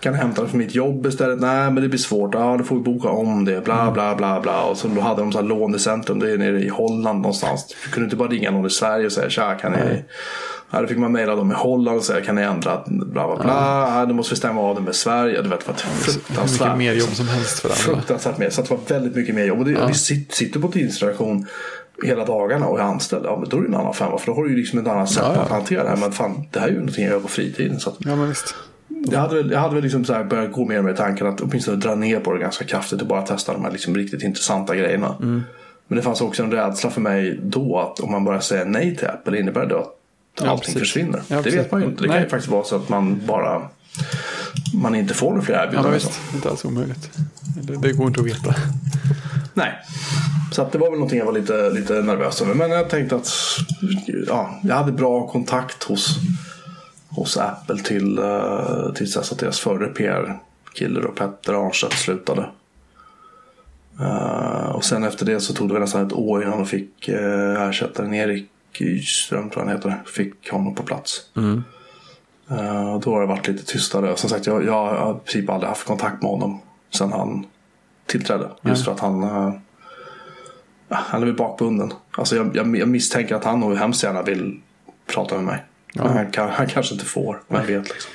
Speaker 2: kan hämta det från mitt jobb istället? Nej, men det blir svårt. Ja, då får vi boka om det. Bla, mm. bla, bla, bla. Och så då hade de så här lånecentrum. Det är nere i Holland någonstans. Du kunde inte bara ringa någon i Sverige och säga tja, kan ni Ja, då fick man mejla dem i Holland och säga kan ni ändra bla bla bla. Ja. Du måste stämma av det med Sverige. Du vet, det var
Speaker 1: fruktansvärt. Mycket mer jobb som helst för.
Speaker 2: Fruktansvärt mer. Så det var väldigt mycket mer jobb. Och det, ja. Vi sitter på tidningsredaktion hela dagarna och är anställd. Ja, men då är det en annan femma. För då har du ju liksom ett annat sätt ja, ja. att hantera det här. Men fan, det här är ju någonting jag gör på fritiden. Så att,
Speaker 1: ja, men visst.
Speaker 2: Jag hade väl, jag hade väl liksom så börjat gå mer med tanken att åtminstone dra ner på det ganska kraftigt och bara testa de här liksom riktigt intressanta grejerna. Mm. Men det fanns också en rädsla för mig då att om man bara säger nej till Apple innebär det att ja, allting precis. försvinner. Ja, det vet man ju inte. Det Nej. kan ju faktiskt vara så att man bara man inte får några fler erbjudanden.
Speaker 1: Ja, visst. Inte alls omöjligt. Det, det går inte att veta.
Speaker 2: Nej. Så att det var väl någonting jag var lite, lite nervös över. Men jag tänkte att ja, jag hade bra kontakt hos, hos Apple till, uh, tills dess att deras förre PR-kille och Petter Arnstedt slutade. Uh, och sen efter det så tog det väl nästan ett år innan de fick uh, ersättaren Erik Gyström tror jag han heter, fick honom på plats. Mm. Uh, då har det varit lite tystare. Som sagt, jag, jag har i princip aldrig haft kontakt med honom sen han tillträdde. Just för att han, uh, han är väl bakbunden. Alltså jag, jag, jag, misstänker att han nog hemskt gärna vill prata med mig. Ja. Men han, kan, han, kanske inte får, vem vet liksom.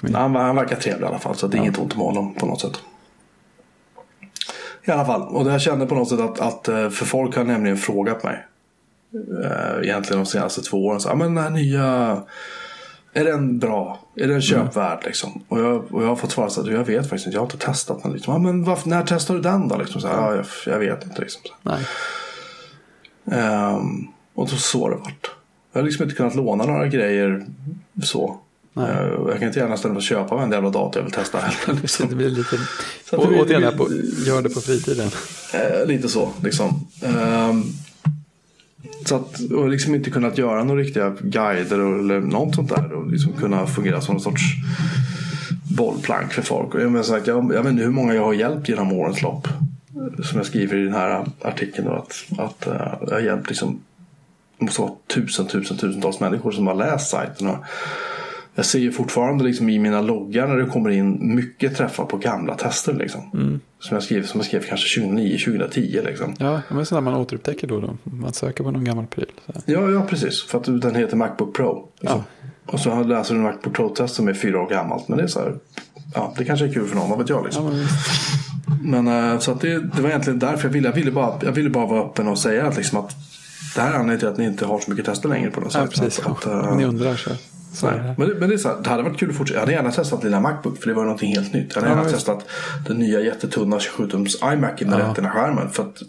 Speaker 2: Ja, han, han verkar trevlig i alla fall så det är ja. inget ont med honom på något sätt. I alla fall, och jag kände på något sätt att, att eh, för folk har nämligen frågat mig egentligen de senaste två åren. Så, ja, men den här nya, är den bra? Är den köpvärd? Mm. Liksom? Och, jag, och jag har fått svara att jag vet faktiskt inte, jag har inte testat den. Liksom. Ja, men varför, när testar du den då? Liksom, så, ja, jag, jag vet inte. Liksom, så.
Speaker 1: Nej.
Speaker 2: Um, och så så det vart. Jag har liksom inte kunnat låna några grejer så. Nej. Eh, jag kan inte gärna ställa mig och köpa en jävla dator jag vill testa heller.
Speaker 1: Liksom. det blir lite... Så det blir, på, gör det på fritiden.
Speaker 2: Eh, lite så liksom. Um, så att, och liksom inte kunnat göra några riktiga guider eller något sånt där. Och liksom kunna fungera som någon sorts bollplank för folk. Och jag, menar, att jag, jag vet inte hur många jag har hjälpt genom årens lopp. Som jag skriver i den här artikeln. Då, att, att eh, jag har hjälpt liksom, det måste vara tusen, tusen, tusentals människor som har läst sajten. Och jag ser ju fortfarande liksom i mina loggar när det kommer in mycket träffar på gamla tester. Liksom. Mm. Som jag skrev, som jag skrev kanske 2009, 2010. Liksom.
Speaker 1: Ja, men sådär man återupptäcker då, då. Man söker på någon gammal pryl.
Speaker 2: Ja, ja, precis. För att den heter Macbook Pro. Liksom. Ja. Och så läser du en Macbook Pro-test som är fyra år gammalt. Men det är så här, ja, det kanske är kul för någon, vad vet jag. Liksom. Ja, men, men äh, så att det, det var egentligen därför jag ville, jag ville, bara, jag ville bara vara öppen och säga att, liksom, att det här är anledningen till att ni inte har så mycket tester längre på
Speaker 1: sajten. Ja, precis. Att, att, äh, ni undrar så.
Speaker 2: Men, men det, är så här, det hade varit kul att fortsätta. Jag hade gärna testat lilla Macbook för det var någonting helt nytt. Jag hade ja, gärna testat den nya jättetunna 27-tums iMacen med ja. retina-skärmen. För att,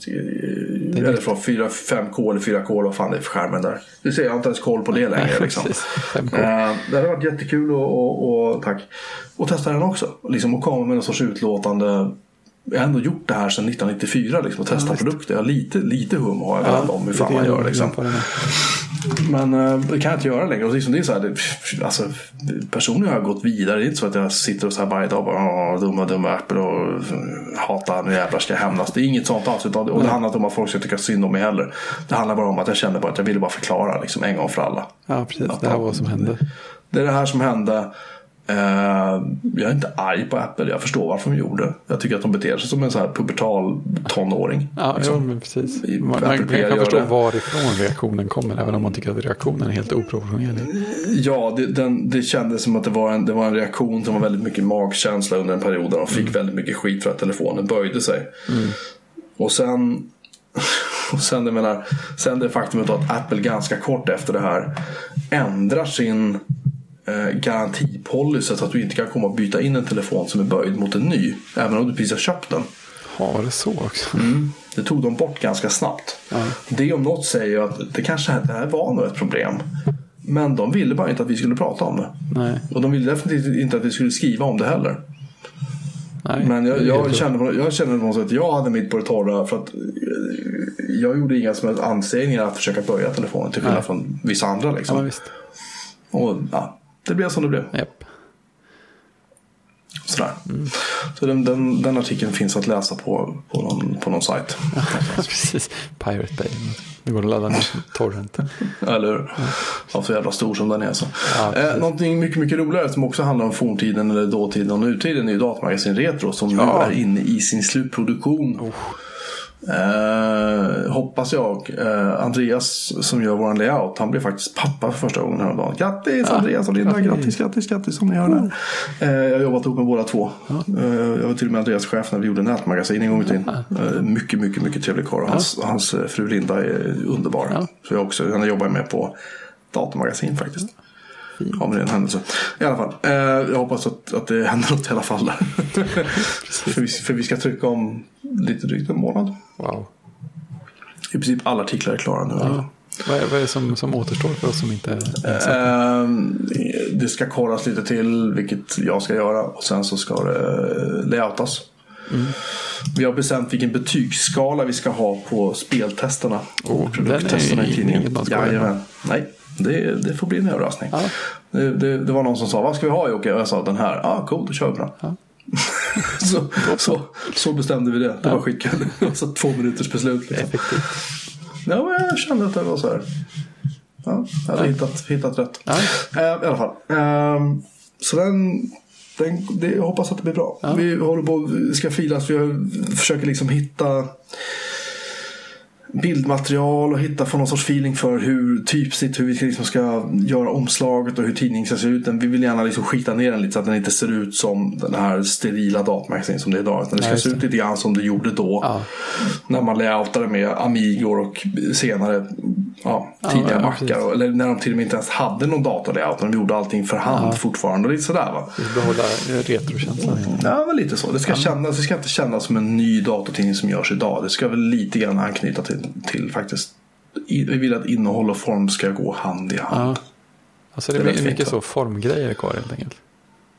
Speaker 2: det eller från 4, 5K eller 4K eller vad fan det är för skärmen där. Du ser, jag har inte ens koll på det längre. Liksom. uh, det hade varit jättekul och, och, och tack. Och testa den också. Liksom, och komma med någon sorts utlåtande jag har ändå gjort det här sedan 1994 liksom, och testat ja, produkter. Jag lite, lite hum har jag ja, om hur fan man gör. Liksom. Men äh, det kan jag inte göra längre. Och liksom, det är så här, det, alltså, personligen har jag gått vidare. Det är inte så att jag sitter och så här varje dag och bara dumma dumma Apple och hatar nu jävlar ska jag hämnas. Det är inget sånt alls. Och det handlar inte om att folk ska tycka synd om mig heller. Det handlar bara om att jag kände bara att jag ville bara förklara liksom, en gång för alla.
Speaker 1: Ja precis, att, det här var vad som hände.
Speaker 2: Det är det här som hände. Uh, jag är inte arg på Apple, jag förstår varför de gjorde Jag tycker att de beter sig som en så här pubertal tonåring.
Speaker 1: Ja, liksom. jo, men precis. Man, man, man kan förstå det. varifrån reaktionen kommer, även om man tycker att reaktionen är helt oproportionerlig.
Speaker 2: Ja, det, den, det kändes som att det var, en, det var en reaktion som var väldigt mycket magkänsla under en period där de fick mm. väldigt mycket skit för att telefonen böjde sig. Mm. Och sen och sen, jag menar, sen det faktumet att Apple ganska kort efter det här ändrar sin eh, garantipolicy så att du inte kan komma och byta in en telefon som är böjd mot en ny. Även om du precis har köpt den.
Speaker 1: Var det så också?
Speaker 2: Mm. Det tog de bort ganska snabbt.
Speaker 1: Ja.
Speaker 2: Det om något säger att det kanske det här var nog ett problem. Men de ville bara inte att vi skulle prata om det.
Speaker 1: Nej.
Speaker 2: Och de ville definitivt inte att vi skulle skriva om det heller.
Speaker 1: Nej.
Speaker 2: Men jag, jag, kände, jag kände sätt att jag hade mitt på det torra. För att eh, jag gjorde inga som helst ansträngningar att försöka böja telefonen. Till skillnad från vissa andra.
Speaker 1: Ja,
Speaker 2: Liksom.
Speaker 1: visst.
Speaker 2: Och, ja, det blev som det blev.
Speaker 1: Japp.
Speaker 2: Sådär. Så den, den, den artikeln finns att läsa på, på, någon, på någon sajt.
Speaker 1: Precis. Pirate Bay. Det går att ladda ner torrenten.
Speaker 2: Eller hur? Ja, så jävla stor som den är. Så.
Speaker 1: Ja,
Speaker 2: eh, någonting mycket, mycket roligare som också handlar om forntiden eller dåtiden och nutiden är ju datamagasin Retro som nu
Speaker 1: Ja.
Speaker 2: är inne i sin slutproduktion. Eh, hoppas jag. Eh, Andreas som gör våran layout, han blev faktiskt pappa för första gången häromdagen. Grattis Andreas och Linda,
Speaker 1: grattis.
Speaker 2: grattis, grattis, grattis som ni hör där. Eh, jag har jobbat ihop med båda två. Eh, jag var till och med Andreas chef när vi gjorde nätmagasin en gång i tiden. Eh, mycket, mycket, mycket trevlig karl. Hans, hans eh, fru Linda är underbar.
Speaker 1: Ja.
Speaker 2: Så jag också, henne jobbar jag med på datamagasin faktiskt. Det är en händelse. I alla fall. Eh, jag hoppas att, att det händer något i alla fall för, vi, för vi ska trycka om lite drygt en månad.
Speaker 1: Wow.
Speaker 2: I princip alla artiklar är klara nu.
Speaker 1: Ja. Vad, är, vad är det som, som återstår för oss som inte är?
Speaker 2: Ehm, det ska korras lite till, vilket jag ska göra. Och sen så ska det layoutas. Vi har bestämt vilken betygsskala vi ska ha på speltesterna.
Speaker 1: Oh,
Speaker 2: och produkttesterna i tidningen. Jajamän. Nej, det, det får bli en överraskning.
Speaker 1: Ja.
Speaker 2: Det, det, det var någon som sa, vad ska vi ha Jocke? Och jag sa den här. Ja, ah, cool, då kör vi på den.
Speaker 1: Ja.
Speaker 2: så, så, så bestämde vi det. Det var skitkul. så två minuters beslut. Liksom.
Speaker 1: Effektivt.
Speaker 2: Ja, jag kände att det var så här. Ja, jag hade hittat, hittat rätt.
Speaker 1: Ja.
Speaker 2: Eh, I alla fall. Ehm, så den, den, det, jag hoppas att det blir bra. Vi håller på vi ska filas. Vi försöker liksom hitta bildmaterial och hitta få någon sorts feeling för hur typsnitt, hur vi liksom ska göra omslaget och hur tidningen ska se ut. Den- Vi vill gärna liksom skita ner den lite så att den inte ser ut som den här sterila datamagasin som det är idag. Utan det ska
Speaker 1: Nej,
Speaker 2: se ut lite grann som det gjorde då.
Speaker 1: Ja.
Speaker 2: När man layoutade med Amigor och senare ja, tidiga
Speaker 1: ja,
Speaker 2: mackar. och- Eller när de till och med inte ens hade någon datalayout. De gjorde allting för hand fortfarande. Och lite sådär va.
Speaker 1: Behålla eh, retrokänslan.
Speaker 2: Ja, men lite så. Det ska, kännas, det ska inte kännas som en ny datortidning som görs idag. Det ska väl lite grann anknyta till, till faktiskt. Vi vill att innehåll och form ska gå hand i hand.
Speaker 1: Ja. Alltså det
Speaker 2: Det
Speaker 1: är mycket
Speaker 2: fint,
Speaker 1: så formgrejer kvar helt enkelt.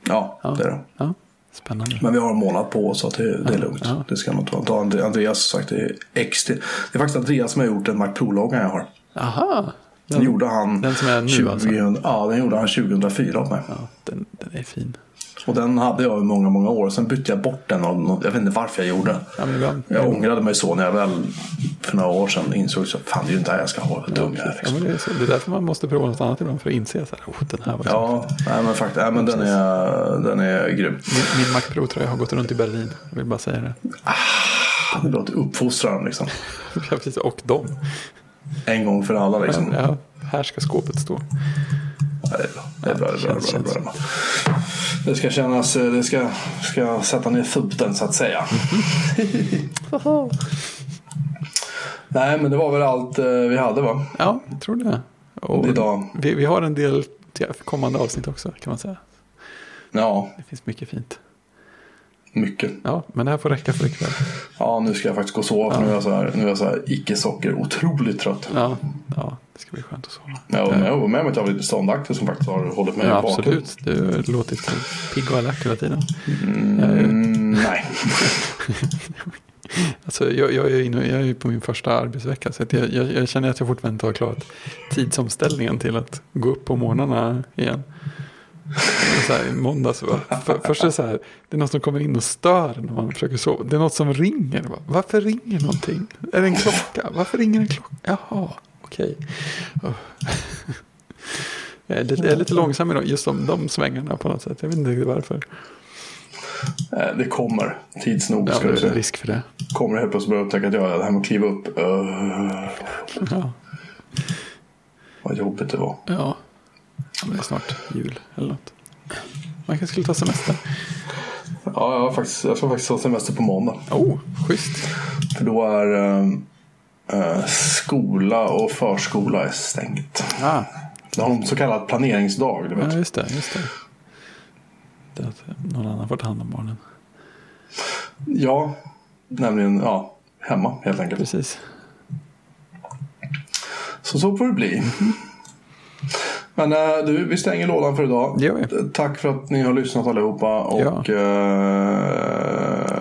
Speaker 2: Ja,
Speaker 1: Ja.
Speaker 2: det är det.
Speaker 1: Ja. Spännande.
Speaker 2: Men vi har en månad på oss så att det, det är lugnt.
Speaker 1: ja.
Speaker 2: Det ska nog ta. ta Andre- Andreas sagt det är extra. Det är faktiskt Andreas som har gjort den Mac Pro-loggan jag har.
Speaker 1: Aha.
Speaker 2: Den
Speaker 1: Den,
Speaker 2: gjorde han
Speaker 1: den som är nu
Speaker 2: 20,
Speaker 1: alltså?
Speaker 2: Ja, den gjorde han 2004 åt mig.
Speaker 1: ja, den, den är fin.
Speaker 2: Och den hade jag i många, många år. Sen bytte jag bort den. Och jag vet inte varför jag gjorde.
Speaker 1: Ja, men
Speaker 2: Jag ångrade mig så när jag väl för några år sedan insåg så fan det är ju inte här jag ska ha. Vad dum jag är.
Speaker 1: Ja,
Speaker 2: Liksom.
Speaker 1: men det, är så. det är därför man måste prova något annat ibland för att inse här, oh, den här var så
Speaker 2: Ja, nej, men faktiskt, nej, men den är, den är grym.
Speaker 1: Min, min Mac Pro tror jag har gått runt i Berlin. Jag vill bara säga det.
Speaker 2: Det låter uppfostran liksom.
Speaker 1: Ja, precis. Och dem.
Speaker 2: En gång för alla liksom.
Speaker 1: Ja, här ska skåpet stå.
Speaker 2: Ja, det är bra. Det är bra. Det, är bra,
Speaker 1: Känns-
Speaker 2: det, är bra, det, är bra. det ska kännas, det ska, ska sätta ner foten så att säga. Nej, men det var väl allt eh, vi hade va?
Speaker 1: Ja, jag tror det. Och
Speaker 2: Idag.
Speaker 1: Vi, vi har en del kommande avsnitt också kan man säga.
Speaker 2: Ja,
Speaker 1: Det finns mycket fint.
Speaker 2: Mycket.
Speaker 1: Ja, men det här får räcka för ikväll.
Speaker 2: Ja, nu ska jag faktiskt gå och sova för nu är jag så här, nu är jag så här icke-socker, otroligt trött.
Speaker 1: Ja, ja, det ska bli skönt att sova.
Speaker 2: Ja, och med, och med mig att jag har lite ståndaktig som faktiskt har hållit mig
Speaker 1: Ja,
Speaker 2: vaken.
Speaker 1: absolut. Du låtit pigg och alert hela tiden. Jag
Speaker 2: Mm, nej.
Speaker 1: Alltså, jag, jag, är inne, jag är på min första arbetsvecka så jag, jag, jag känner att jag fortfarande inte har klarat tidsomställningen till att gå upp på morgnarna igen. Så här, I måndags, för, först är det så här, det är något som kommer in och stör när man försöker sova. Det är något som ringer. Va? Varför ringer någonting? Är det en klocka? Varför ringer en klocka? Jaha, okej. Oh. Jag är, lite, jag är lite långsam idag, just de, de svängarna på något sätt. Jag vet inte riktigt varför.
Speaker 2: Eh, Det kommer tids nog
Speaker 1: Ja, det är risk för det.
Speaker 2: Kommer helt plötsligt börja upptäcka att jag det här med att kliva upp. Uh,
Speaker 1: Ja.
Speaker 2: vad jobbigt det var.
Speaker 1: Ja. Det är snart jul eller något. Man kanske skulle ta semester.
Speaker 2: Ja, jag, har faktiskt, jag ska faktiskt ha semester på måndag.
Speaker 1: Oh, schysst.
Speaker 2: För då är eh, eh, skola och förskola är stängt.
Speaker 1: Ah,
Speaker 2: Det har en så kallad planeringsdag. Du vet.
Speaker 1: ja, just det. Just det. det är att någon annan får ta hand om barnen.
Speaker 2: Ja, Nämligen ja, hemma helt enkelt.
Speaker 1: Precis.
Speaker 2: Så så får det bli. Men äh, du, vi stänger lådan för idag.
Speaker 1: Det gör vi.
Speaker 2: Tack för att ni har lyssnat allihopa. Och,
Speaker 1: Ja.
Speaker 2: eh,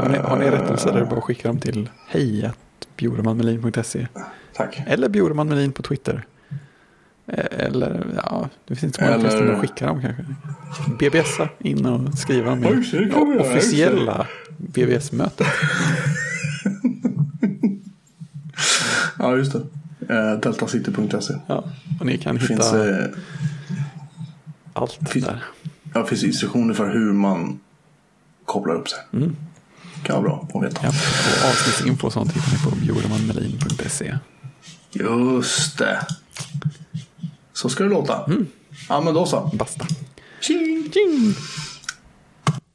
Speaker 1: Har ni, har ni rättelser är det bara att skicka dem till hej.bjoremanmelin.se
Speaker 2: Tack.
Speaker 1: eller bjoremanmelin på Twitter. Eh, Eller ja, det finns inte så många
Speaker 2: Eller-
Speaker 1: eller... att skicka dem kanske. BBSa in och skriva dem
Speaker 2: Ja,
Speaker 1: i
Speaker 2: det.
Speaker 1: officiella BBS-mötet.
Speaker 2: Ja, just det. Eh, Deltacity.se.
Speaker 1: Ja, och ni kan hitta
Speaker 2: finns, eh,
Speaker 1: allt
Speaker 2: finns-
Speaker 1: där.
Speaker 2: ja, det finns instruktioner för hur man kopplar upp sig.
Speaker 1: Mm.
Speaker 2: Kan vara bra att veta.
Speaker 1: Ja, och avsnittsinfo och sånt hittar ni på bjoremanmelin.se.
Speaker 2: Just det. Så ska det låta. Ja, men då så.
Speaker 1: Basta.
Speaker 2: Tjing!
Speaker 1: Tjing!